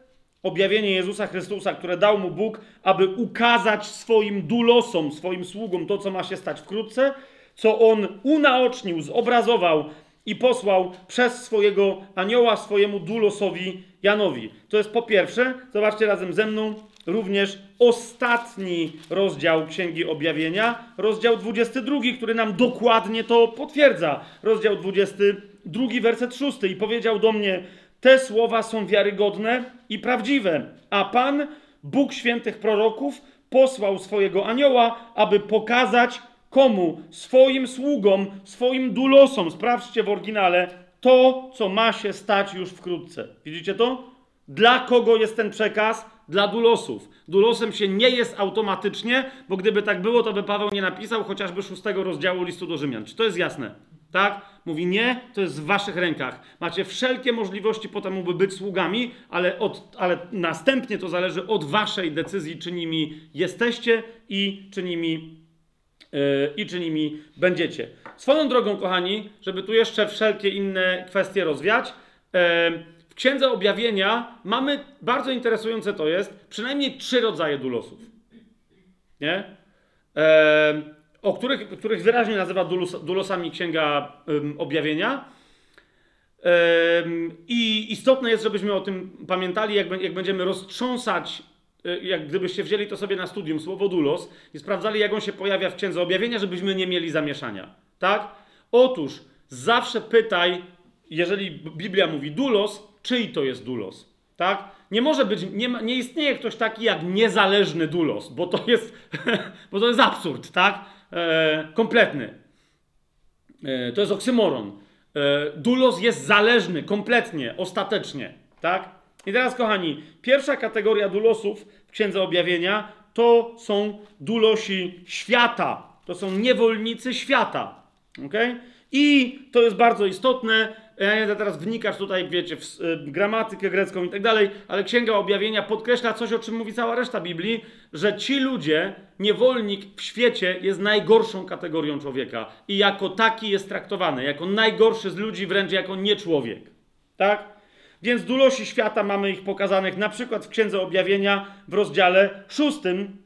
objawienie Jezusa Chrystusa, które dał mu Bóg, aby ukazać swoim dulosom, swoim sługom to, co ma się stać wkrótce, co on unaocznił, zobrazował i posłał przez swojego anioła swojemu dulosowi Janowi. To jest po pierwsze, zobaczcie razem ze mną, również ostatni rozdział Księgi Objawienia, rozdział 22, który nam dokładnie to potwierdza. Rozdział 22, werset 6. I powiedział do mnie, te słowa są wiarygodne i prawdziwe, a Pan, Bóg świętych proroków, posłał swojego anioła, aby pokazać komu? Swoim sługom, swoim dulosom, sprawdźcie w oryginale, to, co ma się stać już wkrótce. Widzicie to? Dla kogo jest ten przekaz? Dla dulosów. Dulosem się nie jest automatycznie, bo gdyby tak było, to by Paweł nie napisał chociażby szóstego rozdziału listu do Rzymian. Czy to jest jasne? Tak? Mówi nie, to jest w waszych rękach. Macie wszelkie możliwości potem, by być sługami, ale, od, ale następnie to zależy od waszej decyzji, czy nimi jesteście i czy nimi, yy, i czy nimi będziecie. Swoją drogą, kochani, żeby tu jeszcze wszelkie inne kwestie rozwiać, yy, Księdze Objawienia mamy, bardzo interesujące to jest, przynajmniej trzy rodzaje dulosów. Nie? Yy, o których, których wyraźnie nazywa dulos, dulosami Księga um, Objawienia. Um, I istotne jest, żebyśmy o tym pamiętali, jak, jak będziemy roztrząsać, e, jak gdybyście wzięli to sobie na studium, słowo dulos i sprawdzali, jak on się pojawia w Księdze Objawienia, żebyśmy nie mieli zamieszania. Tak? Otóż zawsze pytaj, jeżeli Biblia mówi dulos, czyj to jest dulos? Tak? Nie może być, nie, ma, nie istnieje ktoś taki jak niezależny dulos, bo to jest, (laughs) bo to jest absurd, tak? e, kompletny. E, to jest oksymoron. E, dulos jest zależny kompletnie, ostatecznie. Tak? I teraz, kochani, pierwsza kategoria dulosów w Księdze Objawienia to są dulosi świata. To są niewolnicy świata. Okay? I to jest bardzo istotne. Ja nie będę teraz wnikać tutaj, wiecie, w y, gramatykę grecką i tak dalej, ale Księga Objawienia podkreśla coś, o czym mówi cała reszta Biblii, że ci ludzie, niewolnik w świecie jest najgorszą kategorią człowieka i jako taki jest traktowany, jako najgorszy z ludzi, wręcz jako nieczłowiek. Tak? Więc dulosi świata mamy ich pokazanych na przykład w Księdze Objawienia w rozdziale szóstym,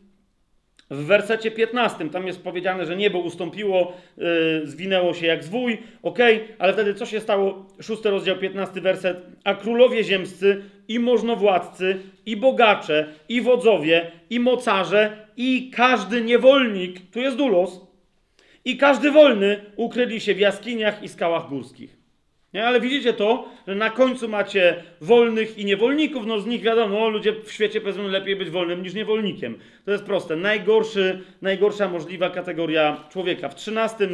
w wersecie 15 tam jest powiedziane, że niebo ustąpiło, yy, zwinęło się jak zwój, ok, ale wtedy co się stało? Szósty rozdział, 15 werset. A królowie ziemscy i możnowładcy, i bogacze, i wodzowie, i mocarze, i każdy niewolnik, tu jest dulos, i każdy wolny ukryli się w jaskiniach i skałach górskich. Nie? Ale widzicie to, że na końcu macie wolnych i niewolników, no z nich wiadomo, ludzie w świecie powiedzą lepiej być wolnym niż niewolnikiem. To jest proste. Najgorszy, najgorsza możliwa kategoria człowieka. W 13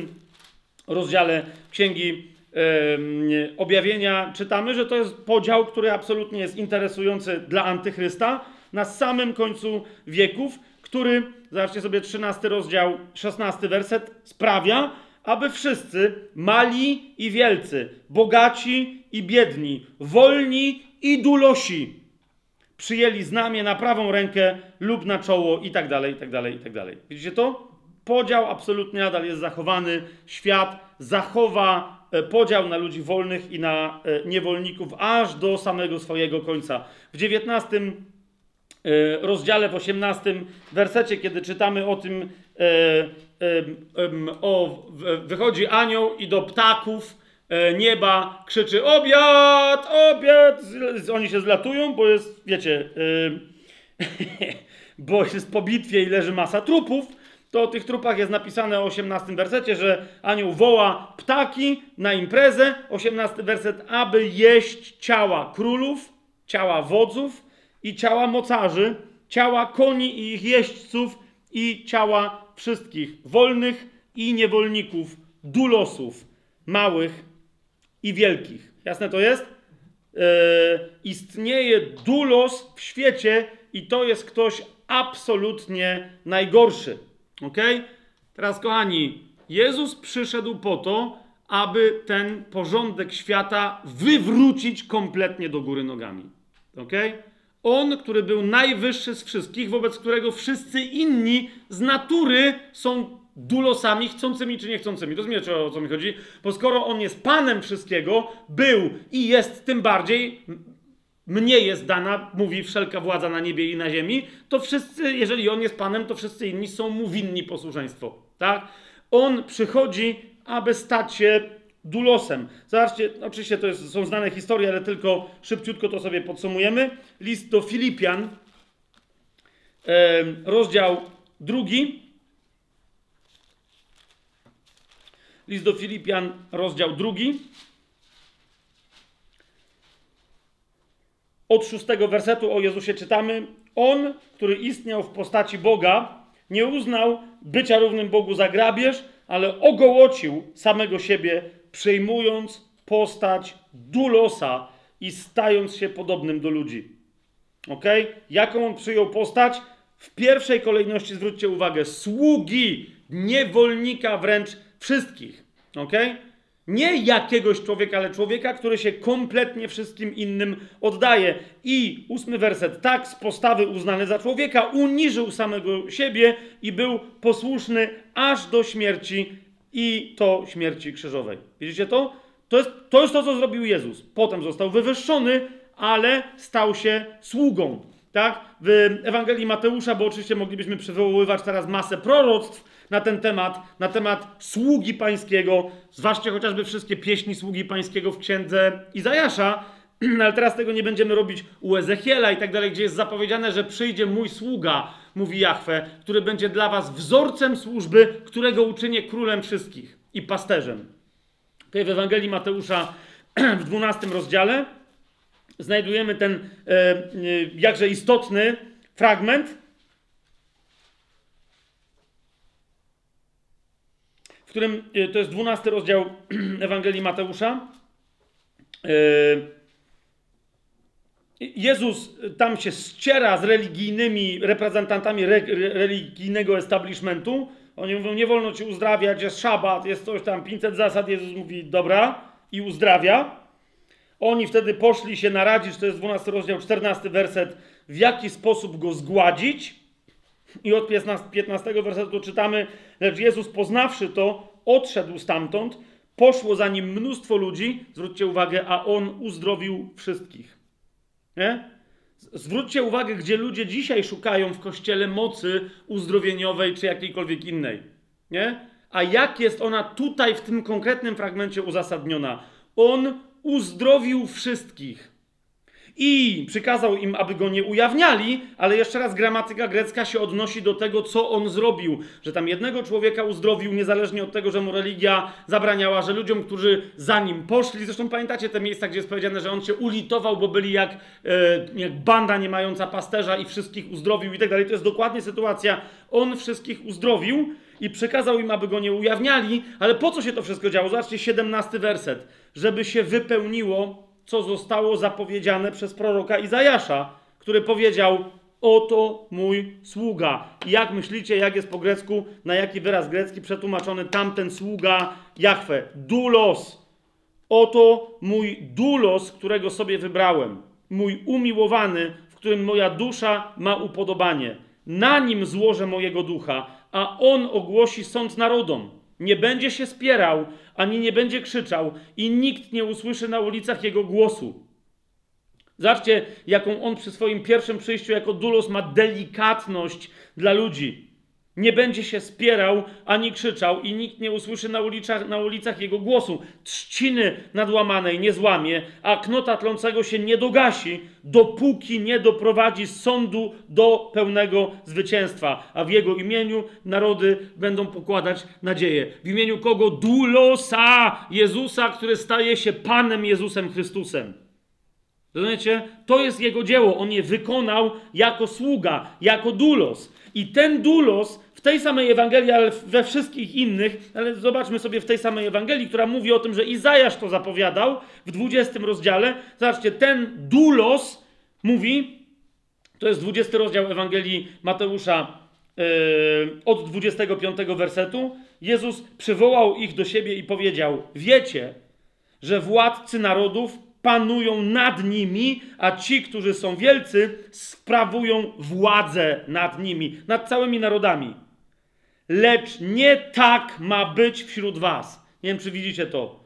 rozdziale Księgi yy, Objawienia czytamy, że to jest podział, który absolutnie jest interesujący dla antychrysta na samym końcu wieków, który, zobaczcie sobie 13 rozdział, 16 werset, sprawia, aby wszyscy, mali i wielcy, bogaci i biedni, wolni i dulosi, przyjęli znamię na prawą rękę lub na czoło i tak dalej, i tak dalej, i tak dalej. Widzicie to? Podział absolutnie nadal jest zachowany. Świat zachowa e, podział na ludzi wolnych i na e, niewolników aż do samego swojego końca. W 19 e, rozdziale, w 18 wersecie, kiedy czytamy o tym, o, wychodzi anioł i do ptaków e, nieba krzyczy obiad, obiad. Oni się zlatują, bo jest, wiecie, (laughs) bo jest po bitwie i leży masa trupów. To o tych trupach jest napisane w 18 wersecie, że anioł woła ptaki na imprezę. 18 werset, aby jeść ciała królów, ciała wodzów i ciała mocarzy, ciała koni i ich jeźdźców i ciała wszystkich wolnych i niewolników, dulosów, małych i wielkich. Jasne to jest? Yy, istnieje dulos w świecie i to jest ktoś absolutnie najgorszy. Ok? Teraz, kochani, Jezus przyszedł po to, aby ten porządek świata wywrócić kompletnie do góry nogami. Ok? On, który był najwyższy z wszystkich, wobec którego wszyscy inni z natury są dulosami, chcącymi czy niechcącymi. Rozumiecie o co mi chodzi? Bo skoro on jest panem wszystkiego, był i jest tym bardziej, mnie jest dana, mówi wszelka władza na niebie i na ziemi, to wszyscy, jeżeli on jest panem, to wszyscy inni są mu winni posłuszeństwo. Tak? On przychodzi, aby stać się dulosem. Zobaczcie, oczywiście to jest, są znane historie, ale tylko szybciutko to sobie podsumujemy. List do Filipian, rozdział drugi. List do Filipian, rozdział drugi. Od szóstego wersetu o Jezusie czytamy. On, który istniał w postaci Boga, nie uznał bycia równym Bogu za grabież, ale ogołocił samego siebie, przejmując postać dulosa i stając się podobnym do ludzi. Ok? Jaką on przyjął postać? W pierwszej kolejności zwróćcie uwagę, sługi, niewolnika wręcz wszystkich. Ok? Nie jakiegoś człowieka, ale człowieka, który się kompletnie wszystkim innym oddaje. I ósmy werset. Tak z postawy uznany za człowieka uniżył samego siebie i był posłuszny aż do śmierci i to śmierci krzyżowej. Widzicie to? To jest, to jest to, co zrobił Jezus. Potem został wywyższony, ale stał się sługą. Tak? W Ewangelii Mateusza, bo oczywiście moglibyśmy przywoływać teraz masę proroctw na ten temat, na temat sługi pańskiego, zwłaszcza chociażby wszystkie pieśni sługi pańskiego w księdze Izajasza, (clears throat) ale teraz tego nie będziemy robić u Ezechiela i tak dalej, gdzie jest zapowiedziane, że przyjdzie mój sługa, mówi Jahwe, który będzie dla was wzorcem służby, którego uczynię królem wszystkich i pasterzem. W Ewangelii Mateusza (clears throat) w 12 rozdziale znajdujemy ten e, e, jakże istotny fragment, w którym e, to jest 12 rozdział (clears throat) Ewangelii Mateusza. Jezus tam się ściera z religijnymi reprezentantami re, re, religijnego establishmentu. Oni mówią, nie wolno ci uzdrawiać, jest szabat, jest coś tam, 500 zasad. Jezus mówi, dobra, i uzdrawia. Oni wtedy poszli się naradzić, to jest 12 rozdział, 14 werset, w jaki sposób go zgładzić. I od 15, 15 wersetu czytamy, lecz Jezus poznawszy to, odszedł stamtąd, poszło za nim mnóstwo ludzi, zwróćcie uwagę, a on uzdrowił wszystkich. Nie? Zwróćcie uwagę, gdzie ludzie dzisiaj szukają w kościele mocy uzdrowieniowej czy jakiejkolwiek innej. Nie? A jak jest ona tutaj w tym konkretnym fragmencie uzasadniona? On uzdrowił wszystkich. I przykazał im, aby go nie ujawniali, ale jeszcze raz gramatyka grecka się odnosi do tego, co on zrobił. Że tam jednego człowieka uzdrowił, niezależnie od tego, że mu religia zabraniała, że ludziom, którzy za nim poszli, zresztą pamiętacie te miejsca, gdzie jest powiedziane, że on się ulitował, bo byli jak, e, jak banda nie mająca pasterza i wszystkich uzdrowił i tak dalej. To jest dokładnie sytuacja. On wszystkich uzdrowił i przekazał im, aby go nie ujawniali, ale po co się to wszystko działo? Zobaczcie, 17 werset. Żeby się wypełniło co zostało zapowiedziane przez proroka Izajasza, który powiedział: Oto mój sługa. I jak myślicie, jak jest po grecku, na jaki wyraz grecki przetłumaczony tamten sługa Jahwe? Dulos. Oto mój dulos, którego sobie wybrałem. Mój umiłowany, w którym moja dusza ma upodobanie. Na nim złożę mojego ducha, a on ogłosi sąd narodom. Nie będzie się spierał, ani nie będzie krzyczał, i nikt nie usłyszy na ulicach jego głosu. Zobaczcie, jaką on przy swoim pierwszym przyjściu jako dulos ma delikatność dla ludzi. Nie będzie się spierał ani krzyczał, i nikt nie usłyszy na ulicach, na ulicach jego głosu. Trzciny nadłamanej nie złamie, a knota tlącego się nie dogasi, dopóki nie doprowadzi sądu do pełnego zwycięstwa. A w jego imieniu narody będą pokładać nadzieję. W imieniu kogo? Dulosa Jezusa, który staje się Panem Jezusem Chrystusem. Rozumiecie? To jest jego dzieło. On je wykonał jako sługa, jako dulos. I ten dulos w tej samej Ewangelii, ale we wszystkich innych, ale zobaczmy sobie w tej samej Ewangelii, która mówi o tym, że Izajasz to zapowiadał w 20 rozdziale. Zobaczcie, ten dulos mówi, to jest 20 rozdział Ewangelii Mateusza yy, od 25 wersetu. Jezus przywołał ich do siebie i powiedział: Wiecie, że władcy narodów panują nad nimi, a ci, którzy są wielcy, sprawują władzę nad nimi, nad całymi narodami. Lecz nie tak ma być wśród was. Nie wiem, czy widzicie to.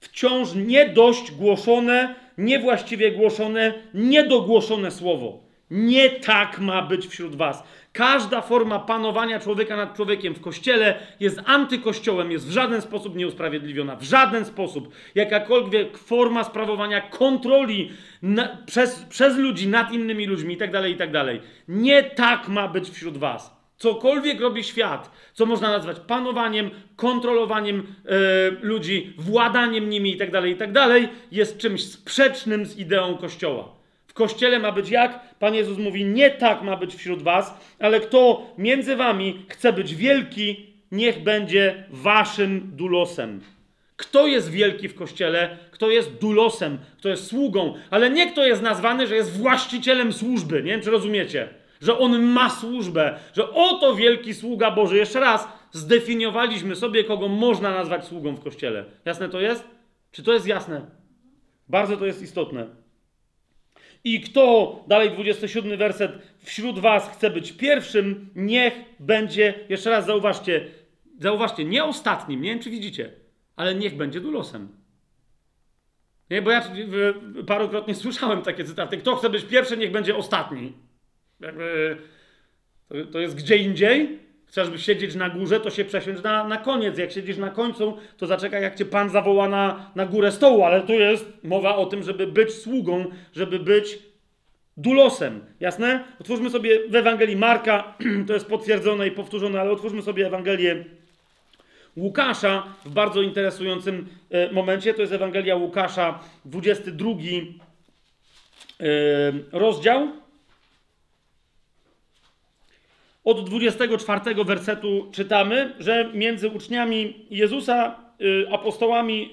Wciąż nie dość głoszone, niewłaściwie głoszone, niedogłoszone słowo. Nie tak ma być wśród was. Każda forma panowania człowieka nad człowiekiem w kościele jest antykościołem, jest w żaden sposób nieusprawiedliwiona. W żaden sposób. Jakakolwiek forma sprawowania kontroli na, przez, przez ludzi nad innymi ludźmi itd., tak itd. Tak Nie tak ma być wśród was. Cokolwiek robi świat, co można nazwać panowaniem, kontrolowaniem e, ludzi, władaniem nimi itd., tak itd., jest czymś sprzecznym z ideą Kościoła. W kościele ma być jak? Pan Jezus mówi: Nie tak ma być wśród was, ale kto między wami chce być wielki, niech będzie waszym dulosem. Kto jest wielki w kościele, kto jest dulosem, kto jest sługą, ale nie kto jest nazwany, że jest właścicielem służby. Nie wiem, czy rozumiecie, że on ma służbę, że oto wielki sługa Boży. Jeszcze raz zdefiniowaliśmy sobie, kogo można nazwać sługą w kościele. Jasne to jest? Czy to jest jasne? Bardzo to jest istotne. I kto, dalej 27 werset, wśród was chce być pierwszym, niech będzie, jeszcze raz zauważcie, zauważcie, nie ostatnim, nie wiem czy widzicie, ale niech będzie dulosem. Nie, bo ja parokrotnie słyszałem takie cytaty. Kto chce być pierwszy, niech będzie ostatni. Jakby, to, to jest gdzie indziej. Chcesz siedzieć na górze, to się przesiądź na, na koniec. Jak siedzisz na końcu, to zaczekaj, jak cię Pan zawoła na, na górę stołu. Ale tu jest mowa o tym, żeby być sługą, żeby być dulosem. Jasne? Otwórzmy sobie w Ewangelii Marka, (clears throat) to jest potwierdzone i powtórzone, ale otwórzmy sobie Ewangelię Łukasza w bardzo interesującym e, momencie. To jest Ewangelia Łukasza, 22 e, rozdział. Od 24 wersetu czytamy, że między uczniami Jezusa y, apostołami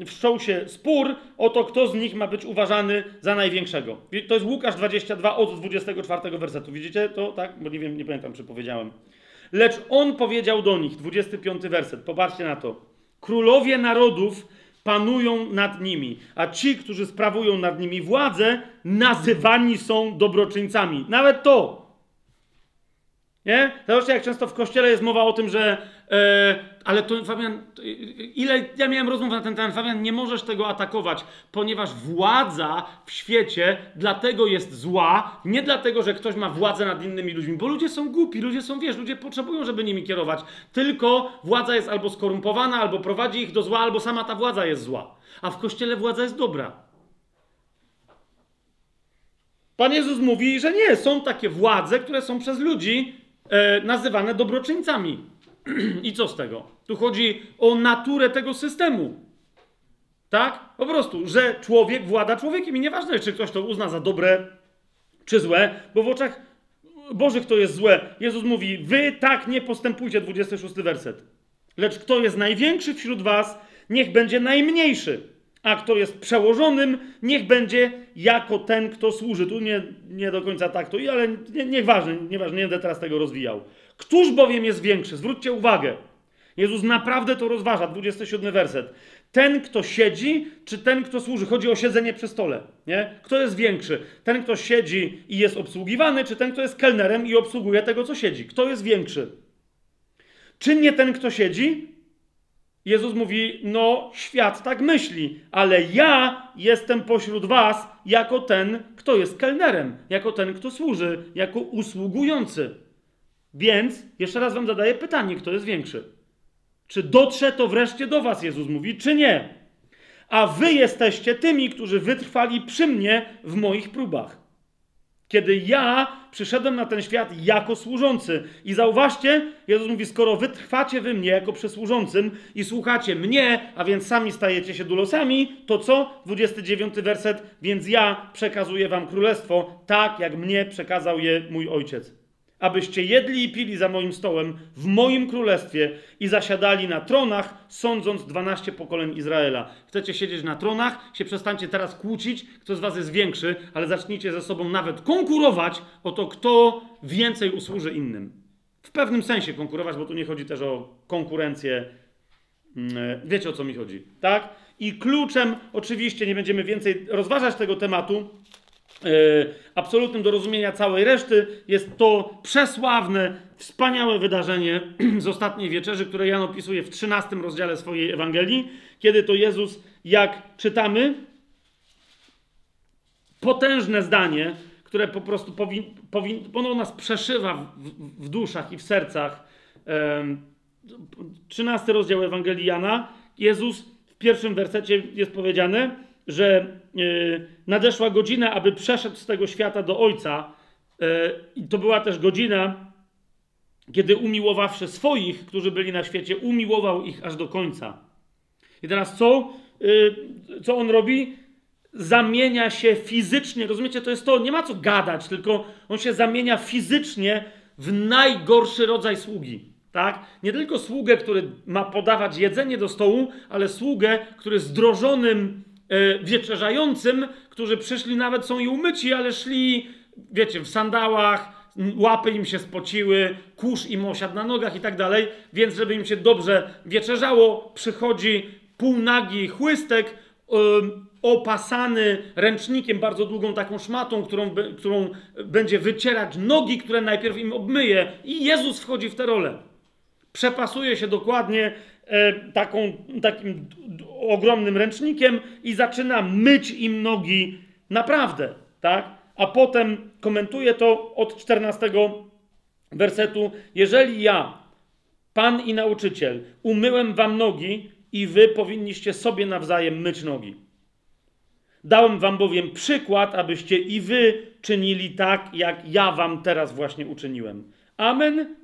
y, wszczął się spór o to, kto z nich ma być uważany za największego. Wi- To jest Łukasz 22 od 24 wersetu. Widzicie to? Tak? Bo nie wiem, nie pamiętam, czy powiedziałem. Lecz on powiedział do nich, 25 werset, popatrzcie na to. Królowie narodów panują nad nimi, a ci, którzy sprawują nad nimi władzę, nazywani są dobroczyńcami. Nawet to. Nie? Zobaczcie, jak często w kościele jest mowa o tym, że e, ale to Fabian, to, ile ja miałem rozmów na ten temat, Fabian, nie możesz tego atakować, ponieważ władza w świecie dlatego jest zła, nie dlatego, że ktoś ma władzę nad innymi ludźmi, bo ludzie są głupi, ludzie są, wiesz, ludzie potrzebują, żeby nimi kierować, tylko władza jest albo skorumpowana, albo prowadzi ich do zła, albo sama ta władza jest zła, a w kościele władza jest dobra. Pan Jezus mówi, że nie, są takie władze, które są przez ludzi e, nazywane dobroczyńcami. (clears throat) I co z tego? Tu chodzi o naturę tego systemu. Tak? Po prostu, że człowiek włada człowiekiem i nieważne, czy ktoś to uzna za dobre, czy złe, bo w oczach Bożych to jest złe. Jezus mówi, wy tak nie postępujcie, 26 werset. Lecz kto jest największy wśród was, niech będzie najmniejszy. A kto jest przełożonym, niech będzie jako ten, kto służy. Tu nie, nie do końca tak to, ale nie, nieważne, nieważne, nie będę teraz tego rozwijał. Któż bowiem jest większy? Zwróćcie uwagę. Jezus naprawdę to rozważa, 27 werset. Ten, kto siedzi, czy ten, kto służy? Chodzi o siedzenie przy stole. Nie? Kto jest większy? Ten, kto siedzi i jest obsługiwany, czy ten, kto jest kelnerem i obsługuje tego, co siedzi? Kto jest większy? Czy nie ten, kto siedzi? Jezus mówi: No, świat tak myśli, ale ja jestem pośród was jako ten, kto jest kelnerem, jako ten, kto służy, jako usługujący. Więc jeszcze raz wam zadaję pytanie: kto jest większy? Czy dotrze to wreszcie do was, Jezus mówi, czy nie? A wy jesteście tymi, którzy wytrwali przy mnie w moich próbach. Kiedy ja przyszedłem na ten świat jako służący. I zauważcie, Jezus mówi, skoro wy trwacie wy mnie jako przysłużącym i słuchacie mnie, a więc sami stajecie się dulosami, to co? 29 werset. Więc ja przekazuję wam królestwo, tak jak mnie przekazał je mój ojciec. Abyście jedli i pili za moim stołem w moim królestwie i zasiadali na tronach, sądząc 12 pokoleń Izraela. Chcecie siedzieć na tronach? Się przestańcie teraz kłócić, kto z was jest większy, ale zacznijcie ze sobą nawet konkurować o to, kto więcej usłuży innym. W pewnym sensie konkurować, bo tu nie chodzi też o konkurencję. Mm, Wiecie o co mi chodzi, tak? I kluczem, oczywiście, nie będziemy więcej rozważać tego tematu, e, absolutnym do rozumienia całej reszty jest to przesławne, wspaniałe wydarzenie (clears throat) z ostatniej wieczerzy, które Jan opisuje w 13 rozdziale swojej Ewangelii, kiedy to Jezus, jak czytamy, potężne zdanie, które po prostu powin, powin, ono nas przeszywa w, w, w duszach i w sercach. Em, 13 rozdział Ewangelii Jana. Jezus w pierwszym wersecie jest powiedziane, że y, nadeszła godzina, aby przeszedł z tego świata do Ojca. Y, I to była też godzina, kiedy umiłowawszy swoich, którzy byli na świecie, umiłował ich aż do końca. I teraz co? Y, co on robi? Zamienia się fizycznie, rozumiecie? To jest to, nie ma co gadać, tylko on się zamienia fizycznie w najgorszy rodzaj sługi. Tak? Nie tylko sługę, który ma podawać jedzenie do stołu, ale sługę, który zdrożonym e, wieczerzającym, którzy przyszli, nawet są i umyci, ale szli, wiecie, w sandałach, łapy im się spociły, kurz im osiadł na nogach i tak dalej, więc żeby im się dobrze wieczerzało, przychodzi półnagi chłystek, opasany ręcznikiem, bardzo długą taką szmatą, którą, którą będzie wycierać nogi, które najpierw im obmyje i Jezus wchodzi w tę rolę. Przepasuje się dokładnie e, taką, takim ogromnym ręcznikiem i zaczyna myć im nogi naprawdę, tak? A potem komentuje to od 14 wersetu. Jeżeli ja, Pan i nauczyciel, umyłem wam nogi i wy powinniście sobie nawzajem myć nogi. Dałem wam bowiem przykład, abyście i wy czynili tak, jak ja wam teraz właśnie uczyniłem. Amen,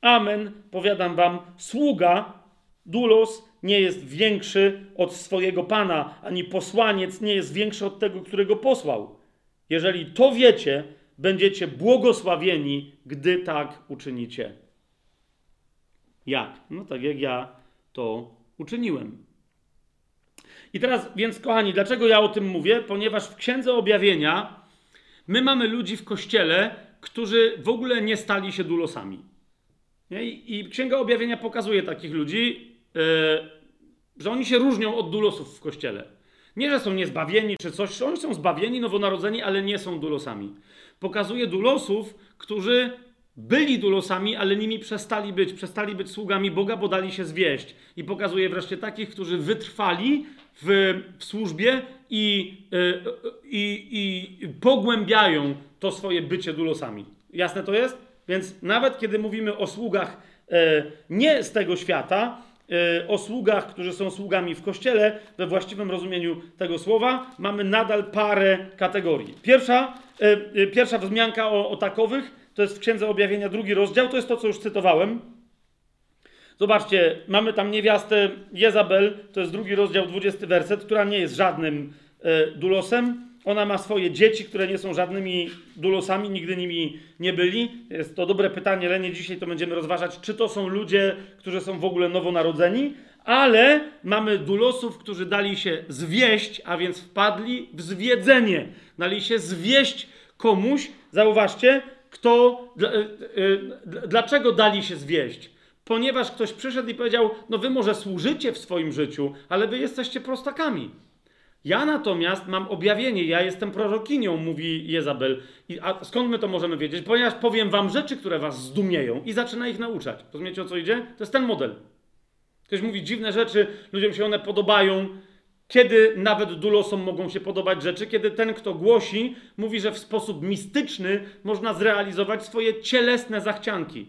amen, powiadam wam, sługa, dulos, nie jest większy od swojego pana, ani posłaniec nie jest większy od tego, którego posłał. Jeżeli to wiecie, będziecie błogosławieni, gdy tak uczynicie. Jak? No tak jak ja to uczyniłem. I teraz, więc kochani, dlaczego ja o tym mówię? Ponieważ w Księdze Objawienia my mamy ludzi w Kościele, którzy w ogóle nie stali się dulosami. I, Księga Objawienia pokazuje takich ludzi, że oni się różnią od dulosów w Kościele. Nie, że są niezbawieni czy coś, oni są zbawieni, nowonarodzeni, ale nie są dulosami. Pokazuje dulosów, którzy byli dulosami, ale nimi przestali być, przestali być sługami Boga, bo dali się zwieść. I pokazuje wreszcie takich, którzy wytrwali w, w służbie i, yy, i, i pogłębiają to swoje bycie dulosami. Jasne to jest? Więc nawet kiedy mówimy o sługach e, nie z tego świata, e, o sługach, którzy są sługami w kościele, we właściwym rozumieniu tego słowa, mamy nadal parę kategorii. Pierwsza, e, pierwsza wzmianka o, o takowych to jest w Księdze Objawienia drugi rozdział, to jest to, co już cytowałem. Zobaczcie, mamy tam niewiastę Jezabel, to jest drugi rozdział, 20 werset, która nie jest żadnym dulosem. Ona ma swoje dzieci, które nie są żadnymi dulosami, nigdy nimi nie byli. Jest to dobre pytanie, ale nie dzisiaj to będziemy rozważać, czy to są ludzie, którzy są w ogóle nowonarodzeni, ale mamy dulosów, którzy dali się zwieść, a więc wpadli w zwiedzenie. Dali się zwieść komuś, zauważcie, kto, dlaczego dali się zwieść? Ponieważ ktoś przyszedł i powiedział: No, wy może służycie w swoim życiu, ale wy jesteście prostakami. Ja natomiast mam objawienie, ja jestem prorokinią, mówi Jezabel. I, a skąd my to możemy wiedzieć? Ponieważ powiem wam rzeczy, które was zdumieją i zaczyna ich nauczać. Rozumiecie o co idzie? To jest ten model. Ktoś mówi dziwne rzeczy, ludziom się one podobają. Kiedy nawet dulosom mogą się podobać rzeczy, kiedy ten, kto głosi, mówi, że w sposób mistyczny można zrealizować swoje cielesne zachcianki.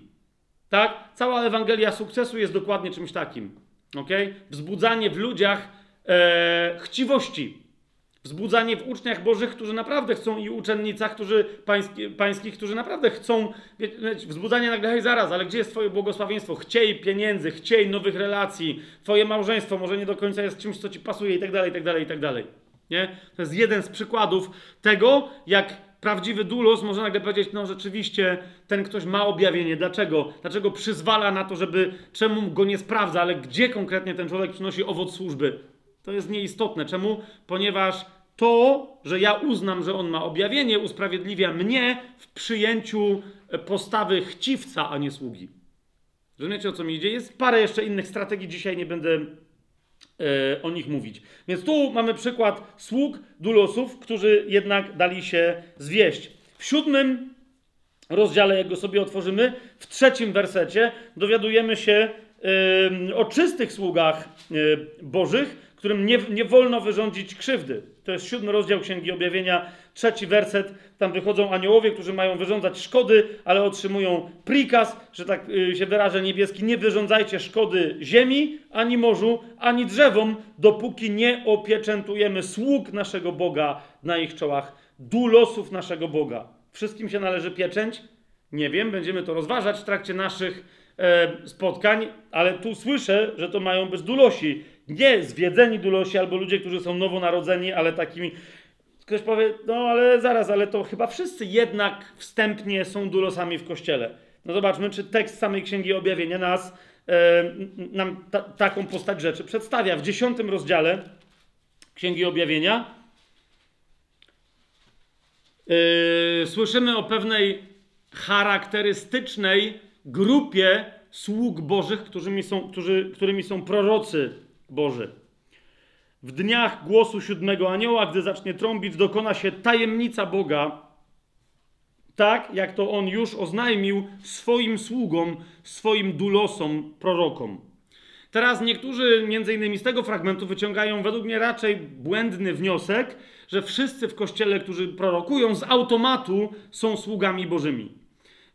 Tak? Cała Ewangelia sukcesu jest dokładnie czymś takim. Okay? Wzbudzanie w ludziach e, chciwości. Wzbudzanie w uczniach Bożych, którzy naprawdę chcą i uczennicach, którzy pański, pańskich, którzy naprawdę chcą. Wzbudzanie nagle, hej, zaraz, ale gdzie jest Twoje błogosławieństwo? Chciej pieniędzy, chciej nowych relacji, Twoje małżeństwo może nie do końca jest czymś, co Ci pasuje i tak dalej, i tak dalej, i tak dalej. Nie? To jest jeden z przykładów tego, jak prawdziwy dulos może nagle powiedzieć, no rzeczywiście ten ktoś ma objawienie. Dlaczego? Dlaczego przyzwala na to, żeby, czemu go nie sprawdza, ale gdzie konkretnie ten człowiek przynosi owoc służby? To jest nieistotne. Czemu? Ponieważ to, że ja uznam, że on ma objawienie, usprawiedliwia mnie w przyjęciu postawy chciwca, a nie sługi. Rozumiecie o co mi idzie? Jest parę jeszcze innych strategii, dzisiaj nie będę e, o nich mówić. Więc tu mamy przykład sług, dulosów, którzy jednak dali się zwieść. W siódmym rozdziale, jak go sobie otworzymy, w trzecim wersecie dowiadujemy się e, o czystych sługach e, bożych, którym nie, nie wolno wyrządzić krzywdy. To jest siódmy rozdział Księgi Objawienia, trzeci werset. Tam wychodzą aniołowie, którzy mają wyrządzać szkody, ale otrzymują prikaz, że tak y, się wyrażę niebieski, nie wyrządzajcie szkody ziemi, ani morzu, ani drzewom, dopóki nie opieczętujemy sług naszego Boga na ich czołach, dulosów naszego Boga. Wszystkim się należy pieczęć? Nie wiem, będziemy to rozważać w trakcie naszych e, spotkań, ale tu słyszę, że to mają być dulosi nie zwiedzeni dulosi albo ludzie, którzy są nowonarodzeni, ale takimi. Ktoś powie, no ale zaraz, ale to chyba wszyscy jednak wstępnie są dulosami w kościele. No zobaczmy, czy tekst samej Księgi Objawienia nas, e, nam ta, taką postać rzeczy przedstawia. W dziesiątym rozdziale Księgi Objawienia e, słyszymy o pewnej charakterystycznej grupie sług bożych, którymi są, którzy, którymi są prorocy Boży. W dniach głosu siódmego anioła, gdy zacznie trąbić, dokona się tajemnica Boga, tak jak to on już oznajmił swoim sługom, swoim dulosom, prorokom. Teraz niektórzy, między innymi z tego fragmentu, wyciągają według mnie raczej błędny wniosek, że wszyscy w kościele, którzy prorokują, z automatu są sługami bożymi.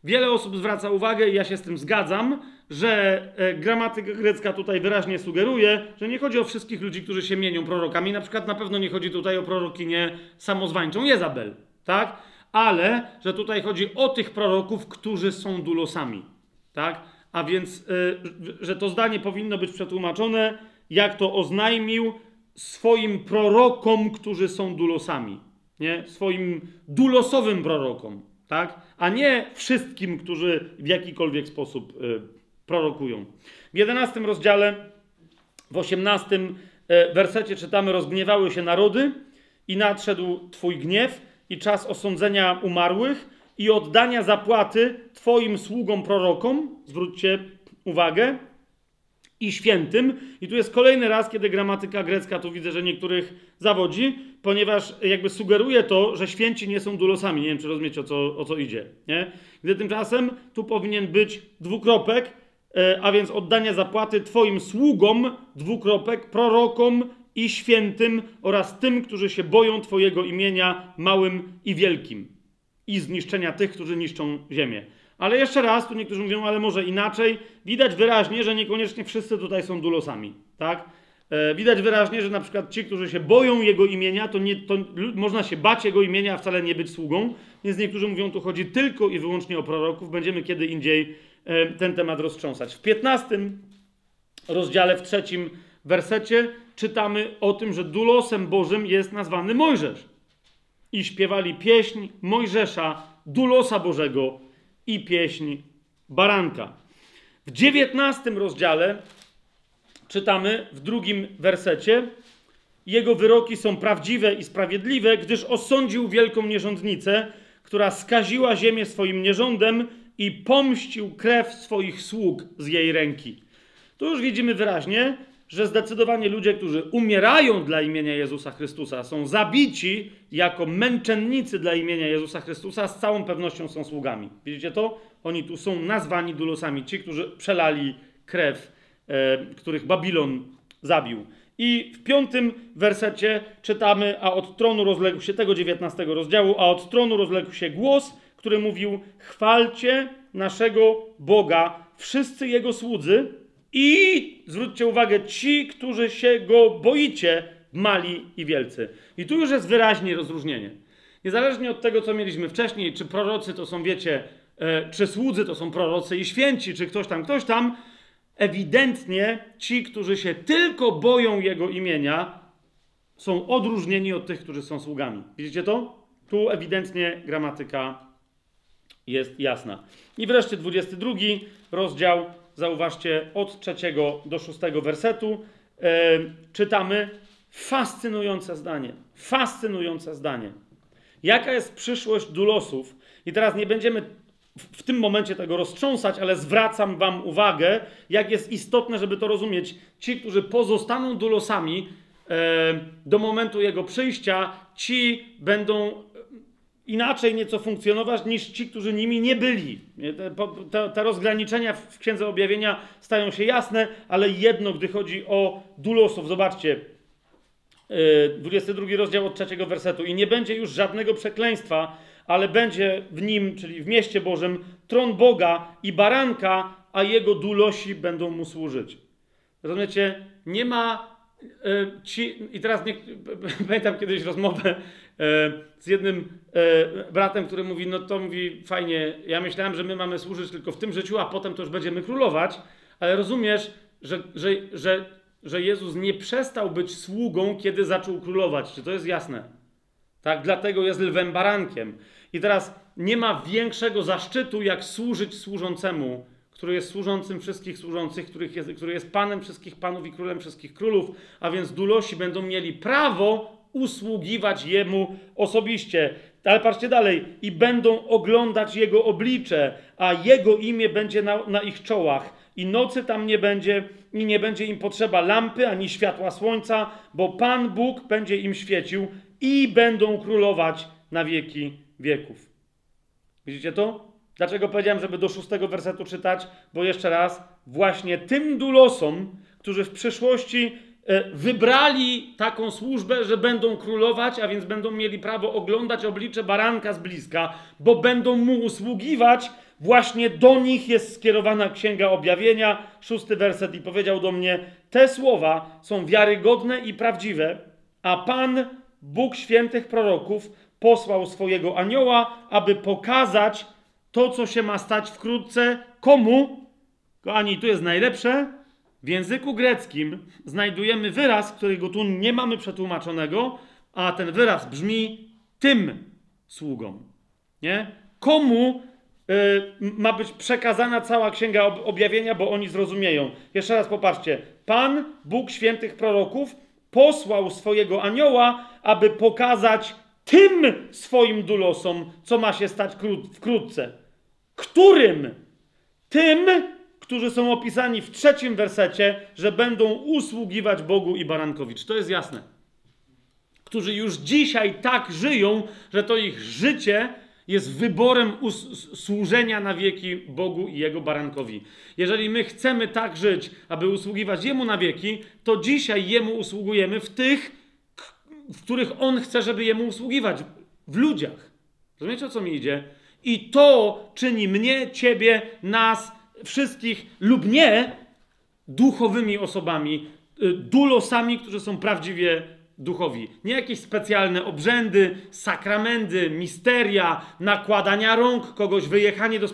Wiele osób zwraca uwagę, i ja się z tym zgadzam, że e, gramatyka grecka tutaj wyraźnie sugeruje, że nie chodzi o wszystkich ludzi, którzy się mienią prorokami. Na przykład na pewno nie chodzi tutaj o prorokinię samozwańczą Jezabel, tak? Ale, że tutaj chodzi o tych proroków, którzy są dulosami, tak? A więc, e, że to zdanie powinno być przetłumaczone, jak to oznajmił swoim prorokom, którzy są dulosami, nie? Swoim dulosowym prorokom, tak? A nie wszystkim, którzy w jakikolwiek sposób e, prorokują. W 11 rozdziale W 18 e, wersecie czytamy: Rozgniewały się narody i nadszedł Twój gniew i czas osądzenia umarłych i oddania zapłaty Twoim sługom prorokom. Zwróćcie uwagę. I świętym. I tu jest kolejny raz, kiedy gramatyka grecka, tu widzę, że niektórych zawodzi, ponieważ jakby sugeruje to, że święci nie są dulosami. Nie wiem, czy rozumiecie, o co, o co idzie. Nie? Gdy tymczasem tu powinien być dwukropek, a więc oddania zapłaty Twoim sługom, dwukropek, prorokom i świętym oraz tym, którzy się boją Twojego imienia, małym i wielkim, i zniszczenia tych, którzy niszczą ziemię. Ale jeszcze raz, tu niektórzy mówią, ale może inaczej. Widać wyraźnie, że niekoniecznie wszyscy tutaj są dulosami, tak? E, widać wyraźnie, że na przykład ci, którzy się boją jego imienia, to, nie, to można się bać jego imienia, a wcale nie być sługą. Więc niektórzy mówią, tu chodzi tylko i wyłącznie o proroków. Będziemy kiedy indziej E, ten temat roztrząsać. W 15 rozdziale, w trzecim wersecie czytamy o tym, że dulosem Bożym jest nazwany Mojżesz. I śpiewali pieśń Mojżesza, dulosa Bożego i pieśń baranka. W 19 rozdziale czytamy w drugim wersecie: Jego wyroki są prawdziwe i sprawiedliwe, gdyż osądził wielką nierządnicę, która skaziła ziemię swoim nierządem i pomścił krew swoich sług z jej ręki. Tu już widzimy wyraźnie, że zdecydowanie ludzie, którzy umierają dla imienia Jezusa Chrystusa, są zabici jako męczennicy dla imienia Jezusa Chrystusa, z całą pewnością są sługami. Widzicie to? Oni tu są nazwani dulosami, ci, którzy przelali krew, e, których Babilon zabił. I w piątym wersecie czytamy, a od tronu rozległ się tego 19 rozdziału, a od tronu rozległ się głos, który mówił: Chwalcie naszego Boga, wszyscy jego słudzy, i zwróćcie uwagę, ci, którzy się go boicie, mali i wielcy. I tu już jest wyraźnie rozróżnienie. Niezależnie od tego, co mieliśmy wcześniej, czy prorocy to są, wiecie, e, czy słudzy to są prorocy i święci, czy ktoś tam, ktoś tam, ewidentnie ci, którzy się tylko boją jego imienia, są odróżnieni od tych, którzy są sługami. Widzicie to? Tu ewidentnie gramatyka jest jasna. I wreszcie 22 rozdział, zauważcie, od trzeciego do szóstego wersetu e, czytamy fascynujące zdanie. Fascynujące zdanie. Jaka jest przyszłość dulosów? I teraz nie będziemy w tym momencie tego roztrząsać, ale zwracam Wam uwagę, jak jest istotne, żeby to rozumieć. Ci, którzy pozostaną dulosami e, do momentu jego przyjścia, ci będą inaczej nieco funkcjonować niż ci, którzy nimi nie byli. Te, te, rozgraniczenia w Księdze Objawienia stają się jasne, ale jedno, gdy chodzi o dulosów, zobaczcie, 22 e, rozdział od trzeciego wersetu. I nie będzie już żadnego przekleństwa, ale będzie w nim, czyli w mieście Bożym, tron Boga i baranka, a jego dulosi będą mu służyć. Rozumiecie? Nie ma E, ci, I teraz nie, (laughs) pamiętam kiedyś rozmowę z jednym e, bratem, który mówi, no to mówi fajnie, ja myślałem, że my mamy służyć tylko w tym życiu, a potem to już będziemy królować, ale rozumiesz, że, że, że, że Jezus nie przestał być sługą, kiedy zaczął królować. Czy to jest jasne? Tak, dlatego jest lwem barankiem. I teraz nie ma większego zaszczytu, jak służyć służącemu który jest służącym wszystkich służących, których jest, który jest Panem wszystkich Panów i Królem wszystkich Królów, a więc dulosi będą mieli prawo usługiwać Jemu osobiście. Ale patrzcie dalej. I będą oglądać Jego oblicze, a Jego imię będzie na, na ich czołach. I nocy tam nie będzie, i nie będzie im potrzeba lampy ani światła słońca, bo Pan Bóg będzie im świecił i będą królować na wieki wieków. Widzicie to? Dlaczego powiedziałem, żeby do szóstego wersetu czytać? Bo jeszcze raz, właśnie tym dulosom, którzy w przyszłości wybrali taką służbę, że będą królować, a więc będą mieli prawo oglądać oblicze baranka z bliska, bo będą mu usługiwać, właśnie do nich jest skierowana Księga Objawienia, szósty werset i powiedział do mnie, te słowa są wiarygodne i prawdziwe, a Pan, Bóg świętych proroków, posłał swojego anioła, aby pokazać, to, co się ma stać wkrótce, komu? Kochani, tu jest najlepsze. W języku greckim znajdujemy wyraz, którego tu nie mamy przetłumaczonego, a ten wyraz brzmi tym sługom. Nie? Komu ma być przekazana cała księga objawienia, bo oni zrozumieją. Jeszcze raz popatrzcie. Pan, Bóg świętych proroków, posłał swojego anioła, aby pokazać tym swoim dulosom, co ma się stać wkrótce. Którym? Tym, którzy są opisani w trzecim wersecie, że będą usługiwać Bogu i Barankowi. Czy to jest jasne? Którzy już dzisiaj tak żyją, że to ich życie jest wyborem służenia na wieki Bogu i Jego barankowi. Jeżeli my chcemy tak żyć, aby usługiwać Jemu na wieki, to dzisiaj Jemu usługujemy w tych, w których On chce, żeby Jemu usługiwać. W ludziach. Rozumiecie, o co mi idzie? I to czyni mnie, ciebie, nas, wszystkich lub nie duchowymi osobami, y, dulosami, którzy są prawdziwie duchowi. Nie jakieś specjalne obrzędy, sakramenty, misteria, nakładania rąk kogoś, wyjechanie do,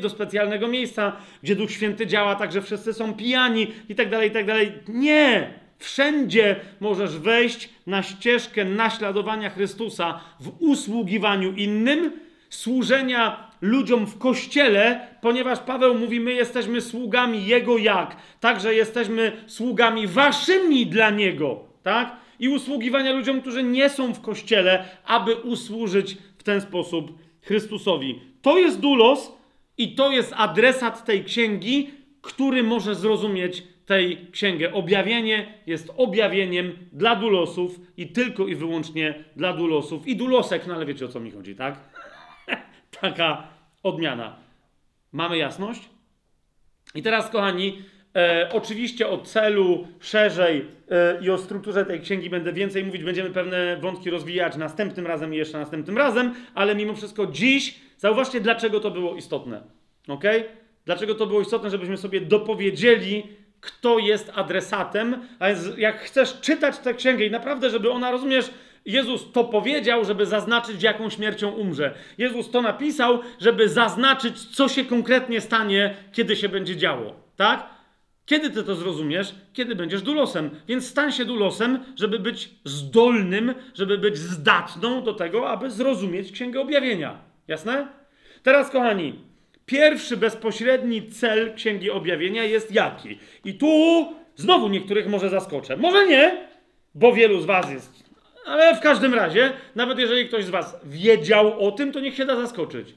do specjalnego miejsca, gdzie Duch Święty działa tak, że wszyscy są pijani i tak dalej, i tak. Nie! Wszędzie możesz wejść na ścieżkę naśladowania Chrystusa w usługiwaniu innym, służenia ludziom w kościele, ponieważ Paweł mówi: My jesteśmy sługami Jego jak? Także jesteśmy sługami waszymi dla Niego, tak? I usługiwania ludziom, którzy nie są w kościele, aby usłużyć w ten sposób Chrystusowi. To jest dulos i to jest adresat tej księgi, który może zrozumieć tej księgę. Objawienie jest objawieniem dla dulosów i tylko i wyłącznie dla dulosów. I dulosek, no ale wiecie o co mi chodzi, tak? Taka odmiana. Mamy jasność? I teraz, kochani, e, oczywiście o celu szerzej e, i o strukturze tej księgi będę więcej mówić. Będziemy pewne wątki rozwijać następnym razem i jeszcze następnym razem, ale mimo wszystko dziś zauważcie, dlaczego to było istotne. Ok? Dlaczego to było istotne, żebyśmy sobie dopowiedzieli, kto jest adresatem. A więc jak chcesz czytać tę księgę i naprawdę, żeby ona, rozumiesz, Jezus to powiedział, żeby zaznaczyć, jaką śmiercią umrze. Jezus to napisał, żeby zaznaczyć, co się konkretnie stanie, kiedy się będzie działo. Tak? Kiedy ty to zrozumiesz? Kiedy będziesz dulosem. Więc stań się dulosem, żeby być zdolnym, żeby być zdatną do tego, aby zrozumieć Księgę Objawienia. Jasne? Teraz, kochani, pierwszy bezpośredni cel Księgi Objawienia jest jaki? I tu znowu niektórych może zaskoczę. Może nie, bo wielu z Was jest ale w każdym razie, nawet jeżeli ktoś z Was wiedział o tym, to niech się da zaskoczyć.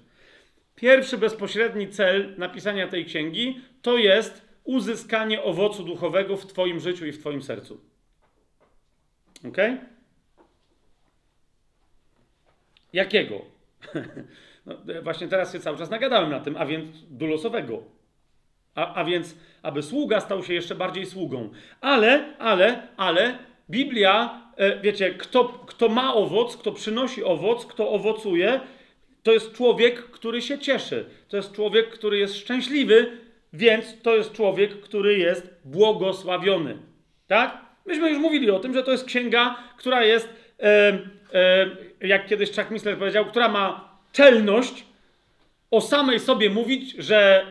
Pierwszy bezpośredni cel napisania tej księgi to jest uzyskanie owocu duchowego w Twoim życiu i w Twoim sercu. Ok? Jakiego? (laughs) No, właśnie teraz się cały czas nagadałem na tym, a więc dulosowego. A, a więc, aby sługa stał się jeszcze bardziej sługą. Ale, ale, ale Biblia E, wiecie, kto, kto ma owoc, kto przynosi owoc, kto owocuje, to jest człowiek, który się cieszy. To jest człowiek, który jest szczęśliwy, więc to jest człowiek, który jest błogosławiony. Tak? Myśmy już mówili o tym, że to jest księga, która jest, e, e, jak kiedyś Chuck Missler powiedział, która ma czelność o samej sobie mówić, że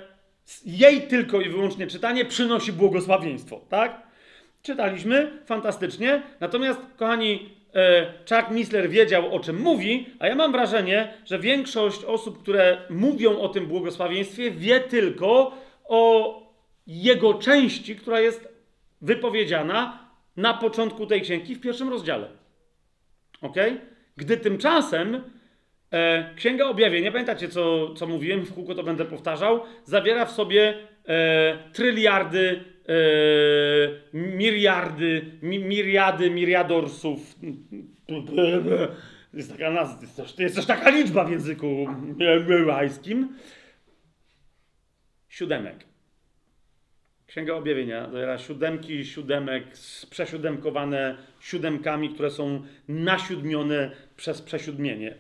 jej tylko i wyłącznie czytanie przynosi błogosławieństwo. Tak? Czytaliśmy, fantastycznie. Natomiast, kochani, e, Chuck Missler wiedział, o czym mówi, a ja mam wrażenie, że większość osób, które mówią o tym błogosławieństwie, wie tylko o jego części, która jest wypowiedziana na początku tej księgi w pierwszym rozdziale. Ok? Gdy tymczasem e, Księga Objawienia, pamiętacie co, co mówiłem, w kółko to będę powtarzał, zawiera w sobie e, tryliardy Yy, miriardy, mi, miriady, miriadorsów. Jest taka nazwa, jest też, jest też taka liczba w języku hebrajskim. Siódemek. Księga Objawienia zawiera siódemki, siódemek, przesiódemkowane siódemkami, które są nasiódmione przez przesiódmienie.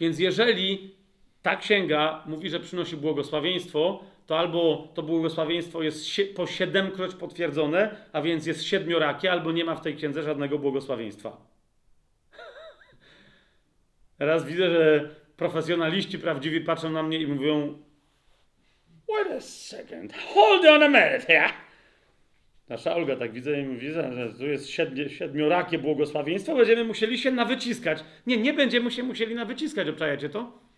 Więc jeżeli ta księga mówi, że przynosi błogosławieństwo, to albo to błogosławieństwo jest po siedemkroć potwierdzone, a więc jest siedmiorakie, albo nie ma w tej księdze żadnego błogosławieństwa. (laughs) Teraz widzę, że profesjonaliści prawdziwi patrzą na mnie i mówią Wait a second, hold on a minute here. Nasza Olga tak widzę i mówi, że tu jest siedmiorakie błogosławieństwo, będziemy musieli się nawyciskać. Nie, nie będziemy się musieli nawyciskać, obczajecie to?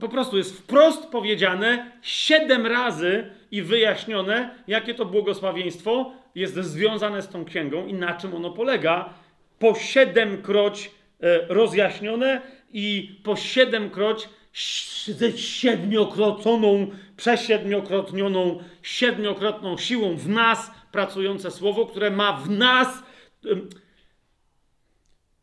Po prostu jest wprost powiedziane siedem razy i wyjaśnione, jakie to błogosławieństwo jest związane z tą księgą i na czym ono polega. Po siedemkroć e, rozjaśnione i po siedemkroć ze siedmiokrotną, przesiedmiokrotnioną, siedmiokrotną siłą w nas pracujące słowo, które ma w nas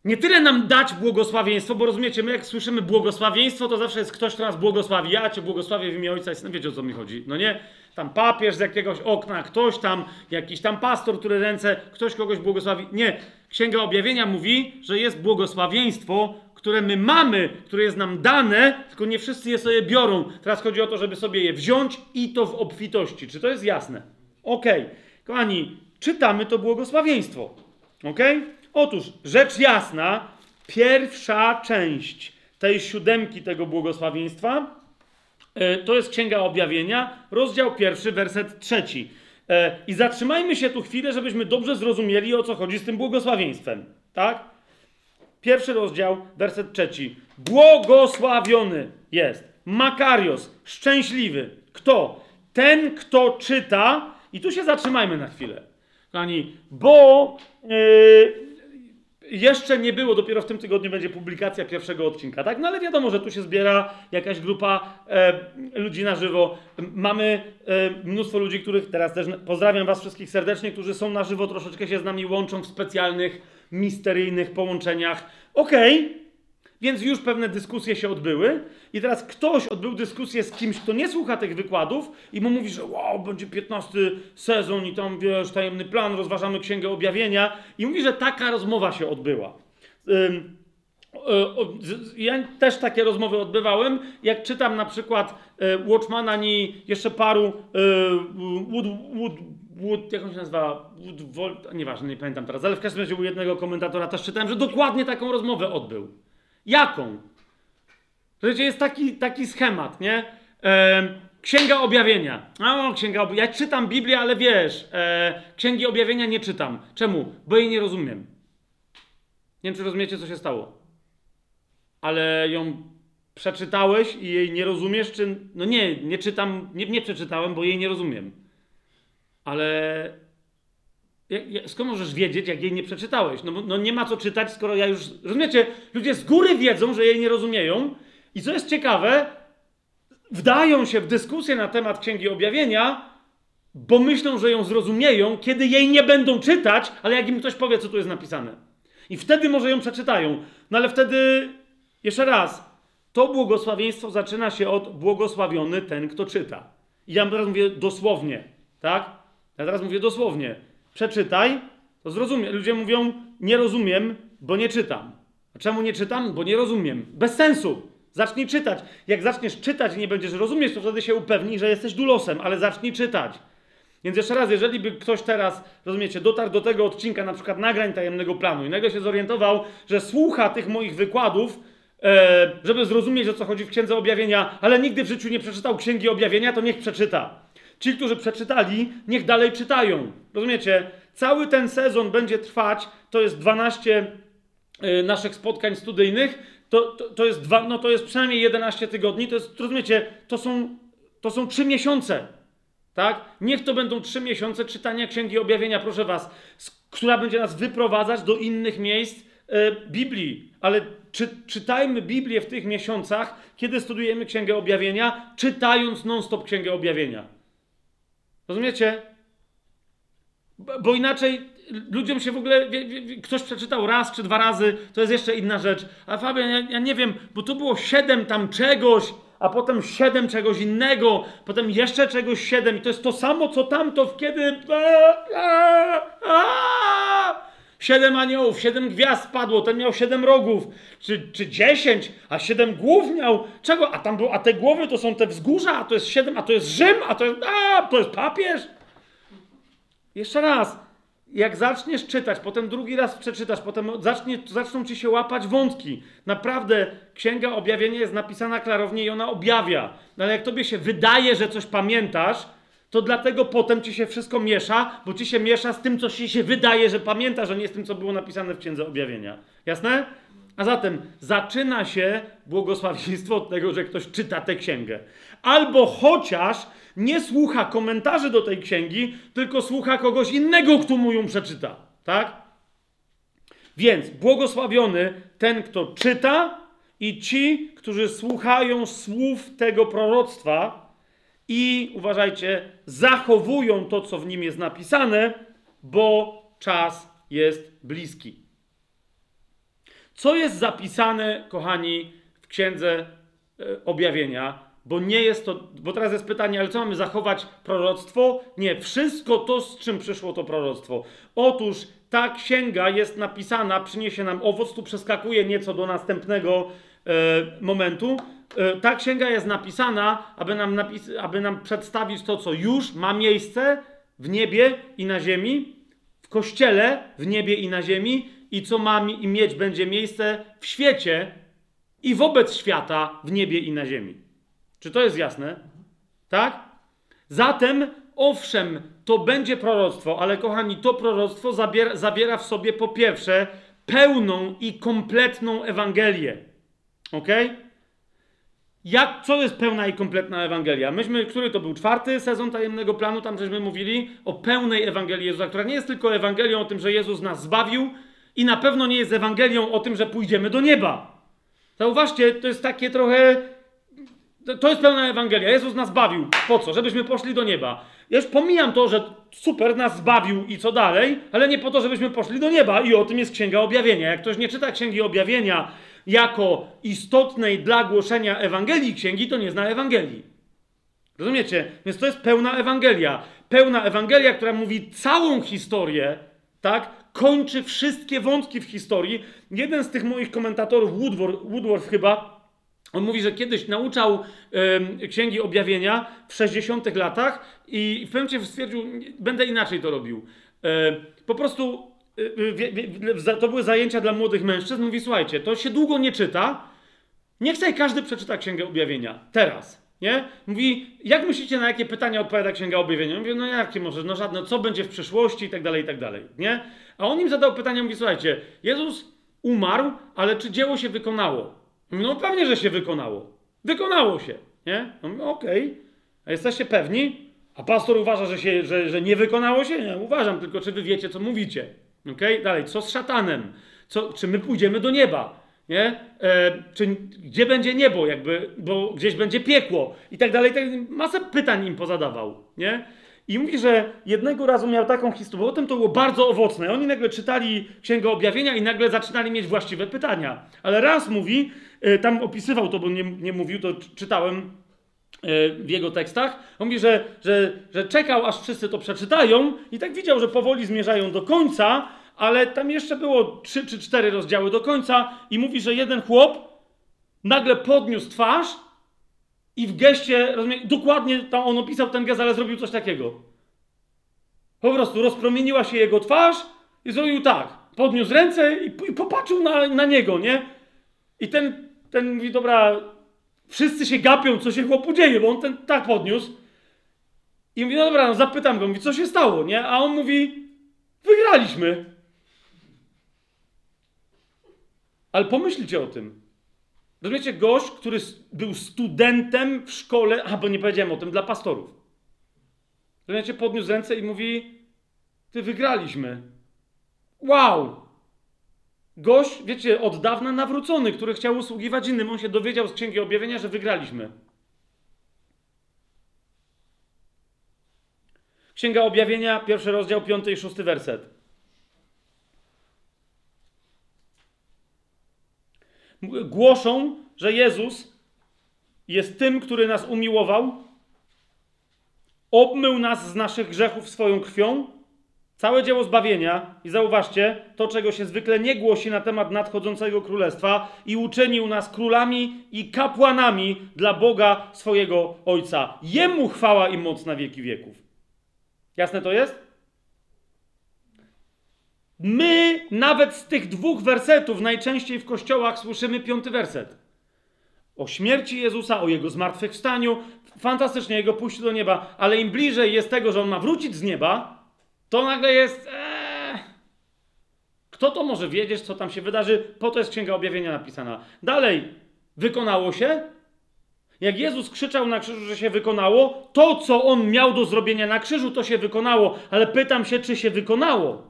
nie tyle nam dać błogosławieństwo, bo rozumiecie, my jak słyszymy błogosławieństwo, to zawsze jest ktoś, kto nas błogosławi. Ja cię błogosławię w imię Ojca i. Wiecie, o co mi chodzi, no nie? Tam papież z jakiegoś okna, ktoś tam, jakiś tam pastor, który ręce, ktoś kogoś błogosławi. Nie. Księga Objawienia mówi, że jest błogosławieństwo, które my mamy, które jest nam dane, tylko nie wszyscy je sobie biorą. Teraz chodzi o to, żeby sobie je wziąć i to w obfitości. Czy to jest jasne? Okej. Okay. Kochani, czytamy to błogosławieństwo. Okej? Okay? Otóż, rzecz jasna, pierwsza część tej siódemki tego błogosławieństwa e, to jest Księga Objawienia, rozdział pierwszy, werset trzeci. E, I zatrzymajmy się tu chwilę, żebyśmy dobrze zrozumieli, o co chodzi z tym błogosławieństwem. Tak? Pierwszy rozdział, werset trzeci. Błogosławiony jest. Makarios, szczęśliwy. Kto? Ten, kto czyta. I tu się zatrzymajmy na chwilę. Kochani, bo yy, jeszcze nie było, dopiero w tym tygodniu będzie publikacja pierwszego odcinka, tak? No ale wiadomo, że tu się zbiera jakaś grupa e, ludzi na żywo. Mamy e, mnóstwo ludzi, których teraz też pozdrawiam Was wszystkich serdecznie, którzy są na żywo, troszeczkę się z nami łączą w specjalnych, misteryjnych połączeniach. Okej, okay. Więc już pewne dyskusje się odbyły, i teraz ktoś odbył dyskusję z kimś, kto nie słucha tych wykładów, i mu mówi, że wow, będzie 15 sezon i tam wiesz, tajemny plan, rozważamy księgę objawienia, i mówi, że taka rozmowa się odbyła. Ja też takie rozmowy odbywałem. Jak czytam na przykład e, Watchmana i jeszcze paru e, Wood, Wood, Wood, jak on się nazywa? Wood, nieważne, nie pamiętam teraz, ale w każdym razie u jednego komentatora też czytałem, że dokładnie taką rozmowę odbył. Jaką? Wiecie, jest taki, taki schemat, nie? E, Księga Objawienia. O, Księga Objawienia. Ja czytam Biblię, ale wiesz, e, Księgi Objawienia nie czytam. Czemu? Bo jej nie rozumiem. Nie wiem, czy rozumiecie, co się stało. Ale ją przeczytałeś i jej nie rozumiesz, czy... No nie, nie czytam, nie, nie przeczytałem, bo jej nie rozumiem. Ale skąd możesz wiedzieć, jak jej nie przeczytałeś? No, no nie ma co czytać, skoro ja już. Rozumiecie? Ludzie z góry wiedzą, że jej nie rozumieją. I co jest ciekawe, wdają się w dyskusję na temat Księgi Objawienia, bo myślą, że ją zrozumieją, kiedy jej nie będą czytać, ale jak im ktoś powie, co tu jest napisane. I wtedy może ją przeczytają. No ale wtedy, jeszcze raz, to błogosławieństwo zaczyna się od błogosławiony ten, kto czyta. I ja teraz mówię dosłownie, tak? Ja teraz mówię dosłownie przeczytaj, to zrozumie. Ludzie mówią, nie rozumiem, bo nie czytam. A czemu nie czytam? Bo nie rozumiem. Bez sensu. Zacznij czytać. Jak zaczniesz czytać i nie będziesz rozumieć, to wtedy się upewni, że jesteś dulosem, ale zacznij czytać. Więc jeszcze raz, jeżeli by ktoś teraz, rozumiecie, dotarł do tego odcinka, na przykład nagrań tajemnego planu i nagle się zorientował, że słucha tych moich wykładów, e, żeby zrozumieć, o co chodzi w Księdze Objawienia, ale nigdy w życiu nie przeczytał Księgi Objawienia, to niech przeczyta. Ci, którzy przeczytali, niech dalej czytają. Rozumiecie? Cały ten sezon będzie trwać, to jest 12 y, naszych spotkań studyjnych, to, to, to, jest dwa, no to jest przynajmniej 11 tygodni, to jest, rozumiecie, to są, to są 3 miesiące. Tak? Niech to będą 3 miesiące czytania Księgi Objawienia, proszę Was, która będzie nas wyprowadzać do innych miejsc y, Biblii. Ale czy, czytajmy Biblię w tych miesiącach, kiedy studujemy Księgę Objawienia, czytając non-stop Księgę Objawienia. Rozumiecie? Bo inaczej ludziom się w ogóle. Ktoś przeczytał raz czy dwa razy, to jest jeszcze inna rzecz. A Fabian, ja, ja nie wiem, bo tu było siedem tam czegoś, a potem siedem czegoś innego, potem jeszcze czegoś siedem, i to jest to samo, co tamto, kiedy. Siedem aniołów, siedem gwiazd padło, ten miał siedem rogów, czy, czy dziesięć, a siedem głów miał. Czego? A tam było, a te głowy to są te wzgórza, a to jest siedem, a to jest Rzym, a to jest, a, to jest papież. Jeszcze raz, jak zaczniesz czytać, potem drugi raz przeczytasz, potem zacznie, zaczną ci się łapać wątki. Naprawdę, Księga Objawienia jest napisana klarownie i ona objawia. No ale jak tobie się wydaje, że coś pamiętasz, to dlatego potem ci się wszystko miesza, bo ci się miesza z tym, co ci się wydaje, że pamiętasz, a nie z tym, co było napisane w Księdze Objawienia. Jasne? A zatem zaczyna się błogosławieństwo od tego, że ktoś czyta tę księgę. Albo chociaż nie słucha komentarzy do tej księgi, tylko słucha kogoś innego, kto mu ją przeczyta. Tak? Więc błogosławiony ten, kto czyta i ci, którzy słuchają słów tego proroctwa i uważajcie, zachowują to, co w nim jest napisane, bo czas jest bliski. Co jest zapisane, kochani, w księdze e, objawienia? Bo nie jest to, bo teraz jest pytanie, ale co mamy zachować proroctwo? Nie, wszystko to, z czym przyszło to proroctwo. Otóż ta księga jest napisana, przyniesie nam owoc, tu przeskakuje nieco do następnego e, momentu. E, ta księga jest napisana, aby nam, napis aby nam przedstawić to, co już ma miejsce w niebie i na ziemi, w kościele w niebie i na ziemi, i co ma mi, mieć będzie miejsce w świecie i wobec świata w niebie i na ziemi. Czy to jest jasne? Tak? Zatem, owszem, to będzie proroctwo, ale kochani, to proroctwo zabiera, zawiera w sobie po pierwsze pełną i kompletną Ewangelię. Ok? Jak, co jest pełna i kompletna Ewangelia? Myśmy, który to był czwarty sezon tajemnego planu, tam żeśmy mówili o pełnej Ewangelii Jezusa, która nie jest tylko Ewangelią o tym, że Jezus nas zbawił i na pewno nie jest Ewangelią o tym, że pójdziemy do nieba. Zauważcie, to jest takie trochę to jest pełna Ewangelia. Jezus nas bawił. Po co? Żebyśmy poszli do nieba. Ja już pomijam to, że super nas zbawił i co dalej, ale nie po to, żebyśmy poszli do nieba. I o tym jest Księga Objawienia. Jak ktoś nie czyta Księgi Objawienia jako istotnej dla głoszenia Ewangelii Księgi, to nie zna Ewangelii. Rozumiecie? Więc to jest pełna Ewangelia. Pełna Ewangelia, która mówi całą historię, tak? Kończy wszystkie wątki w historii. Jeden z tych moich komentatorów, Woodward, Woodward chyba, on mówi, że kiedyś nauczał y, księgi objawienia w 60 latach i w pewnym stwierdził, będę inaczej to robił. Y, po prostu to były zajęcia dla młodych mężczyzn. Mówi, słuchajcie, to się długo nie czyta. Niech sobie każdy przeczyta księgę objawienia. Teraz. Nie? Mówi, jak myślicie, na jakie pytania odpowiada Księga Objawienia? Mówi, no jakie może, no żadne, co będzie w przyszłości i tak dalej, i tak dalej, nie? A on im zadał pytanie, mówi, słuchajcie, Jezus umarł, ale czy dzieło się wykonało? No pewnie, że się wykonało. Wykonało się, nie? No okej. Okay. Jesteście pewni? A pastor uważa, że, się, że, że nie wykonało się? Nie, uważam, tylko czy wy wiecie, co mówicie. Okay? Dalej, co z szatanem? Co, czy my pójdziemy do nieba? Nie? E, czy, gdzie będzie niebo, jakby, bo gdzieś będzie piekło i tak dalej. Tak, masę pytań im pozadawał, nie? I mówi, że jednego razu miał taką historię, potem to było bardzo owocne. Oni nagle czytali Księgę Objawienia i nagle zaczynali mieć właściwe pytania. Ale raz mówi, e, tam opisywał to, bo nie, nie mówił, to czytałem w jego tekstach. On mówi, że, że, że czekał, aż wszyscy to przeczytają i tak widział, że powoli zmierzają do końca, ale tam jeszcze było trzy czy cztery rozdziały do końca i mówi, że jeden chłop nagle podniósł twarz i w geście, dokładnie tam on opisał ten gest, ale zrobił coś takiego. Po prostu rozpromieniła się jego twarz i zrobił tak. Podniósł ręce i, i popatrzył na, na niego, nie? I ten, ten mówi, dobra, wszyscy się gapią, co się chłopu dzieje, bo on ten tak podniósł. I mówi, no dobra, no zapytam go, mówi, co się stało, nie? A on mówi, wygraliśmy. Ale pomyślcie o tym. Rozumiecie, gość, który był studentem w szkole, a bo nie powiedziałem o tym, dla pastorów. Rozumiecie, podniósł ręce i mówi, ty wygraliśmy. Wow! Gość, wiecie, od dawna nawrócony, który chciał usługiwać innym, on się dowiedział z Księgi Objawienia, że wygraliśmy. Księga Objawienia, pierwszy rozdział, piąty i szósty werset. głoszą, że Jezus jest tym, który nas umiłował, obmył nas z naszych grzechów swoją krwią, całe dzieło zbawienia, i zauważcie, to czego się zwykle nie głosi na temat nadchodzącego królestwa, i uczynił nas królami i kapłanami dla Boga swojego Ojca. Jemu chwała i moc na wieki wieków. Jasne to jest? My nawet z tych dwóch wersetów najczęściej w kościołach słyszymy piąty werset. O śmierci Jezusa, o Jego zmartwychwstaniu, fantastycznie, Jego pójściu do nieba, ale im bliżej jest tego, że On ma wrócić z nieba, to nagle jest... Ee, Kto to może wiedzieć, co tam się wydarzy? Po to jest Księga Objawienia napisana. Dalej, wykonało się? Jak Jezus krzyczał na krzyżu, że się wykonało, to co on miał do zrobienia na krzyżu, to się wykonało. Ale pytam się, czy się wykonało?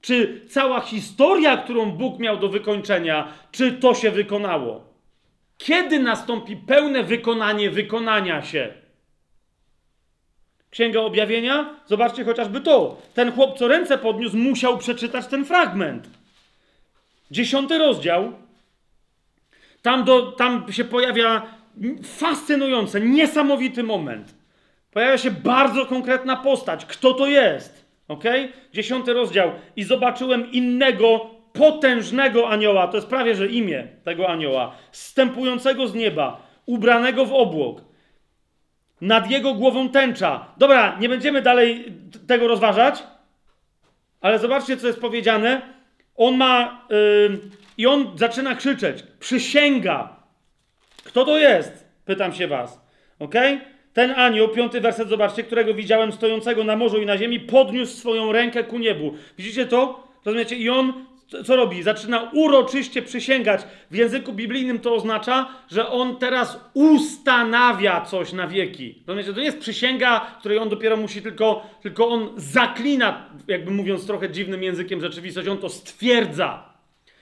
Czy cała historia, którą Bóg miał do wykończenia, czy to się wykonało? Kiedy nastąpi pełne wykonanie wykonania się? Księga Objawienia? Zobaczcie chociażby to. Ten chłop, co ręce podniósł, musiał przeczytać ten fragment. Dziesiąty rozdział. Tam, do, tam się pojawia fascynujący, niesamowity moment. Pojawia się bardzo konkretna postać. Kto to jest? Ok? Dziesiąty rozdział. I zobaczyłem innego, potężnego anioła. To jest prawie, że imię tego anioła. Stępującego z nieba, ubranego w obłok nad jego głową tęcza. Dobra, nie będziemy dalej tego rozważać, ale zobaczcie, co jest powiedziane. On ma. Yy, I on zaczyna krzyczeć. Przysięga. Kto to jest? Pytam się was. Ok? Ten anioł, piąty werset, zobaczcie, którego widziałem stojącego na morzu i na ziemi, podniósł swoją rękę ku niebu. Widzicie to? Rozumiecie? I on co robi? Zaczyna uroczyście przysięgać. W języku biblijnym to oznacza, że on teraz ustanawia coś na wieki. To nie jest przysięga, której on dopiero musi tylko, tylko on zaklina, jakby mówiąc trochę dziwnym językiem rzeczywistość, on to stwierdza.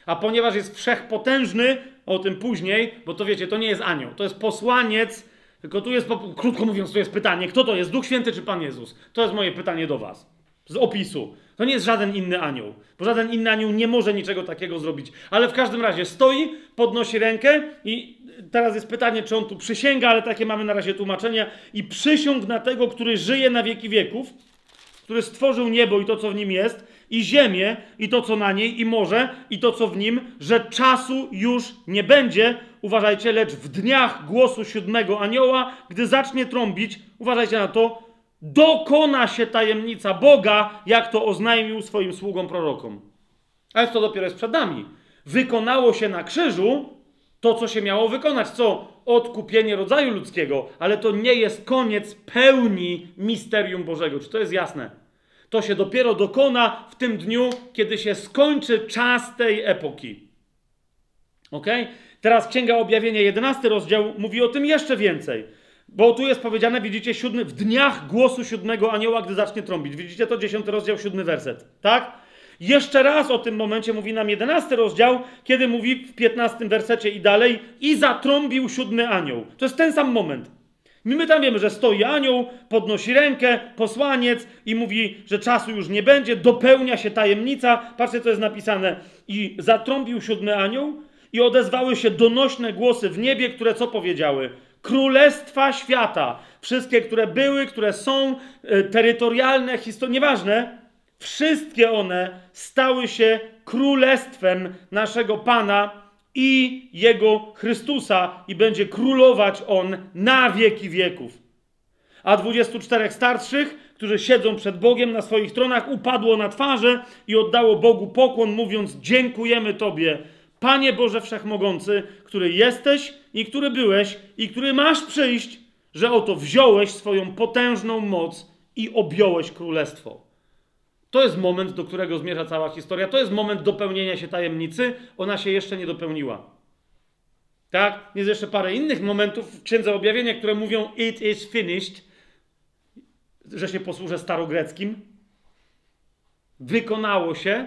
A ponieważ jest wszechpotężny, o tym później, bo to wiecie, to nie jest anioł, to jest posłaniec, tylko tu jest, krótko mówiąc, to jest pytanie, kto to jest, Duch Święty czy Pan Jezus? To jest moje pytanie do was, z opisu. To nie jest żaden inny anioł, bo żaden inny anioł nie może niczego takiego zrobić. Ale w każdym razie stoi, podnosi rękę i teraz jest pytanie, czy on tu przysięga, ale takie mamy na razie tłumaczenia. I przysiąg na tego, który żyje na wieki wieków, który stworzył niebo i to, co w nim jest, i ziemię i to, co na niej, i morze i to, co w nim, że czasu już nie będzie, uważajcie, lecz w dniach głosu siódmego anioła, gdy zacznie trąbić, uważajcie na to, dokona się tajemnica Boga, jak to oznajmił swoim sługom prorokom. Ale to dopiero jest przed nami. Wykonało się na krzyżu to, co się miało wykonać. Co? Odkupienie rodzaju ludzkiego. Ale to nie jest koniec pełni misterium Bożego. Czy to jest jasne? To się dopiero dokona w tym dniu, kiedy się skończy czas tej epoki. Ok? Teraz Księga Objawienia, 11 rozdział, mówi o tym jeszcze więcej. Bo tu jest powiedziane, widzicie, siódmy, w dniach głosu siódmego anioła, gdy zacznie trąbić. Widzicie to? Dziesiąty rozdział, siódmy werset. Tak? Jeszcze raz o tym momencie mówi nam jedenasty rozdział, kiedy mówi w piętnastym wersecie i dalej i zatrąbił siódmy anioł. To jest ten sam moment. My tam wiemy, że stoi anioł, podnosi rękę, posłaniec i mówi, że czasu już nie będzie, dopełnia się tajemnica. Patrzcie, co jest napisane. I zatrąbił siódmy anioł i odezwały się donośne głosy w niebie, które co powiedziały? Królestwa świata, wszystkie, które były, które są, e, terytorialne, historie, nieważne, wszystkie one stały się królestwem naszego Pana i Jego Chrystusa i będzie królować On na wieki wieków. A 24 starszych, którzy siedzą przed Bogiem na swoich tronach, upadło na twarze i oddało Bogu pokłon, mówiąc: Dziękujemy Tobie, Panie Boże Wszechmogący, który jesteś i który byłeś i który masz przyjść, że oto wziąłeś swoją potężną moc i objąłeś królestwo. To jest moment, do którego zmierza cała historia. To jest moment dopełnienia się tajemnicy. Ona się jeszcze nie dopełniła. Tak? Jest jeszcze parę innych momentów w Księdze Objawienia, które mówią it is finished, że się posłużę starogreckim. Wykonało się,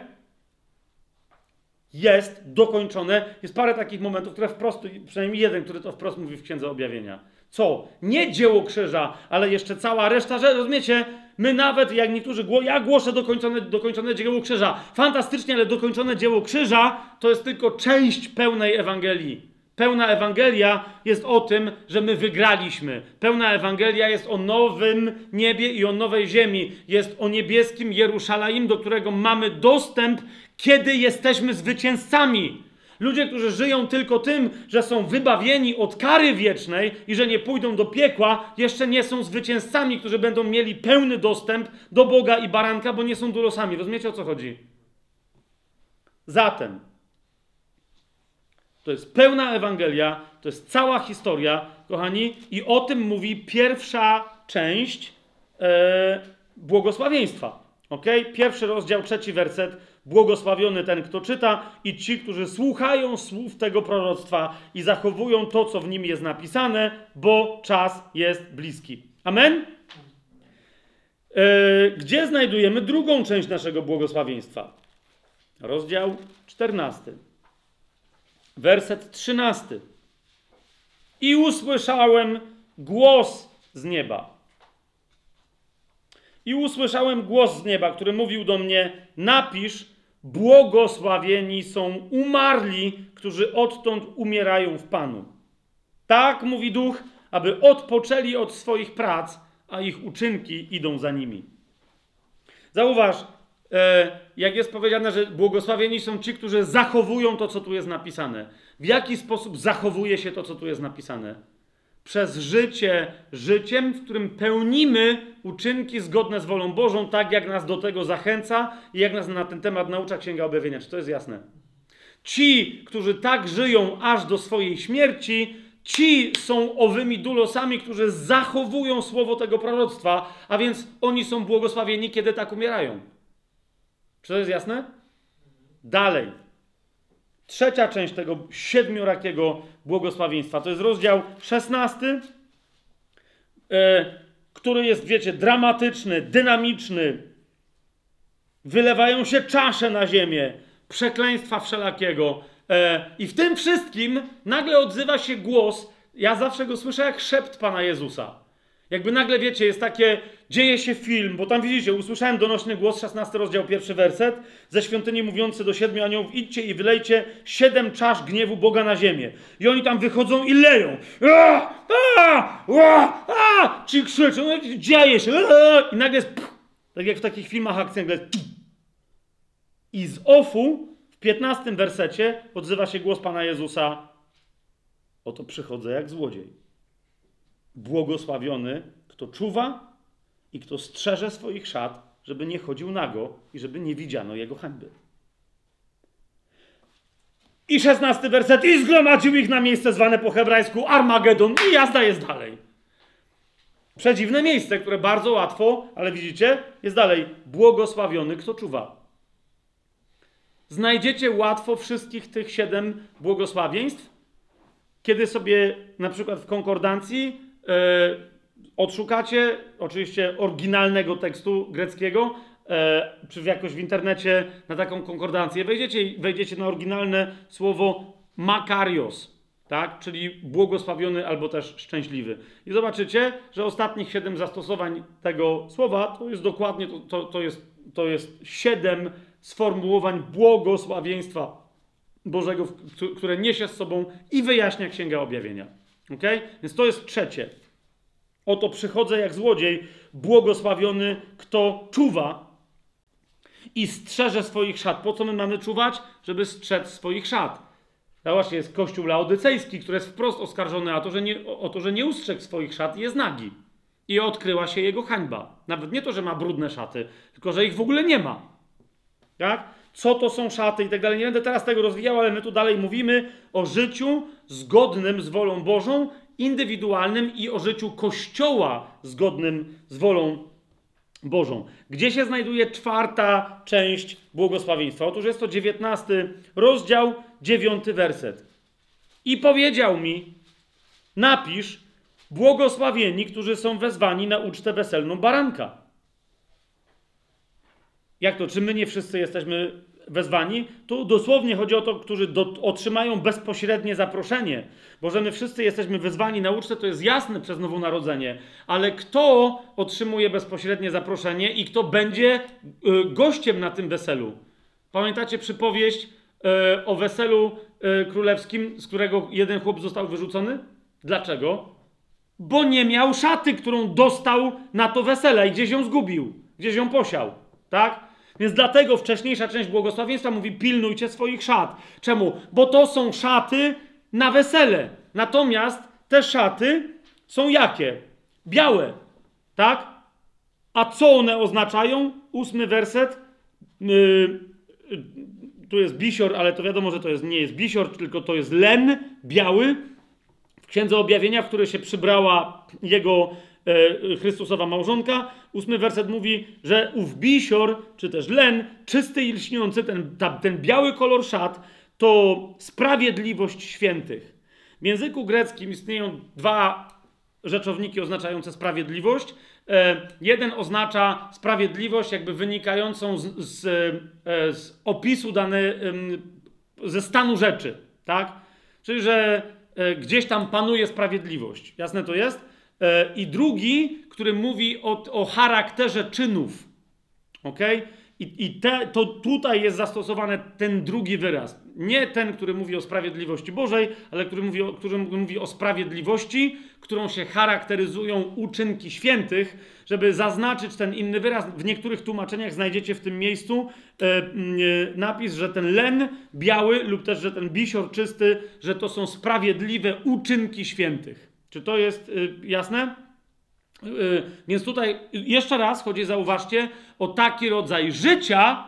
jest dokończone. Jest parę takich momentów, które wprost, przynajmniej jeden, który to wprost mówi w Księdze Objawienia. Co? Nie dzieło krzyża, ale jeszcze cała reszta, że rozumiecie? My nawet, jak niektórzy, ja głoszę dokończone, dokończone dzieło krzyża. Fantastycznie, ale dokończone dzieło krzyża to jest tylko część pełnej Ewangelii. Pełna Ewangelia jest o tym, że my wygraliśmy. Pełna Ewangelia jest o nowym niebie i o nowej ziemi. Jest o niebieskim Jerusalem, do którego mamy dostęp kiedy jesteśmy zwycięzcami. Ludzie, którzy żyją tylko tym, że są wybawieni od kary wiecznej i że nie pójdą do piekła, jeszcze nie są zwycięzcami, którzy będą mieli pełny dostęp do Boga i baranka, bo nie są durosami. Rozumiecie o co chodzi? Zatem, to jest pełna Ewangelia, to jest cała historia, kochani, i o tym mówi pierwsza część e, błogosławieństwa. Ok? Pierwszy rozdział, trzeci werset Błogosławiony ten, kto czyta, i ci, którzy słuchają słów tego proroctwa i zachowują to, co w nim jest napisane, bo czas jest bliski. Amen? E, Gdzie znajdujemy drugą część naszego błogosławieństwa? Rozdział 14, werset 13. I usłyszałem głos z nieba. I usłyszałem głos z nieba, który mówił do mnie: Napisz, błogosławieni są umarli, którzy odtąd umierają w Panu. Tak mówi duch, aby odpoczęli od swoich prac, a ich uczynki idą za nimi. Zauważ, e, jak jest powiedziane, że błogosławieni są ci, którzy zachowują to, co tu jest napisane. W jaki sposób zachowuje się to, co tu jest napisane? Przez życie życiem, w którym pełnimy uczynki zgodne z wolą Bożą, tak jak nas do tego zachęca i jak nas na ten temat naucza Księga Objawienia. Czy to jest jasne? Ci, którzy tak żyją aż do swojej śmierci, ci są owymi dulosami, którzy zachowują słowo tego proroctwa, a więc oni są błogosławieni, kiedy tak umierają. Czy to jest jasne? Dalej. Trzecia część tego siedmiorakiego błogosławieństwa to jest rozdział 16, e, który jest, wiecie, dramatyczny, dynamiczny. Wylewają się czasze na ziemię, przekleństwa wszelakiego. E, I w tym wszystkim nagle odzywa się głos. Ja zawsze go słyszę jak szept Pana Jezusa. Jakby nagle, wiecie, jest takie, dzieje się film, bo tam widzicie, usłyszałem donośny głos, 16 rozdział, pierwszy werset, ze świątyni mówiący do siedmiu aniołów, idźcie i wylejcie siedem czasz gniewu Boga na ziemię. I oni tam wychodzą i leją. A, a, a, a, ci krzyczą, no, dzieje się. A, I nagle jest, pff, tak jak w takich filmach akcji, nagle jest, I z ofu, w 15 wersecie, odzywa się głos Pana Jezusa, oto przychodzę jak złodziej. Błogosławiony, kto czuwa i kto strzeże swoich szat, żeby nie chodził nago i żeby nie widziano jego hańby. I szesnasty werset. I zgromadził ich na miejsce zwane po hebrajsku Armagedon. I jazda jest dalej. Przedziwne miejsce, które bardzo łatwo, ale widzicie, jest dalej. Błogosławiony, kto czuwa. Znajdziecie łatwo wszystkich tych siedem błogosławieństw, kiedy sobie na przykład w konkordancji yy, odszukacie oczywiście oryginalnego tekstu greckiego, yy, czy jakoś w internecie na taką konkordancję wejdziecie, wejdziecie na oryginalne słowo makarios, tak? czyli błogosławiony albo też szczęśliwy. I zobaczycie, że ostatnich siedem zastosowań tego słowa to jest dokładnie, to, to, to, jest, to jest siedem sformułowań błogosławieństwa Bożego, które niesie z sobą i wyjaśnia Księga Objawienia. Ok? Więc to jest trzecie. Oto przychodzę jak złodziej, błogosławiony, kto czuwa i strzeże swoich szat. Po co my mamy czuwać? Żeby strzec swoich szat. No właśnie jest kościół laodycejski, który jest wprost oskarżony o to, że nie, o to, że nie ustrzegł swoich szat i jest nagi. I odkryła się jego hańba. Nawet nie to, że ma brudne szaty, tylko że ich w ogóle nie ma. Tak? Co to są szaty i tak dalej. Nie będę teraz tego rozwijał, ale my tu dalej mówimy o życiu zgodnym z wolą Bożą, indywidualnym i o życiu Kościoła zgodnym z wolą Bożą. Gdzie się znajduje czwarta część błogosławieństwa? Otóż jest to dziewiętnasty rozdział, dziewiąty werset. I powiedział mi, napisz, błogosławieni, którzy są wezwani na ucztę weselną baranka. Jak to? Czy my nie wszyscy jesteśmy wezwani? Tu dosłownie chodzi o to, którzy do, otrzymają bezpośrednie zaproszenie. Bo że my wszyscy jesteśmy wezwani na ucztę, to jest jasne przez nowonarodzenie. Ale kto otrzymuje bezpośrednie zaproszenie i kto będzie y, gościem na tym weselu? Pamiętacie przypowieść y, o weselu y, królewskim, z którego jeden chłop został wyrzucony? Dlaczego? Bo nie miał szaty, którą dostał na to wesele i gdzieś ją zgubił, gdzieś ją posiał. Tak? Więc dlatego wcześniejsza część błogosławieństwa mówi: pilnujcie swoich szat. Czemu? Bo to są szaty na wesele. Natomiast te szaty są jakie? Białe. Tak? A co one oznaczają? Ósmy werset. Yy, yy, tu jest bisior, ale to wiadomo, że to jest, nie jest bisior, tylko to jest len biały. W Księdze Objawienia, w której się przybrała jego Chrystusowa małżonka. Ósmy werset mówi, że ów bisior, czy też len, czysty i lśniący, ten, ta, ten biały kolor szat, to sprawiedliwość świętych. W języku greckim istnieją dwa rzeczowniki oznaczające sprawiedliwość. E, jeden oznacza sprawiedliwość, jakby wynikającą z, z, e, z opisu dany, ze stanu rzeczy, tak? Czyli, że e, gdzieś tam panuje sprawiedliwość. Jasne to jest? I drugi, który mówi o, o charakterze czynów. Ok? I, i te, to tutaj jest zastosowany ten drugi wyraz nie ten, który mówi o sprawiedliwości Bożej, ale który mówi o, który mówi o sprawiedliwości, którą się charakteryzują uczynki świętych, żeby zaznaczyć ten inny wyraz. W niektórych tłumaczeniach znajdziecie w tym miejscu e, e, napis, że ten len biały lub też, że ten bisior czysty, że to są sprawiedliwe uczynki świętych. Czy to jest e, jasne? E, więc tutaj jeszcze raz chodzi, zauważcie, o taki rodzaj życia,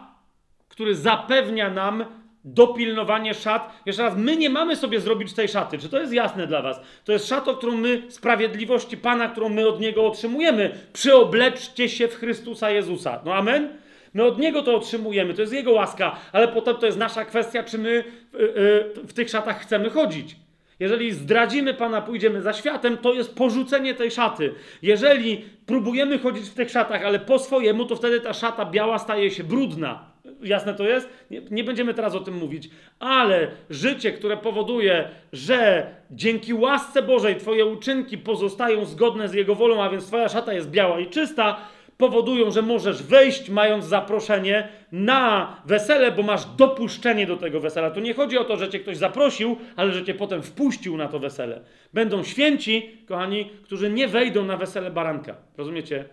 który zapewnia nam dopilnowanie szat. Jeszcze raz, my nie mamy sobie zrobić tej szaty. Czy to jest jasne dla Was? To jest szata, którą my, sprawiedliwości Pana, którą my od Niego otrzymujemy. Przyobleczcie się w Chrystusa Jezusa. No amen? My od Niego to otrzymujemy, to jest Jego łaska, ale potem to jest nasza kwestia, czy my w, w tych szatach chcemy chodzić. Jeżeli zdradzimy Pana, pójdziemy za światem, to jest porzucenie tej szaty. Jeżeli próbujemy chodzić w tych szatach, ale po swojemu, to wtedy ta szata biała staje się brudna. Jasne to jest? Nie, nie, będziemy teraz o tym mówić, ale życie, które powoduje, że dzięki łasce Bożej Twoje uczynki pozostają zgodne z Jego wolą, a więc Twoja szata jest biała i czysta, powodują, że możesz wejść, mając zaproszenie na wesele, bo masz dopuszczenie do tego wesela. Tu nie chodzi o to, że cię ktoś zaprosił, ale że cię potem wpuścił na to wesele. Będą święci, kochani, którzy nie wejdą na wesele baranka. Rozumiecie?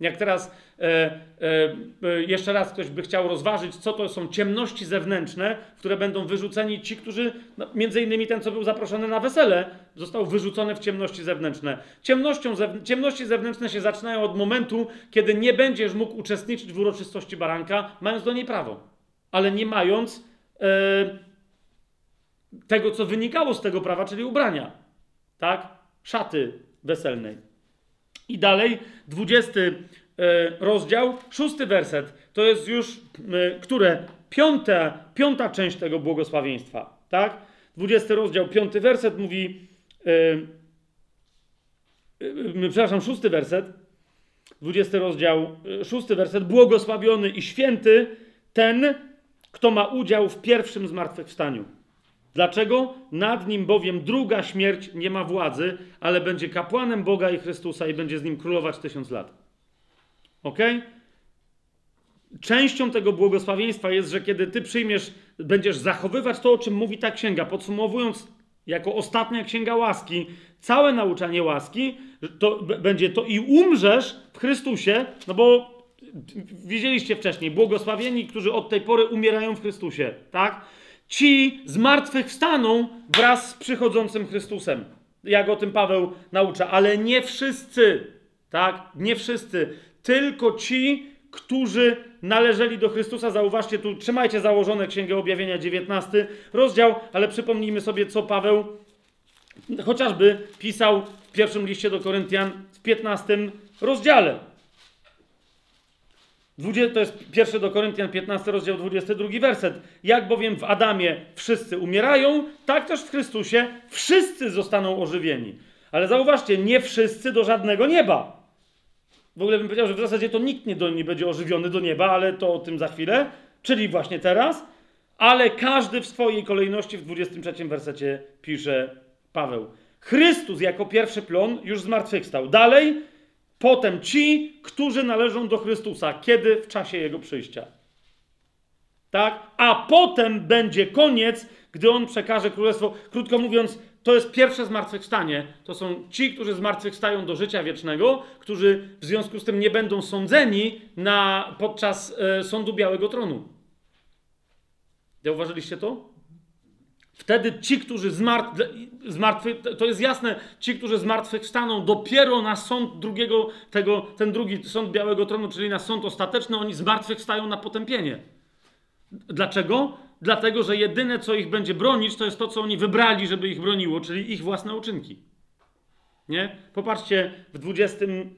Jak teraz e, e, e, jeszcze raz ktoś by chciał rozważyć, co to są ciemności zewnętrzne, w które będą wyrzuceni ci, którzy, no, między innymi ten, co był zaproszony na wesele, został wyrzucony w ciemności zewnętrzne. Ciemnością ciemności zewnętrzne się zaczynają od momentu, kiedy nie będziesz mógł uczestniczyć w uroczystości baranka, mając do niej prawo, ale nie mając e, tego, co wynikało z tego prawa, czyli ubrania, tak? Szaty weselnej. I dalej, 20 e, rozdział, szósty werset. To jest już, e, które? Piąta, piąta część tego błogosławieństwa. Tak? 20 rozdział, piąty werset mówi, yy, przepraszam, szósty werset, 20 rozdział, szósty werset, błogosławiony i święty ten, kto ma udział w pierwszym zmartwychwstaniu. Dlaczego? Nad nim bowiem druga śmierć nie ma władzy, ale będzie kapłanem Boga i Chrystusa i będzie z nim królować tysiąc lat. Ok? Częścią tego błogosławieństwa jest, że kiedy ty przyjmiesz, będziesz zachowywać to, o czym mówi ta księga, podsumowując jako ostatnia księga łaski, całe nauczanie łaski, to będzie to i umrzesz w Chrystusie, no bo widzieliście wcześniej, błogosławieni, którzy od tej pory umierają w Chrystusie, tak? Ci zmartwychwstaną wraz z przychodzącym Chrystusem. Jak o tym Paweł naucza, ale nie wszyscy, tak? Nie wszyscy, tylko ci, którzy należeli do Chrystusa. Zauważcie tu, trzymajcie założone Księgę Objawienia 19 rozdział, ale przypomnijmy sobie, co Paweł chociażby pisał w pierwszym liście do Koryntian w 15 rozdziale. 20, to jest pierwszy do Koryntian 15 rozdział 22 werset. Jak bowiem w Adamie wszyscy umierają, tak też w Chrystusie wszyscy zostaną ożywieni. Ale zauważcie, nie wszyscy do żadnego nieba. W ogóle bym powiedział, że w zasadzie to nikt nie, do, nie będzie ożywiony do nieba, ale to o tym za chwilę, czyli właśnie teraz. Ale każdy w swojej kolejności w 23 wersecie pisze Paweł. Chrystus jako pierwszy plon już zmartwychwstał. Dalej Potem ci, którzy należą do Chrystusa. Kiedy? W czasie Jego przyjścia. Tak? A potem będzie koniec, gdy On przekaże królestwo. Krótko mówiąc, to jest pierwsze zmartwychwstanie. To są ci, którzy zmartwychwstają do życia wiecznego, którzy w związku z tym nie będą sądzeni na, podczas e, sądu Białego Tronu. Zauważyliście to? Wtedy ci, którzy zmartwy, to jest jasne, ci, którzy zmartwychwstaną dopiero na sąd drugiego, tego, ten drugi sąd Białego Tronu, czyli na sąd ostateczny, oni zmartwychwstają na potępienie. Dlaczego? Dlatego, że jedyne, co ich będzie bronić, to jest to, co oni wybrali, żeby ich broniło, czyli ich własne uczynki. Nie? Popatrzcie w 20, yy,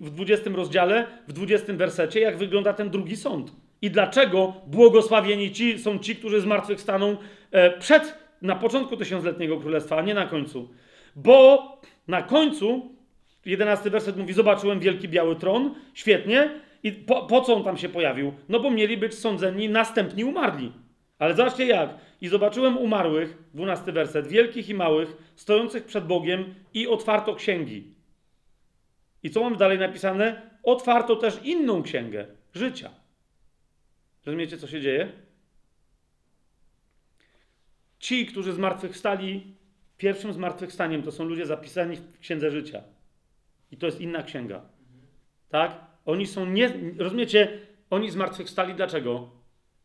w 20 rozdziale, w 20 wersecie, jak wygląda ten drugi sąd. I dlaczego błogosławieni ci są ci, którzy zmartwychwstaną e, przed, na początku tysiącletniego królestwa, a nie na końcu. Bo na końcu, 11 werset mówi, zobaczyłem wielki biały tron, świetnie, i po, po co on tam się pojawił? No bo mieli być sądzeni następni umarli. Ale zobaczcie jak. I zobaczyłem umarłych, 12 werset, wielkich i małych, stojących przed Bogiem i otwarto księgi. I co mamy dalej napisane? Otwarto też inną księgę życia. Rozumiecie, co się dzieje? Ci, którzy zmartwychwstali, pierwszym zmartwychwstaniem to są ludzie zapisani w księdze życia. I to jest inna księga. Tak? Oni są nie. Rozumiecie? Oni zmartwychwstali dlaczego?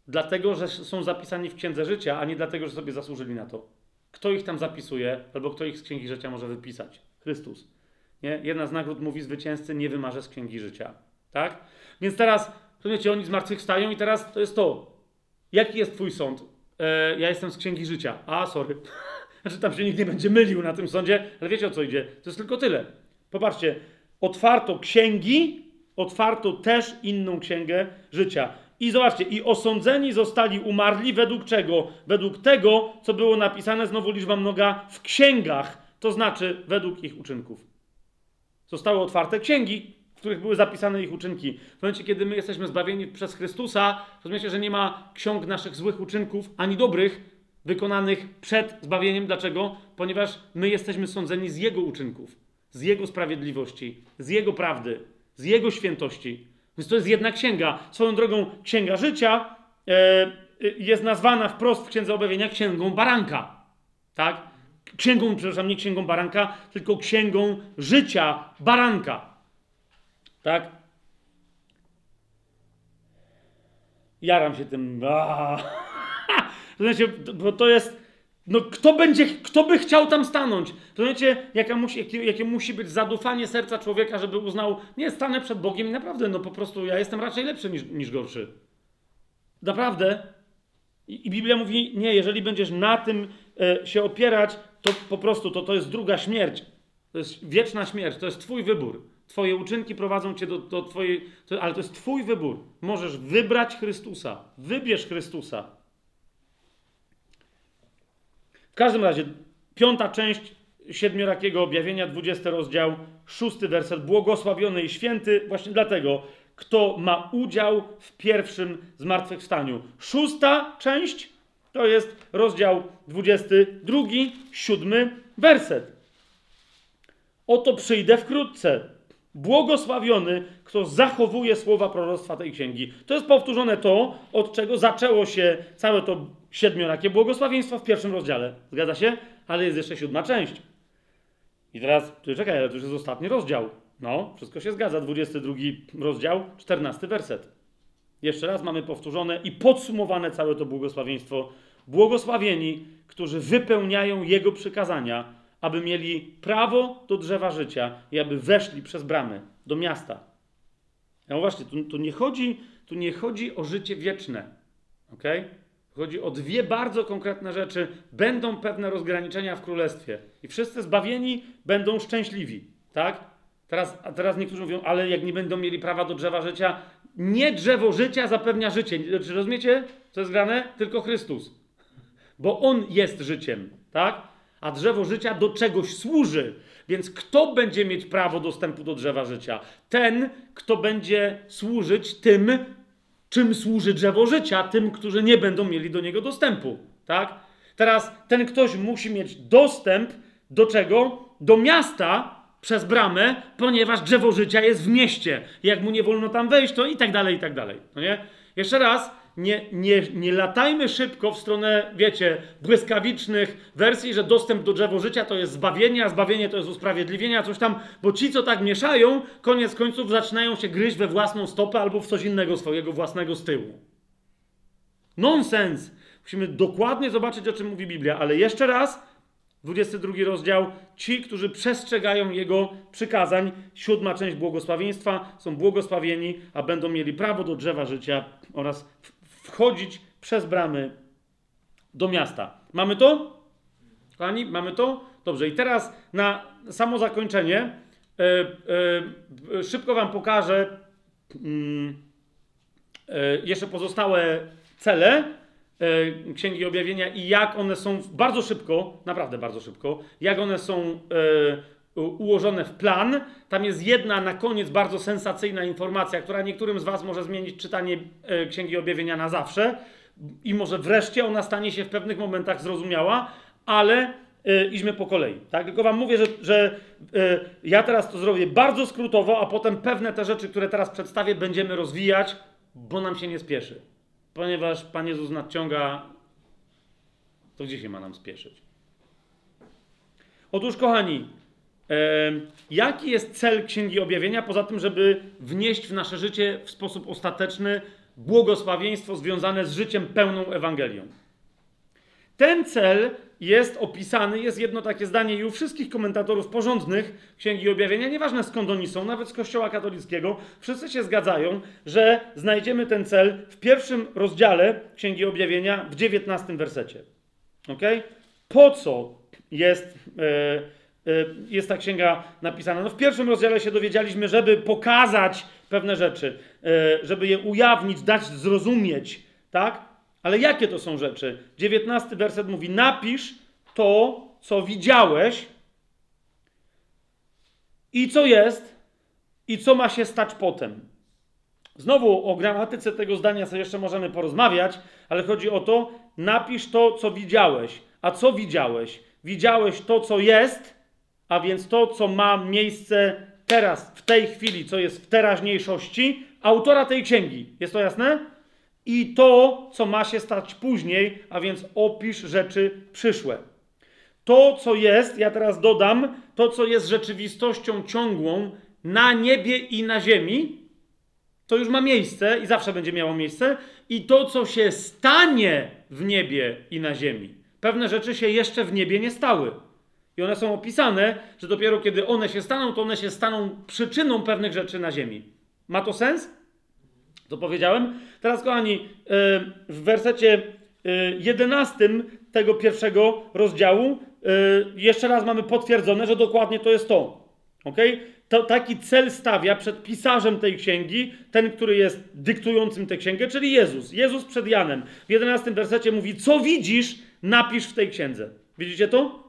Dlatego, że są zapisani w księdze życia, a nie dlatego, że sobie zasłużyli na to. Kto ich tam zapisuje, albo kto ich z księgi życia może wypisać? Chrystus. Nie? Jedna z nagród mówi zwycięzcy nie wymarze z księgi życia. Tak? Więc teraz, rozumiecie, oni zmartwychwstają i teraz to jest to. Jaki jest twój sąd? E, ja jestem z księgi życia. A, sorry. (laughs) Znaczy tam się nikt nie będzie mylił na tym sądzie, ale wiecie o co idzie. To jest tylko tyle. Popatrzcie, otwarto księgi, otwarto też inną księgę życia. I zobaczcie, i osądzeni zostali umarli według czego? Według tego, co było napisane, znowu liczba mnoga, w księgach, to znaczy według ich uczynków. Zostały otwarte księgi, których były zapisane ich uczynki. W momencie, kiedy my jesteśmy zbawieni przez Chrystusa, rozumiecie, że nie ma ksiąg naszych złych uczynków, ani dobrych, wykonanych przed zbawieniem. Dlaczego? Ponieważ my jesteśmy sądzeni z Jego uczynków, z Jego sprawiedliwości, z Jego prawdy, z Jego świętości. Więc to jest jedna księga. Swoją drogą, księga życia e, e, jest nazwana wprost w Księdze Objawienia księgą baranka. Tak? Księgą, przepraszam, nie księgą baranka, tylko księgą życia baranka. Tak? Jaram się tym. Znaczy, (laughs) bo to jest. No, kto będzie, kto by chciał tam stanąć? To wiecie, jaka musi, jakie, jakie musi być zadufanie serca człowieka, żeby uznał, nie, stanę przed Bogiem i naprawdę, no po prostu ja jestem raczej lepszy niż, niż gorszy. Naprawdę. I, I, Biblia mówi, nie, jeżeli będziesz na tym e, się opierać, to po prostu to, to jest druga śmierć. To jest wieczna śmierć, to jest twój wybór. Twoje uczynki prowadzą cię do, do twojej, to, ale to jest twój wybór. Możesz wybrać Chrystusa. Wybierz Chrystusa. W każdym razie, piąta część siedmiorakiego objawienia, dwudziesty rozdział, szósty werset. Błogosławiony i święty, właśnie dlatego, kto ma udział w pierwszym zmartwychwstaniu. Szósta część to jest rozdział 22, siódmy werset. Oto przyjdę wkrótce. Błogosławiony, kto zachowuje słowa proroctwa tej księgi. To jest powtórzone to, od czego zaczęło się całe to siedmiorakie błogosławieństwo w pierwszym rozdziale. Zgadza się? Ale jest jeszcze siódma część. I teraz, tu czekaj, ale to już jest ostatni rozdział. No, wszystko się zgadza. 22 rozdział, 14 werset. Jeszcze raz mamy powtórzone i podsumowane całe to błogosławieństwo. Błogosławieni, którzy wypełniają Jego przykazania, aby mieli prawo do drzewa życia i aby weszli przez bramy do miasta. No właśnie, tu, tu, nie, chodzi, tu nie chodzi o życie wieczne. Okay? Chodzi o dwie bardzo konkretne rzeczy. Będą pewne rozgraniczenia w królestwie i wszyscy zbawieni będą szczęśliwi. Tak? Teraz, a teraz niektórzy mówią, ale jak nie będą mieli prawa do drzewa życia, nie drzewo życia zapewnia życie. Czy rozumiecie, co jest grane? Tylko Chrystus. Bo On jest życiem. Tak? A drzewo życia do czegoś służy. Więc kto będzie mieć prawo dostępu do drzewa życia? Ten, kto będzie służyć tym, czym służy drzewo życia, tym, którzy nie będą mieli do niego dostępu. Tak? Teraz ten ktoś musi mieć dostęp do czego? Do miasta przez bramę, ponieważ drzewo życia jest w mieście. Jak mu nie wolno tam wejść, to i tak dalej, i tak dalej. No nie? Jeszcze raz, nie, nie, nie latajmy szybko w stronę, wiecie, błyskawicznych wersji, że dostęp do drzewo życia to jest zbawienie, a zbawienie to jest usprawiedliwienie, a coś tam, bo ci, co tak mieszają, koniec końców zaczynają się gryźć we własną stopę albo w coś innego swojego własnego z tyłu. Nonsens! Musimy dokładnie zobaczyć, o czym mówi Biblia, ale jeszcze raz, 22 rozdział, ci, którzy przestrzegają Jego przykazań, siódma część błogosławieństwa, są błogosławieni, a będą mieli prawo do drzewa życia oraz wchodzić przez bramy do miasta. Mamy to? Kochani, mamy to? Dobrze, i teraz na samo zakończenie e, e, szybko Wam pokażę mm, e, jeszcze pozostałe cele e, Księgi Objawienia i jak one są bardzo szybko, naprawdę bardzo szybko, jak one są e, ułożone w plan. Tam jest jedna na koniec bardzo sensacyjna informacja, która niektórym z Was może zmienić czytanie e, Księgi Objawienia na zawsze i może wreszcie ona stanie się w pewnych momentach zrozumiała, ale yy, idźmy po kolei. Tak? Tylko wam mówię, że, że yy, ja teraz to zrobię bardzo skrótowo, a potem pewne te rzeczy, które teraz przedstawię, będziemy rozwijać, bo nam się nie spieszy. Ponieważ Pan Jezus nadciąga, to gdzie się ma nam spieszyć? Otóż, kochani, jaki jest cel Księgi Objawienia, poza tym, żeby wnieść w nasze życie w sposób ostateczny błogosławieństwo związane z życiem pełną Ewangelią? Ten cel jest opisany, jest jedno takie zdanie i u wszystkich komentatorów porządnych Księgi Objawienia, nieważne skąd oni są, nawet z Kościoła katolickiego, wszyscy się zgadzają, że znajdziemy ten cel w pierwszym rozdziale Księgi Objawienia w dziewiętnastym wersecie. Ok? Po co jest, e, jest ta księga napisana? No w pierwszym rozdziale się dowiedzieliśmy, żeby pokazać pewne rzeczy, e, żeby je ujawnić, dać zrozumieć, tak? Ale jakie to są rzeczy? 19 werset mówi: Napisz to, co widziałeś i co jest, i co ma się stać potem. Znowu o gramatyce tego zdania sobie jeszcze możemy porozmawiać, ale chodzi o to: napisz to, co widziałeś. A co widziałeś? Widziałeś to, co jest, a więc to, co ma miejsce teraz, w tej chwili, co jest w teraźniejszości, autora tej księgi. Jest to jasne? i to, co ma się stać później, a więc opisz rzeczy przyszłe. To, co jest, ja teraz dodam, to, co jest rzeczywistością ciągłą na niebie i na ziemi, to już ma miejsce i zawsze będzie miało miejsce, i to, co się stanie w niebie i na ziemi. Pewne rzeczy się jeszcze w niebie nie stały. I one są opisane, że dopiero kiedy one się staną, to one się staną przyczyną pewnych rzeczy na ziemi. Ma to sens? To powiedziałem? Teraz, kochani, e, w wersecie 11 e, tego pierwszego rozdziału e, jeszcze raz mamy potwierdzone, że dokładnie to jest to. Ok? To, taki cel stawia przed pisarzem tej księgi, ten, który jest dyktującym tę księgę, czyli Jezus. Jezus przed Janem. W 11 wersecie mówi: Co widzisz, napisz w tej księdze. Widzicie to?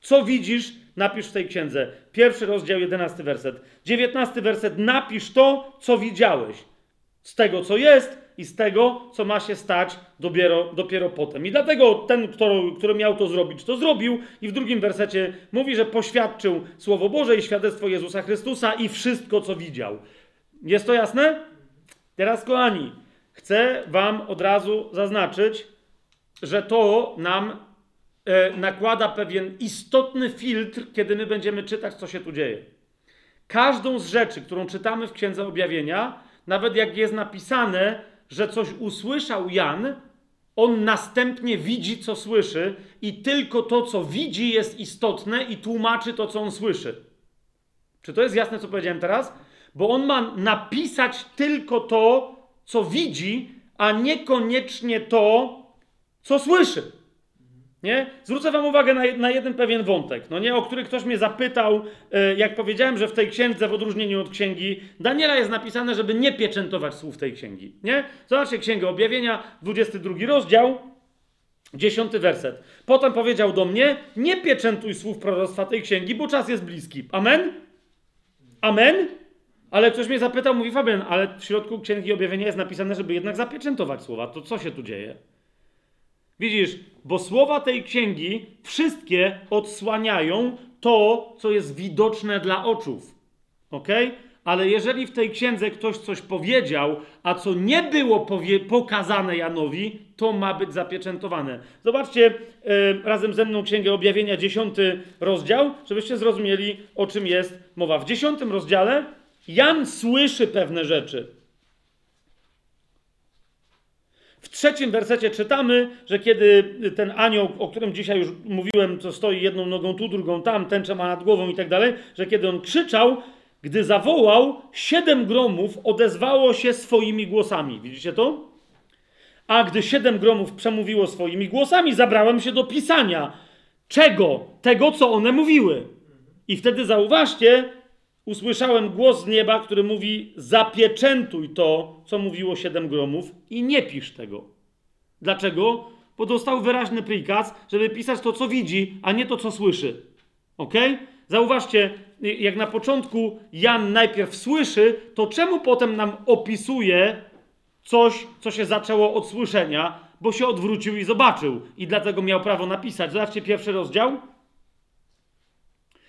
Co widzisz, napisz w tej księdze. Pierwszy rozdział, 11 werset. 19 werset. Napisz to, co widziałeś z tego, co jest i z tego, co ma się stać dopiero, dopiero potem. I dlatego ten, który, który miał to zrobić, to zrobił. I w drugim wersecie mówi, że poświadczył Słowo Boże i świadectwo Jezusa Chrystusa i wszystko, co widział. Jest to jasne? Teraz, kochani, chcę Wam od razu zaznaczyć, że to nam nakłada pewien istotny filtr, kiedy my będziemy czytać, co się tu dzieje. Każdą z rzeczy, którą czytamy w Księdze Objawienia, nawet jak jest napisane, że coś usłyszał Jan, on następnie widzi, co słyszy, i tylko to, co widzi, jest istotne i tłumaczy to, co on słyszy. Czy to jest jasne, co powiedziałem teraz? Bo on ma napisać tylko to, co widzi, a niekoniecznie to, co słyszy. Nie? Zwrócę Wam uwagę na, na, jeden pewien wątek, no nie? o który ktoś mnie zapytał, e, jak powiedziałem, że w tej księdze, w odróżnieniu od księgi Daniela jest napisane, żeby nie pieczętować słów tej księgi. Nie? Zobaczcie Księgę Objawienia, 22 rozdział, 10 werset. Potem powiedział do mnie, nie pieczętuj słów proroctwa tej księgi, bo czas jest bliski. Amen? Amen? Ale ktoś mnie zapytał, mówi Fabian, ale w środku Księgi Objawienia jest napisane, żeby jednak zapieczętować słowa. To co się tu dzieje? Widzisz, bo słowa tej księgi wszystkie odsłaniają to, co jest widoczne dla oczów. Ok? Ale jeżeli w tej księdze ktoś coś powiedział, a co nie było pokazane Janowi, to ma być zapieczętowane. Zobaczcie razem ze mną Księgę Objawienia, dziesiąty rozdział, żebyście zrozumieli, o czym jest mowa. W dziesiątym rozdziale Jan słyszy pewne rzeczy. W trzecim wersecie czytamy, że kiedy ten anioł, o którym dzisiaj już mówiłem, co stoi jedną nogą tu, drugą tam, tęczę ma nad głową i tak dalej, że kiedy on krzyczał, gdy zawołał, siedem gromów odezwało się swoimi głosami. Widzicie to? A gdy siedem gromów przemówiło swoimi głosami, zabrałem się do pisania. Czego? Tego, co one mówiły. I wtedy zauważcie, usłyszałem głos z nieba, który mówi: Zapieczętuj to, co mówiło siedem gromów, i nie pisz tego. Dlaczego? Bo dostał wyraźny prikaz, żeby pisać to, co widzi, a nie to, co słyszy. Ok? Zauważcie, jak na początku Jan najpierw słyszy, to czemu potem nam opisuje coś, co się zaczęło od słyszenia, bo się odwrócił i zobaczył i dlatego miał prawo napisać. Zobaczcie pierwszy rozdział.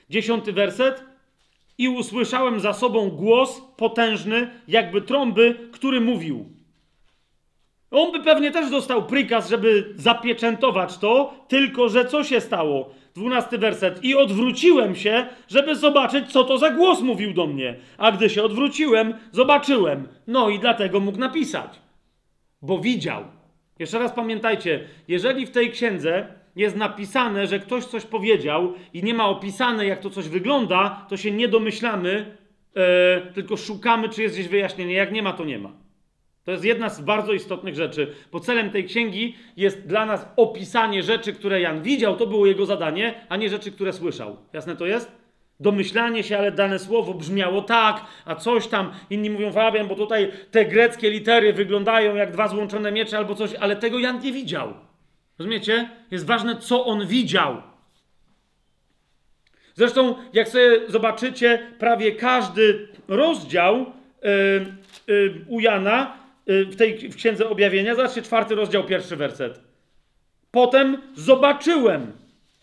Dziesiąty werset. I usłyszałem za sobą głos potężny, jakby trąby, który mówił. On by pewnie też dostał prikaz, żeby zapieczętować to, tylko że co się stało? Dwunasty werset. I odwróciłem się, żeby zobaczyć, co to za głos mówił do mnie. A gdy się odwróciłem, zobaczyłem. No i dlatego mógł napisać. Bo widział. Jeszcze raz pamiętajcie, jeżeli w tej księdze jest napisane, że ktoś coś powiedział i nie ma opisane, jak to coś wygląda, to się nie domyślamy, e, tylko szukamy, czy jest gdzieś wyjaśnienie. Jak nie ma, to nie ma. To jest jedna z bardzo istotnych rzeczy, bo celem tej księgi jest dla nas opisanie rzeczy, które Jan widział, to było jego zadanie, a nie rzeczy, które słyszał. Jasne to jest? Domyślanie się, ale dane słowo brzmiało tak, a coś tam. Inni mówią Fabian, bo tutaj te greckie litery wyglądają jak dwa złączone miecze albo coś, ale tego Jan nie widział. Rozumiecie? Jest ważne, co on widział. Zresztą, jak sobie zobaczycie, prawie każdy rozdział yy, yy, u Jana yy, w tej w księdze objawienia, zobaczcie, czwarty rozdział, pierwszy werset. Potem zobaczyłem,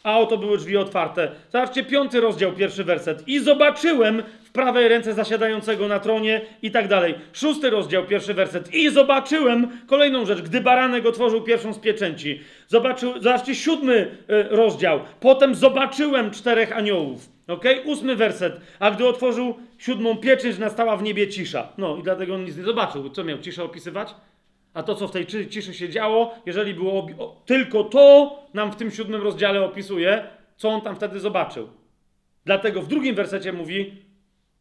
a oto były drzwi otwarte. Zobaczcie, piąty rozdział, pierwszy werset. I zobaczyłem w prawej ręce zasiadającego na tronie i tak dalej. Szósty rozdział, pierwszy werset. I zobaczyłem kolejną rzecz, gdy baranek otworzył pierwszą z pieczęci. Zobaczył, zobaczcie, siódmy y, rozdział. Potem zobaczyłem czterech aniołów. Ok? Ósmy werset. A gdy otworzył siódmą pieczęć, nastała w niebie cisza. No i dlatego on nic nie zobaczył. Co miał ciszę opisywać? A to, co w tej ciszy się działo, jeżeli było tylko to, nam w tym siódmym rozdziale opisuje, co on tam wtedy zobaczył. Dlatego w drugim wersecie mówi: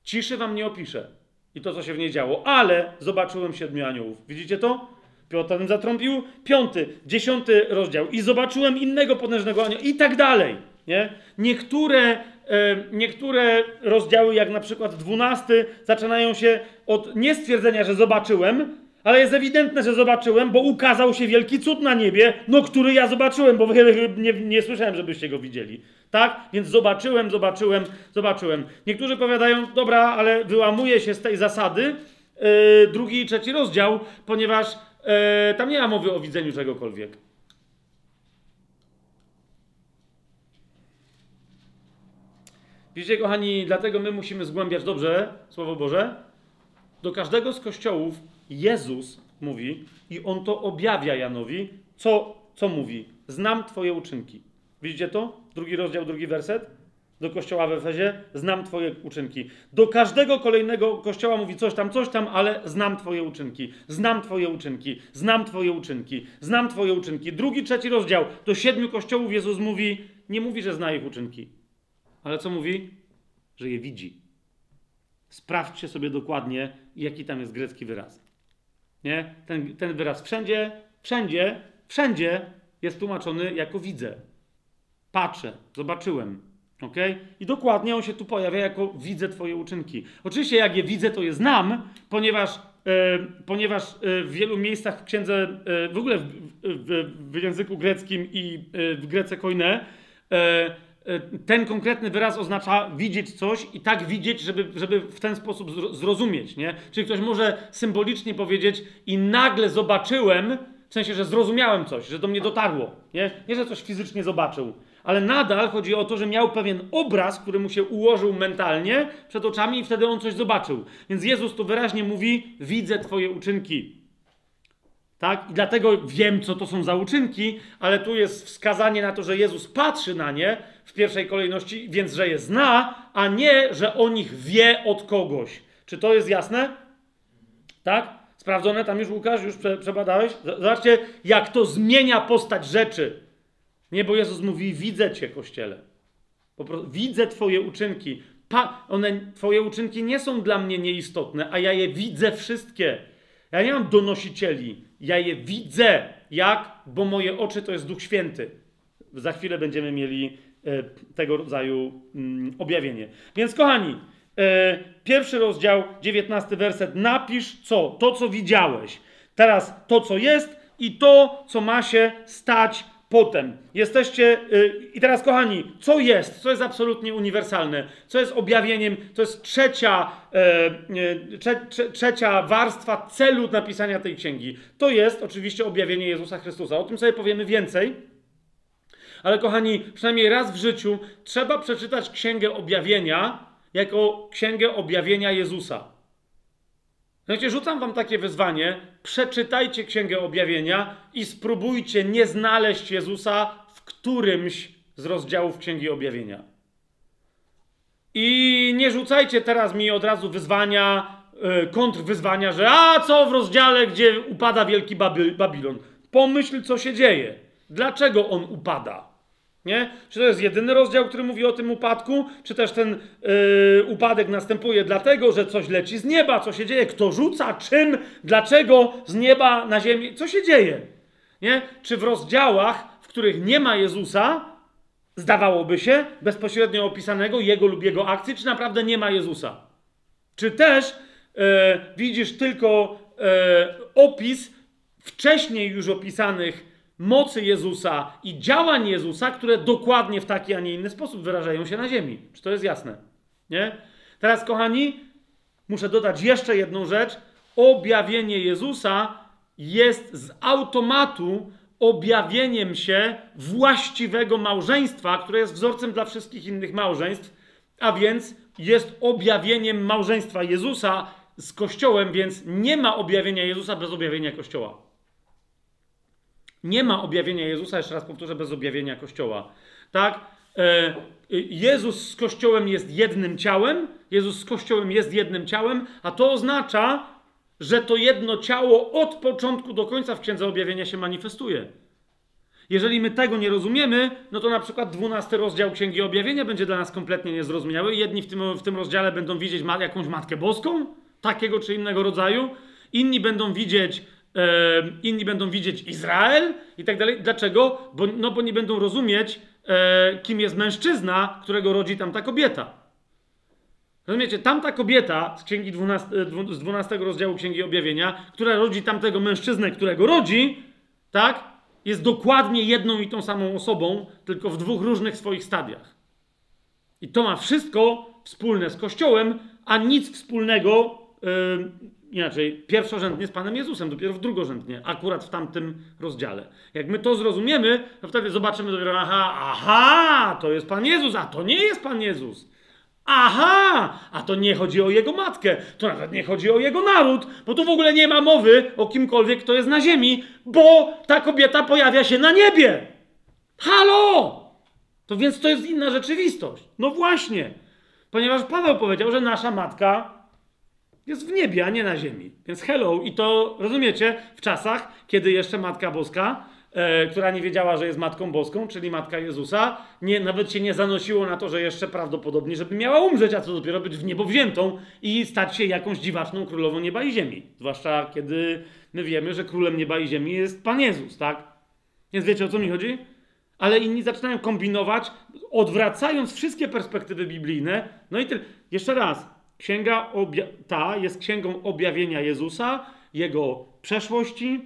Ciszy wam nie opiszę. I to, co się w niej działo, ale zobaczyłem siedmiu aniołów. Widzicie to? Piotr zatrąbił. Piąty, dziesiąty rozdział. I zobaczyłem innego potężnego anioła. I tak dalej. Nie? Niektóre, e, niektóre rozdziały, jak na przykład dwunasty, zaczynają się od nie stwierdzenia, że zobaczyłem, ale jest ewidentne, że zobaczyłem, bo ukazał się wielki cud na niebie, no który ja zobaczyłem, bo (laughs) nie, nie słyszałem, żebyście go widzieli. Tak? Więc zobaczyłem, zobaczyłem, zobaczyłem. Niektórzy powiadają, dobra, ale wyłamuje się z tej zasady yy, drugi i trzeci rozdział, ponieważ yy, tam nie ma mowy o widzeniu czegokolwiek. Widzicie, kochani, dlatego my musimy zgłębiać dobrze Słowo Boże. Do każdego z kościołów Jezus mówi i on to objawia Janowi, co, co mówi? Znam Twoje uczynki. Widzicie to? Drugi rozdział, drugi werset. Do kościoła w Efezie, znam Twoje uczynki. Do każdego kolejnego kościoła mówi coś tam, coś tam, ale znam Twoje uczynki. Znam Twoje uczynki. Znam Twoje uczynki. Znam Twoje uczynki. Drugi, trzeci rozdział. Do siedmiu kościołów Jezus mówi, nie mówi, że zna ich uczynki. Ale co mówi? Że je widzi. Sprawdźcie sobie dokładnie, jaki tam jest grecki wyraz. Nie? Ten, ten wyraz wszędzie, wszędzie, wszędzie jest tłumaczony jako widzę. Patrzę, zobaczyłem. ok? I dokładnie on się tu pojawia jako widzę Twoje uczynki. Oczywiście, jak je widzę, to je znam, ponieważ, e, ponieważ e, w wielu miejscach w księdze, e, w ogóle w, w, w, języku greckim i w grece koine, ten konkretny wyraz oznacza widzieć coś i tak widzieć, żeby, żeby w ten sposób zrozumieć, nie? Czyli ktoś może symbolicznie powiedzieć i nagle zobaczyłem, w sensie, że zrozumiałem coś, że do mnie dotarło, nie? Nie, że coś fizycznie zobaczył, ale nadal chodzi o to, że miał pewien obraz, który mu się ułożył mentalnie przed oczami i wtedy on coś zobaczył. Więc Jezus tu wyraźnie mówi, widzę twoje uczynki. Tak? I dlatego wiem, co to są za uczynki, ale tu jest wskazanie na to, że Jezus patrzy na nie w pierwszej kolejności, więc że je zna, a nie, że o nich wie od kogoś. Czy to jest jasne? Tak? Sprawdzone tam już, Łukasz, już prze, przebadałeś? Zobaczcie, jak to zmienia postać rzeczy. Nie, bo Jezus mówi, widzę cię, Kościele. Prostu, widzę twoje uczynki. Pa, one, twoje uczynki nie są dla mnie nieistotne, a ja je widzę wszystkie. Ja nie mam donosicieli. Ja je widzę. Jak? Bo moje oczy to jest Duch Święty. za chwilę będziemy mieli e, tego rodzaju mm, objawienie. Więc kochani, e, pierwszy rozdział, dziewiętnasty werset, napisz co? To, co widziałeś. Teraz to, co jest i to, co ma się stać potem. Jesteście. Yy, I teraz, kochani, co jest? Co jest absolutnie uniwersalne? Co jest objawieniem? To jest trzecia, yy, trze, trze, trzecia warstwa celu napisania tej księgi. To jest oczywiście objawienie Jezusa Chrystusa. O tym sobie powiemy więcej. Ale, kochani, przynajmniej raz w życiu trzeba przeczytać księgę objawienia jako księgę objawienia Jezusa. Znaczy, rzucam wam takie wyzwanie, przeczytajcie Księgę Objawienia i spróbujcie nie znaleźć Jezusa w którymś z rozdziałów Księgi Objawienia. I nie rzucajcie teraz mi od razu wyzwania, yy, kontrwyzwania, że a co w rozdziale, gdzie upada wielki Babilon. Pomyśl, co się dzieje. Dlaczego on upada? Nie? Czy to jest jedyny rozdział, który mówi o tym upadku, czy też ten yy, upadek następuje dlatego, że coś leci z nieba, co się dzieje, kto rzuca, czym, dlaczego z nieba na ziemię, co się dzieje? Nie? Czy w rozdziałach, w których nie ma Jezusa, zdawałoby się, bezpośrednio opisanego jego lub jego akcji, czy naprawdę nie ma Jezusa? Czy też yy, widzisz tylko yy, opis wcześniej już opisanych mocy Jezusa i działań Jezusa, które dokładnie w taki, a nie inny sposób wyrażają się na ziemi. Czy to jest jasne? Nie? Teraz, kochani, muszę dodać jeszcze jedną rzecz. Objawienie Jezusa jest z automatu objawieniem się właściwego małżeństwa, które jest wzorcem dla wszystkich innych małżeństw, a więc jest objawieniem małżeństwa Jezusa z Kościołem, więc nie ma objawienia Jezusa bez objawienia Kościoła. Nie ma objawienia Jezusa, jeszcze raz powtórzę, bez objawienia Kościoła. Tak? E, Jezus z Kościołem jest jednym ciałem, Jezus z Kościołem jest jednym ciałem, a to oznacza, że to jedno ciało od początku do końca w Księdze Objawienia się manifestuje. Jeżeli my tego nie rozumiemy, no to na przykład 12 rozdział Księgi Objawienia będzie dla nas kompletnie niezrozumiały. Jedni w tym, w tym rozdziale będą widzieć jakąś Matkę Boską, takiego czy innego rodzaju, inni będą widzieć inni będą widzieć Izrael i tak dalej. Dlaczego? Bo, no bo nie będą rozumieć, e, kim jest mężczyzna, którego rodzi tamta kobieta. Rozumiecie? Tamta kobieta z, księgi 12, e, z 12 rozdziału Księgi Objawienia, która rodzi tamtego mężczyznę, którego rodzi, tak? Jest dokładnie jedną i tą samą osobą, tylko w dwóch różnych swoich stadiach. I to ma wszystko wspólne z Kościołem, a nic wspólnego inaczej, pierwszorzędnie z Panem Jezusem, dopiero w drugorzędnie, akurat w tamtym rozdziale. Jak my to zrozumiemy, to wtedy zobaczymy dopiero, aha, aha, to jest Pan Jezus, a to nie jest Pan Jezus. Aha, a to nie chodzi o jego matkę, to nawet nie chodzi o jego naród, bo tu w ogóle nie ma mowy o kimkolwiek, kto jest na ziemi, bo ta kobieta pojawia się na niebie. Halo! To więc to jest inna rzeczywistość. No właśnie, ponieważ Paweł powiedział, że nasza matka jest w niebie, a nie na ziemi. Więc hello, i to rozumiecie, w czasach, kiedy jeszcze Matka Boska, e, która nie wiedziała, że jest Matką Boską, czyli Matka Jezusa, nie, nawet się nie zanosiło na to, że jeszcze prawdopodobnie, żeby miała umrzeć, a co dopiero być w niebo wziętą i stać się jakąś dziwaczną królową nieba i ziemi. Zwłaszcza kiedy my wiemy, że królem nieba i ziemi jest Pan Jezus, tak? Więc wiecie o co mi chodzi? Ale inni zaczynają kombinować, odwracając wszystkie perspektywy biblijne. No i tyle. Jeszcze raz, Księga ta jest księgą objawienia Jezusa, jego przeszłości,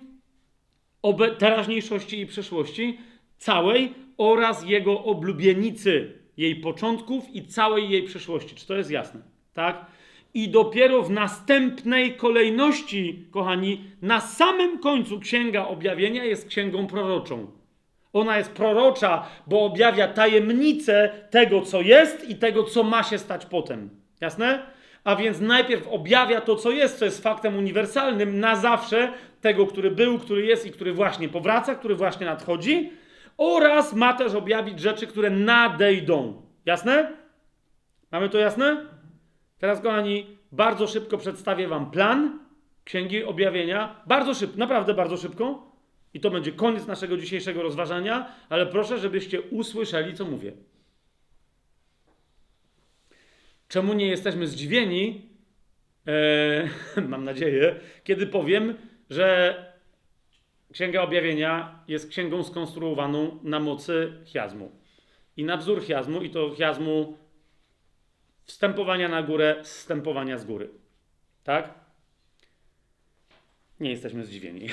teraźniejszości i przyszłości, całej oraz jego oblubienicy, jej początków i całej jej przyszłości. Czy to jest jasne? Tak? I dopiero w następnej kolejności, kochani, na samym końcu Księga Objawienia jest księgą proroczą. Ona jest prorocza, bo objawia tajemnicę tego, co jest i tego, co ma się stać potem. Jasne? A więc najpierw objawia to, co jest, co jest faktem uniwersalnym na zawsze, tego, który był, który jest i który właśnie powraca, który właśnie nadchodzi, oraz ma też objawić rzeczy, które nadejdą. Jasne? Mamy to jasne? Teraz, kochani, bardzo szybko przedstawię Wam plan Księgi Objawienia. Bardzo szybko, naprawdę bardzo szybko. I to będzie koniec naszego dzisiejszego rozważania, ale proszę, żebyście usłyszeli, co mówię. Czemu nie jesteśmy zdziwieni, e, (laughs) mam nadzieję, kiedy powiem, że Księga Objawienia jest księgą skonstruowaną na mocy chiazmu. I na wzór chiazmu, i to chiazmu wstępowania na górę, wstępowania z góry. Tak? Nie jesteśmy zdziwieni.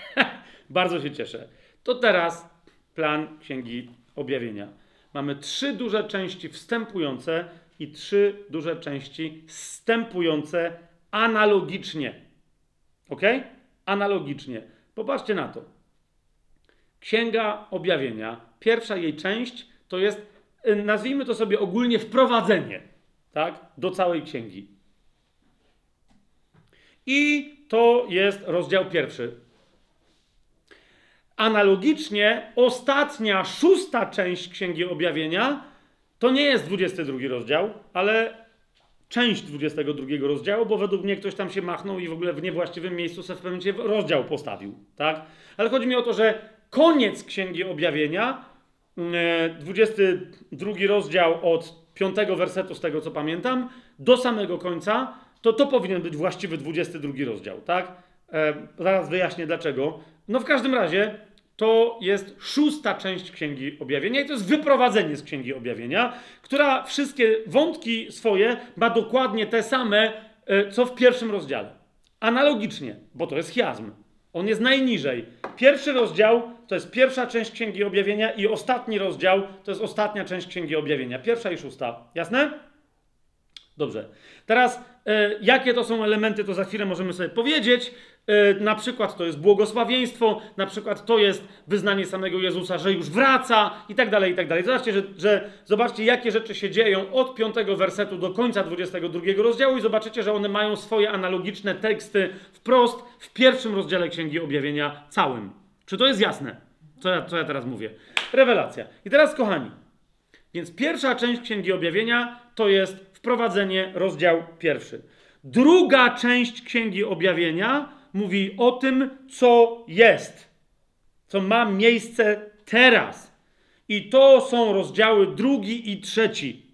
(laughs) Bardzo się cieszę. To teraz plan Księgi Objawienia. Mamy trzy duże części wstępujące i trzy duże części wstępujące analogicznie. Ok? Analogicznie. Popatrzcie na to. Księga Objawienia, pierwsza jej część to jest, y, nazwijmy to sobie ogólnie, wprowadzenie tak, do całej księgi. I to jest rozdział pierwszy. Analogicznie, ostatnia, szósta część Księgi Objawienia to nie jest 22 rozdział, ale część 22 rozdziału, bo według mnie ktoś tam się machnął i w ogóle w niewłaściwym miejscu sobie w pewnym momencie rozdział postawił, tak? Ale chodzi mi o to, że koniec Księgi Objawienia, 22 e, rozdział od 5 wersetu, z tego co pamiętam, do samego końca, to to powinien być właściwy 22 rozdział, tak? E, zaraz wyjaśnię dlaczego. No w każdym razie to jest szósta część Księgi Objawienia i to jest wyprowadzenie z Księgi Objawienia, która wszystkie wątki swoje ma dokładnie te same, e, co w pierwszym rozdziale. Analogicznie, bo to jest chiasm. On jest najniżej. Pierwszy rozdział to jest pierwsza część Księgi Objawienia i ostatni rozdział to jest ostatnia część Księgi Objawienia. Pierwsza i szósta. Jasne? Dobrze. Teraz, e, jakie to są elementy, to za chwilę możemy sobie powiedzieć. E, na przykład to jest błogosławieństwo, na przykład to jest wyznanie samego Jezusa, że już wraca i tak dalej, i tak dalej. Zobaczcie, że, że zobaczcie, jakie rzeczy się dzieją od 5 wersetu do końca 22 rozdziału i zobaczycie, że one mają swoje analogiczne teksty wprost w pierwszym rozdziale Księgi Objawienia całym. Czy to jest jasne, co ja, co ja teraz mówię? Rewelacja. I teraz, kochani, więc pierwsza część Księgi Objawienia to jest wprowadzenie, rozdział pierwszy. Druga część Księgi Objawienia mówi o tym, co jest, co ma miejsce teraz. I to są rozdziały drugi i trzeci.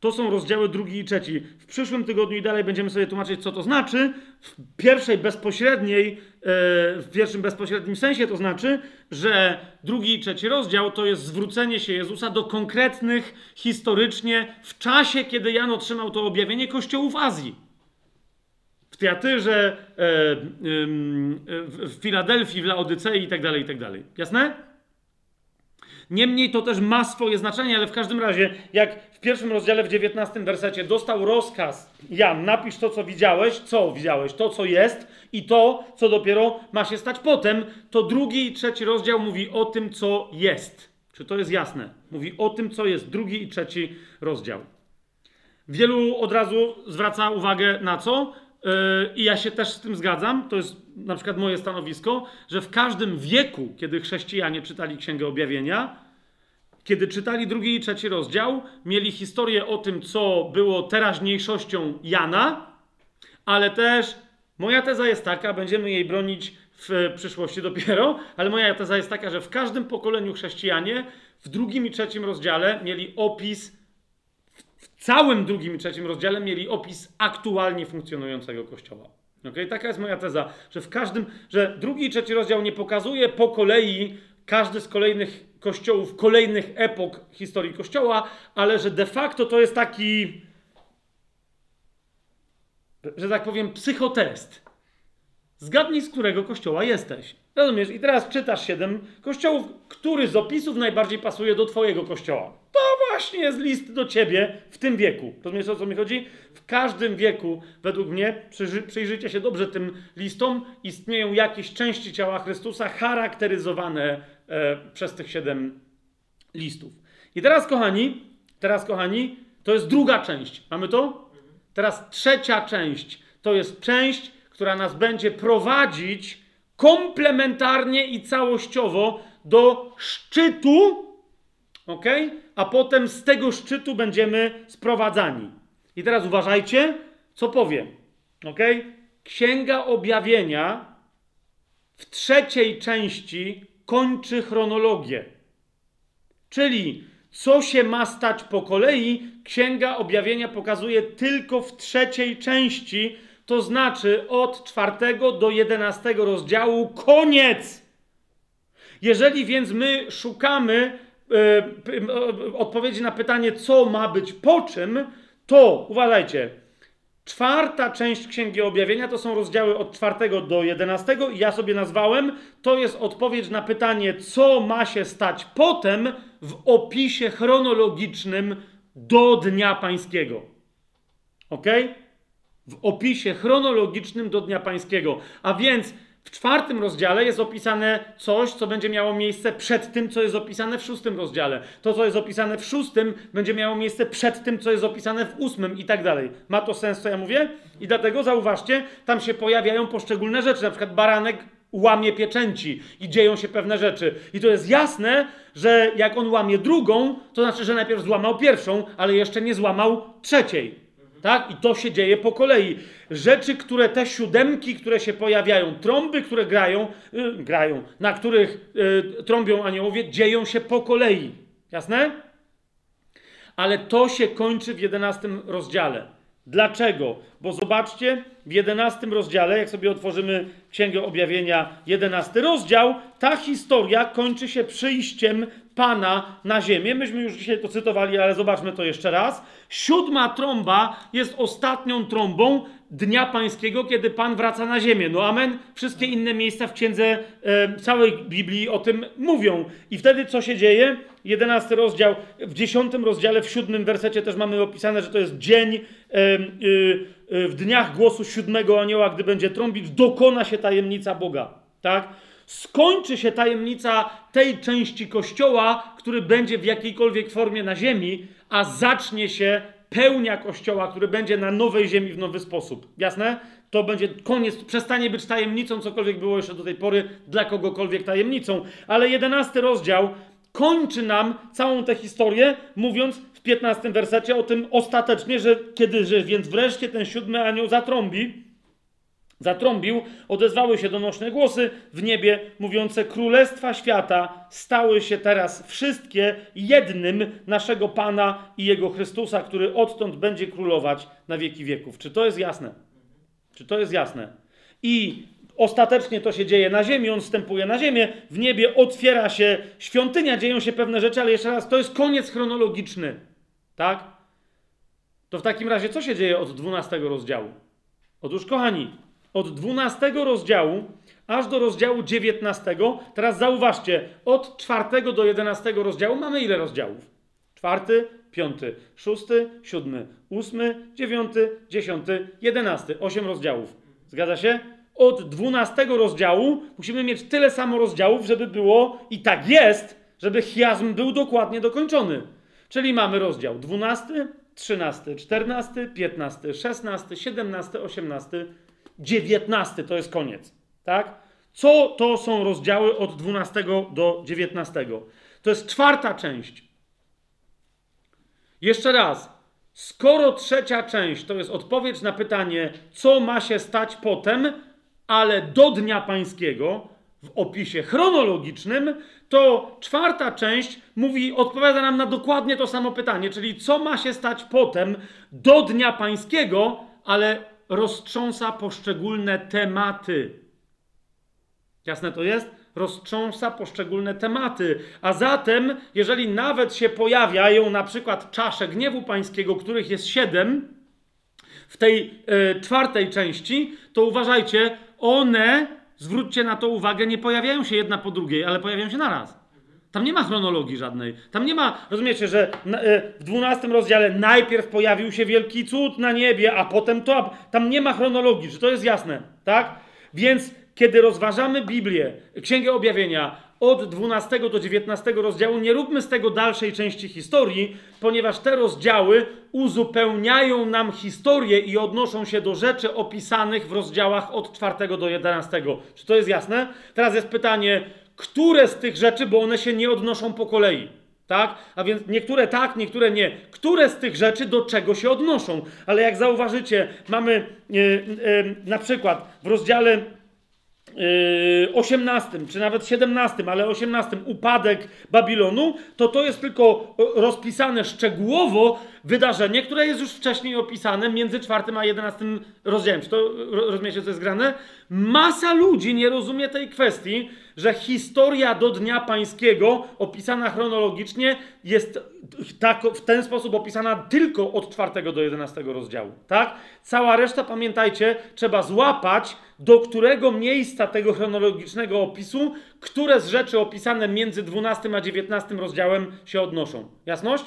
To są rozdziały drugi i trzeci. W przyszłym tygodniu i dalej będziemy sobie tłumaczyć, co to znaczy. W pierwszej bezpośredniej, e, w pierwszym bezpośrednim sensie to znaczy, że drugi i trzeci rozdział to jest zwrócenie się Jezusa do konkretnych historycznie w czasie, kiedy Jan otrzymał to objawienie kościołów Azji. W Teatyrze, e, w Filadelfii, w Laodycei tak. Tak Jasne? Niemniej to też ma swoje znaczenie, ale w każdym razie, jak w pierwszym rozdziale, w 19 wersecie dostał rozkaz, Jan, napisz to, co widziałeś, co widziałeś, to, co jest i to, co dopiero ma się stać potem, to drugi i trzeci rozdział mówi o tym, co jest. Czy to jest jasne? Mówi o tym, co jest. Drugi i trzeci rozdział. Wielu od razu zwraca uwagę na co? Yy, I ja się też z tym zgadzam. To jest na przykład moje stanowisko, że w każdym wieku, kiedy chrześcijanie czytali Księgę Objawienia, kiedy czytali drugi i trzeci rozdział, mieli historię o tym, co było teraźniejszością Jana, ale też moja teza jest taka, będziemy jej bronić w przyszłości dopiero, ale moja teza jest taka, że w każdym pokoleniu chrześcijanie w drugim i trzecim rozdziale mieli opis, całym drugim i trzecim rozdziale mieli opis aktualnie funkcjonującego kościoła. Okay? Taka jest moja teza, że w każdym, że drugi i trzeci rozdział nie pokazuje po kolei każdy z kolejnych kościołów, kolejnych epok historii kościoła, ale że de facto to jest taki, że tak powiem, psychotest. Zgadnij, z którego kościoła jesteś. Rozumiesz? I teraz czytasz siedem kościołów, który z opisów najbardziej pasuje do twojego kościoła. To właśnie jest list do ciebie w tym wieku. Rozumiesz, o co mi chodzi? W każdym wieku, według mnie, przyjrzyjcie się dobrze tym listom, istnieją jakieś części ciała Chrystusa charakteryzowane e, przez tych siedem listów. I teraz, kochani, teraz, kochani, to jest druga część. Mamy to? Teraz trzecia część. To jest część, która nas będzie prowadzić komplementarnie i całościowo do szczytu, ok? A potem z tego szczytu będziemy sprowadzani. I teraz uważajcie, co powiem, ok? Księga Objawienia w trzeciej części kończy chronologię. Czyli co się ma stać po kolei, Księga Objawienia pokazuje tylko w trzeciej części, to znaczy od czwartego do jedenastego rozdziału koniec. Jeżeli więc my szukamy e, odpowiedzi na pytanie, co ma być po czym, to uważajcie, Czwarta część Księgi Objawienia to są rozdziały od czwartego do jedenastego i ja sobie nazwałem, to jest odpowiedź na pytanie, co ma się stać potem w opisie chronologicznym do Dnia Pańskiego. Ok? W opisie chronologicznym do Dnia Pańskiego. A więc w czwartym rozdziale jest opisane coś, co będzie miało miejsce przed tym, co jest opisane w szóstym rozdziale. To, co jest opisane w szóstym, będzie miało miejsce przed tym, co jest opisane w ósmym i tak dalej. Ma to sens, co ja mówię? I dlatego zauważcie, tam się pojawiają poszczególne rzeczy. Na przykład baranek łamie pieczęci i dzieją się pewne rzeczy. I to jest jasne, że jak on łamie drugą, to znaczy, że najpierw złamał pierwszą, ale jeszcze nie złamał trzeciej. Tak? I to się dzieje po kolei. Rzeczy, które te siódemki, które się pojawiają, trąby, które grają, yy, grają na których yy, trąbią aniołowie, dzieją się po kolei. Jasne? Ale to się kończy w jedenastym rozdziale. Dlaczego? Bo zobaczcie, w jedenastym rozdziale, jak sobie otworzymy Księgę Objawienia, jedenasty rozdział, ta historia kończy się przyjściem Pana na ziemię. Myśmy już dzisiaj to cytowali, ale zobaczmy to jeszcze raz. Siódma trąba jest ostatnią trąbą Dnia Pańskiego, kiedy Pan wraca na ziemię. No amen. Wszystkie inne miejsca w księdze e, całej Biblii o tym mówią. I wtedy co się dzieje? Jedenasty rozdział, w dziesiątym rozdziale, w siódmym wersecie też mamy opisane, że to jest dzień e, e, w dniach głosu siódmego anioła, gdy będzie trąbić, dokona się tajemnica Boga. Tak? Skończy się tajemnica tej części Kościoła, który będzie w jakiejkolwiek formie na ziemi, a zacznie się pełnia Kościoła, który będzie na nowej ziemi w nowy sposób. Jasne? To będzie koniec, przestanie być tajemnicą, cokolwiek było jeszcze do tej pory dla kogokolwiek tajemnicą. Ale jedenasty rozdział kończy nam całą tę historię, mówiąc w piętnastym wersecie o tym ostatecznie, że kiedy, że więc wreszcie ten siódmy anioł zatrąbi, zatrąbił, odezwały się donośne głosy w niebie, mówiące: Królestwa świata stały się teraz wszystkie jednym naszego Pana i Jego Chrystusa, który odtąd będzie królować na wieki wieków. Czy to jest jasne? Czy to jest jasne? I ostatecznie to się dzieje na ziemi, on wstępuje na ziemię, w niebie otwiera się świątynia, dzieją się pewne rzeczy, ale jeszcze raz, to jest koniec chronologiczny. Tak? To w takim razie co się dzieje od 12 rozdziału? Otóż, kochani, od 12 rozdziału aż do rozdziału 19. Teraz zauważcie, od 4 do 11 rozdziału mamy ile rozdziałów? Czwarty, piąty, szósty, siódmy, ósmy, dziewiąty, dziesiąty, jedenasty. Osiem rozdziałów. Zgadza się? Od 12 rozdziału musimy mieć tyle samo rozdziałów, żeby było i tak jest, żeby chiasm był dokładnie dokończony. Czyli mamy rozdział 12, 13, 14, 15, 16, 17, 18, 19 to jest koniec. Tak? Co to są rozdziały od 12 do 19? To jest czwarta część. Jeszcze raz. Skoro trzecia część to jest odpowiedź na pytanie, co ma się stać potem, ale do Dnia Pańskiego, w opisie chronologicznym, to czwarta część mówi, odpowiada nam na dokładnie to samo pytanie, czyli co ma się stać potem do Dnia Pańskiego, ale roztrząsa poszczególne tematy. Jasne to jest? Roztrząsa poszczególne tematy. A zatem, jeżeli nawet się pojawiają na przykład czasze gniewu pańskiego, których jest siedem, w tej e, czwartej części, to uważajcie, one, zwróćcie na to uwagę, nie pojawiają się jedna po drugiej, ale pojawiają się naraz. Tam nie ma chronologii żadnej. Tam nie ma, rozumiecie, że e, w dwunastym rozdziale najpierw pojawił się wielki cud na niebie, a potem to. Tam nie ma chronologii, że to jest jasne, tak? Więc kiedy rozważamy Biblię, Księgę Objawienia od 12 do 19 rozdziału, nie róbmy z tego dalszej części historii, ponieważ te rozdziały uzupełniają nam historię i odnoszą się do rzeczy opisanych w rozdziałach od 4 do 11. Czy to jest jasne? Teraz jest pytanie, które z tych rzeczy, bo one się nie odnoszą po kolei. Tak? A więc niektóre tak, niektóre nie. Które z tych rzeczy do czego się odnoszą? Ale jak zauważycie, mamy yy, yy, na przykład w rozdziale yy, 18, czy nawet 17, ale 18 upadek Babilonu, to to jest tylko e, rozpisane szczegółowo wydarzenie, które jest już wcześniej opisane między 4 a 11 rozdziałem. Czy to ro- rozumiecie, co jest grane? Masa ludzi nie rozumie tej kwestii, że historia do Dnia Pańskiego, opisana chronologicznie, jest tak, w ten sposób opisana tylko od 4 do 11 rozdziału. Tak? Cała reszta, pamiętajcie, trzeba złapać, do którego miejsca tego chronologicznego opisu, które z rzeczy opisane między 12 a 19 rozdziałem się odnoszą. Jasność?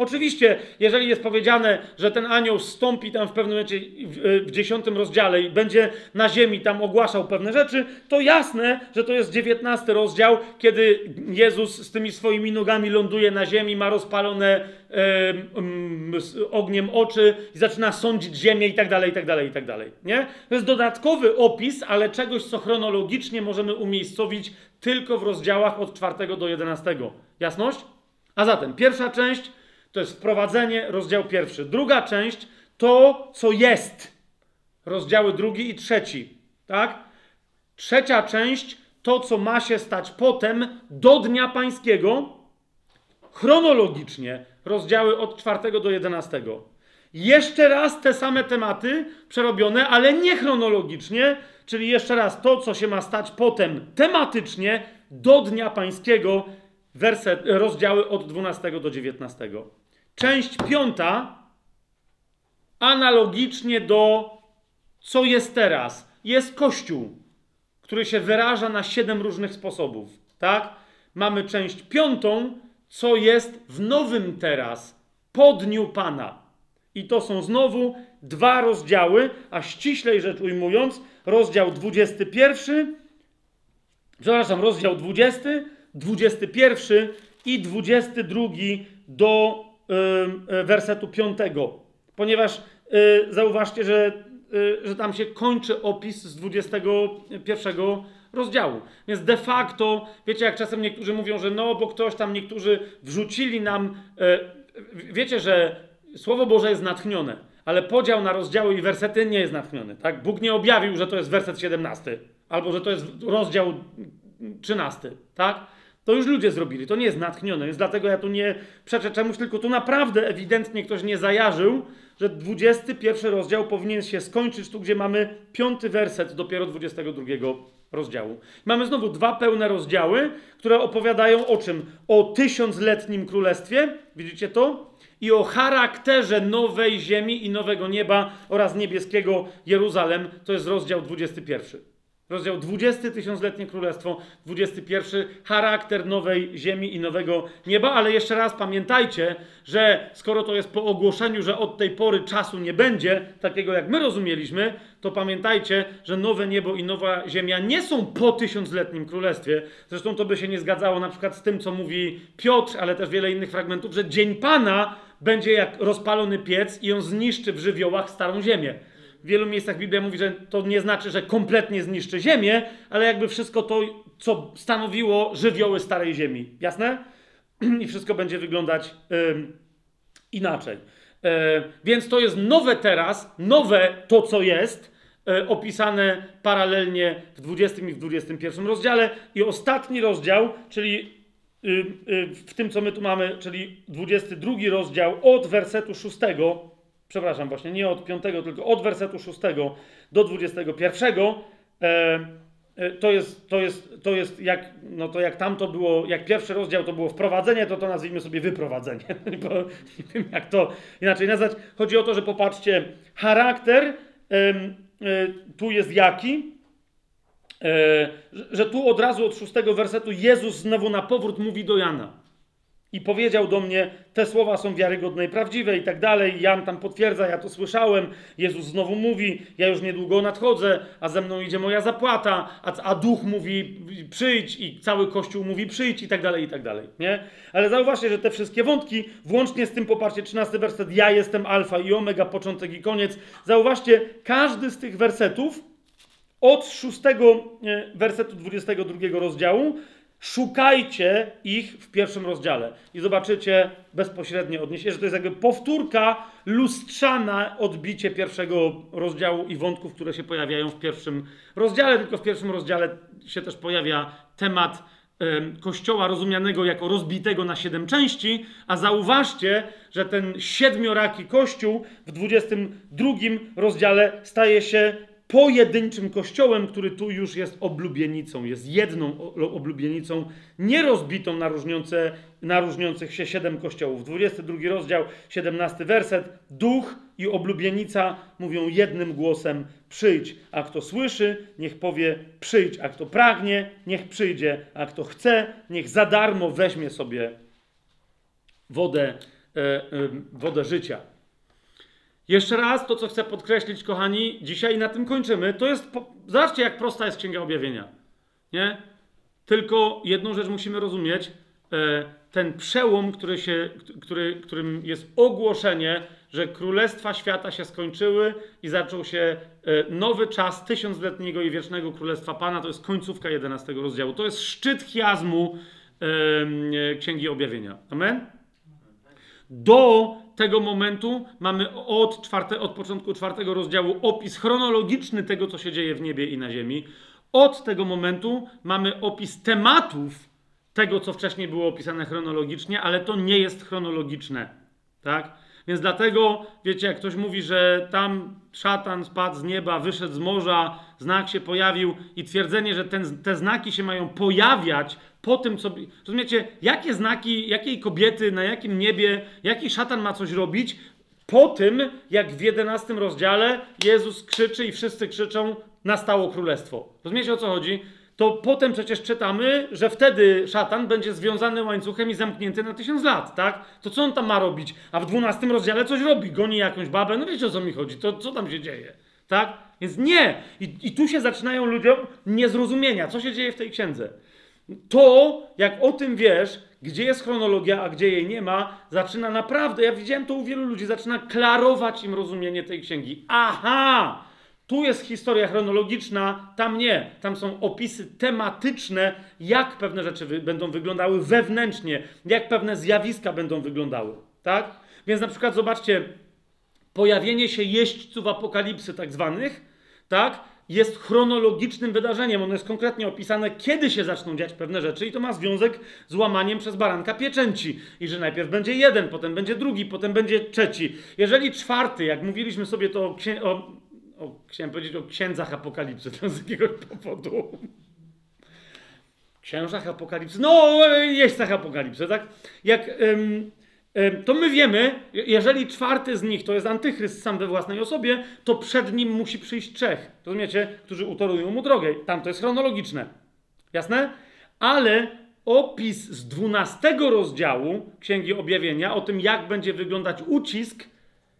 Oczywiście, jeżeli jest powiedziane, że ten anioł stąpi tam w pewnym momencie w, w dziesiątym rozdziale i będzie na ziemi tam ogłaszał pewne rzeczy, to jasne, że to jest dziewiętnasty rozdział, kiedy Jezus z tymi swoimi nogami ląduje na ziemi, ma rozpalone e, z ogniem oczy i zaczyna sądzić ziemię i tak dalej, i tak dalej, i tak dalej. Nie? To jest dodatkowy opis, ale czegoś, co chronologicznie możemy umiejscowić tylko w rozdziałach od czwartego do jedenastego. Jasność? A zatem pierwsza część to jest wprowadzenie, rozdział pierwszy. Druga część to, co jest. Rozdziały drugi i trzeci. Tak? Trzecia część to, co ma się stać potem do Dnia Pańskiego. Chronologicznie rozdziały od czwartego do jedenastego. Jeszcze raz te same tematy przerobione, ale nie chronologicznie, czyli jeszcze raz to, co się ma stać potem tematycznie do Dnia Pańskiego, werset, rozdziały od 12 do 19. Część piąta, analogicznie do co jest teraz, jest Kościół, który się wyraża na siedem różnych sposobów. Tak? Mamy część piątą, co jest w nowym teraz, po dniu Pana. I to są znowu dwa rozdziały, a ściślej rzecz ujmując, rozdział 21, przepraszam, rozdział 20, 21 i 22 do wersetu 5. Ponieważ y, zauważcie, że, y, że tam się kończy opis z 21 rozdziału. Więc de facto, wiecie, jak czasem niektórzy mówią, że no, bo ktoś tam, niektórzy wrzucili nam. y, wiecie, że Słowo Boże jest natchnione, ale podział na rozdziały i wersety nie jest natchniony. Tak? Bóg nie objawił, że to jest werset 17, albo że to jest rozdział 13. Tak? To już ludzie zrobili, to nie jest natchnione, więc dlatego ja tu nie przeczę czemuś, tylko tu naprawdę ewidentnie ktoś nie zajarzył, że 21 rozdział powinien się skończyć tu, gdzie mamy piąty werset dopiero 22 rozdziału. Mamy znowu dwa pełne rozdziały, które opowiadają o czym? O tysiącletnim królestwie, widzicie to? I o charakterze nowej ziemi i nowego nieba oraz niebieskiego Jeruzalem, to jest rozdział 21. Rozdział 20, tysiącletnie królestwo, 21, charakter nowej ziemi i nowego nieba, ale jeszcze raz pamiętajcie, że skoro to jest po ogłoszeniu, że od tej pory czasu nie będzie, takiego jak my rozumieliśmy, to pamiętajcie, że nowe niebo i nowa ziemia nie są po tysiącletnim królestwie. Zresztą to by się nie zgadzało na przykład z tym, co mówi Piotr, ale też wiele innych fragmentów, że dzień Pana będzie jak rozpalony piec i on zniszczy w żywiołach starą ziemię w wielu miejscach Biblia mówi, że to nie znaczy, że kompletnie zniszczy ziemię, ale jakby wszystko to, co stanowiło żywioły starej ziemi. Jasne? (clears throat) I wszystko będzie wyglądać ym, inaczej. E, więc to jest nowe teraz, nowe to, co jest, e, opisane paralelnie w 20 i w 21 rozdziale. I ostatni rozdział, czyli y, y, w tym, co my tu mamy, czyli 22 rozdział od wersetu 6 przepraszam, właśnie nie od 5, tylko od wersetu 6 do 21. E, e, to jest, to jest, to jest jak, no to jak tam to było, jak pierwszy rozdział to było wprowadzenie, to to nazwijmy sobie wyprowadzenie. (laughs) Bo nie wiem jak to inaczej nazwać. Chodzi o to, że popatrzcie, charakter e, tu jest jaki, że tu od razu od szóstego wersetu Jezus znowu na powrót mówi do Jana. I powiedział do mnie, te słowa są wiarygodne i prawdziwe i tak dalej. Jan tam potwierdza, ja to słyszałem. Jezus znowu mówi, ja już niedługo nadchodzę, a ze mną idzie moja zapłata, a, a duch mówi przyjdź i cały kościół mówi przyjdź i tak dalej, i tak dalej. Nie? Ale zauważcie, że te wszystkie wątki, włącznie z tym, popatrzcie, 13 werset, ja jestem alfa i omega, początek i koniec. Zauważcie, każdy z tych wersetów od 6 wersetu 22 rozdziału Szukajcie ich w pierwszym rozdziale i zobaczycie bezpośrednie odniesienie, że to jest jakby powtórka lustrzana odbicie pierwszego rozdziału i wątków, które się pojawiają w pierwszym rozdziale. Tylko w pierwszym rozdziale się też pojawia temat em, kościoła rozumianego jako rozbitego na siedem części, a zauważcie, że ten siedmioraki kościół w 22 rozdziale staje się pojedynczym kościołem, który tu już jest oblubienicą, jest jedną oblubienicą, nie rozbitą na, różniące, na różniących się siedem kościołów. 22 rozdział, 17 werset. Duch i oblubienica mówią jednym głosem: przyjdź. A kto słyszy, niech powie: przyjdź. A kto pragnie, niech przyjdzie. A kto chce, niech za darmo weźmie sobie wodę, e, e, wodę życia. Jeszcze raz to, co chcę podkreślić, kochani, dzisiaj na tym kończymy. To jest. Po... Zobaczcie, jak prosta jest Księga Objawienia. Nie? Tylko jedną rzecz musimy rozumieć. E, ten przełom, który się, który, którym jest ogłoszenie, że królestwa świata się skończyły i zaczął się e, nowy czas tysiącletniego i wiecznego królestwa Pana, to jest końcówka 11 rozdziału. To jest szczyt chiazmu Księgi Objawienia. Amen? Do tego momentu mamy od, czwarte, od początku czwartego rozdziału opis chronologiczny tego, co się dzieje w niebie i na ziemi. Od tego momentu mamy opis tematów tego, co wcześniej było opisane chronologicznie, ale to nie jest chronologiczne. Tak? Więc dlatego, wiecie, jak ktoś mówi, że tam szatan spadł z nieba, wyszedł z morza, znak się pojawił i twierdzenie, że ten, te znaki się mają pojawiać po tym, co. Rozumiecie, jakie znaki, jakiej kobiety, na jakim niebie, jaki szatan ma coś robić, po tym, jak w 11 rozdziale Jezus krzyczy i wszyscy krzyczą, nastało królestwo. Rozumiecie o co chodzi? To potem przecież czytamy, że wtedy szatan będzie związany łańcuchem i zamknięty na tysiąc lat, tak? To co on tam ma robić? A w 12 rozdziale coś robi, goni jakąś babę, no wiecie o co mi chodzi, to co tam się dzieje, tak? Więc nie! I, i tu się zaczynają ludziom niezrozumienia, co się dzieje w tej księdze. To, jak o tym wiesz, gdzie jest chronologia, a gdzie jej nie ma, zaczyna naprawdę, ja widziałem to u wielu ludzi, zaczyna klarować im rozumienie tej księgi. Aha! Tu jest historia chronologiczna, tam nie. Tam są opisy tematyczne, jak pewne rzeczy wy będą wyglądały wewnętrznie, jak pewne zjawiska będą wyglądały. Tak? Więc na przykład zobaczcie, pojawienie się jeźdźców apokalipsy, tak zwanych, tak? Jest chronologicznym wydarzeniem. Ono jest konkretnie opisane, kiedy się zaczną dziać pewne rzeczy, i to ma związek z łamaniem przez baranka pieczęci. I że najpierw będzie jeden, potem będzie drugi, potem będzie trzeci. Jeżeli czwarty, jak mówiliśmy sobie to o, księ- o, o chciałem powiedzieć o księdzach apokalipsy, to z jakiegoś powodu. Księżach apokalipsy, no, jeźdźcach apokalipsy, tak? Jak. Ym, to my wiemy, jeżeli czwarty z nich to jest antychryst sam we własnej osobie, to przed nim musi przyjść trzech, rozumiecie, którzy utorują mu drogę. Tam to jest chronologiczne. Jasne? Ale opis z 12 rozdziału Księgi Objawienia o tym, jak będzie wyglądać ucisk,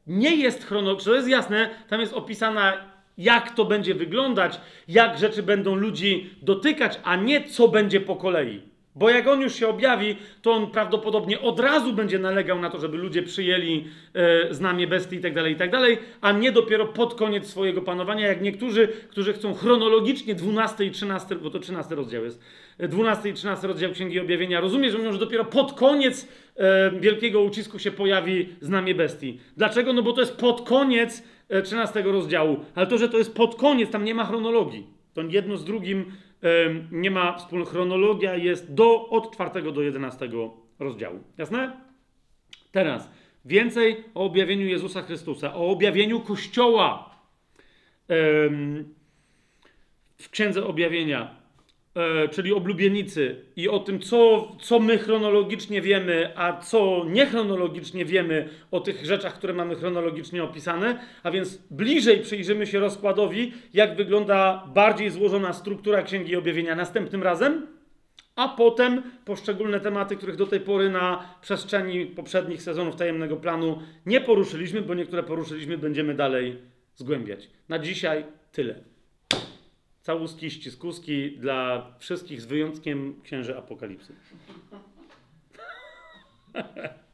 nie jest chronologiczny. To jest jasne, tam jest opisana, jak to będzie wyglądać, jak rzeczy będą ludzi dotykać, a nie co będzie po kolei. Bo jak on już się objawi, to on prawdopodobnie od razu będzie nalegał na to, żeby ludzie przyjęli e, znamie bestii i tak dalej, i tak a nie dopiero pod koniec swojego panowania, jak niektórzy, którzy chcą chronologicznie 12 i 13, bo to 13 rozdział jest, e, 12 i 13 rozdział Księgi Objawienia, rozumie, że mówią, że dopiero pod koniec e, wielkiego ucisku się pojawi znamie bestii. Dlaczego? No bo to jest pod koniec e, 13 rozdziału, ale to, że to jest pod koniec, tam nie ma chronologii. To jedno z drugim nie ma wspólnego. Chronologia jest do, od 4 do 11 rozdziału. Jasne? Teraz więcej o objawieniu Jezusa Chrystusa, o objawieniu Kościoła w Księdze Objawienia, czyli oblubienicy i o tym, co, co my chronologicznie wiemy, a co niechronologicznie wiemy o tych rzeczach, które mamy chronologicznie opisane, a więc bliżej przyjrzymy się rozkładowi, jak wygląda bardziej złożona struktura Księgi Objawienia następnym razem, a potem poszczególne tematy, których do tej pory na przestrzeni poprzednich sezonów tajemnego planu nie poruszyliśmy, bo niektóre poruszyliśmy, będziemy dalej zgłębiać. Na dzisiaj tyle. Całuski, ściskuski dla wszystkich z wyjątkiem księży apokalipsy. (laughs)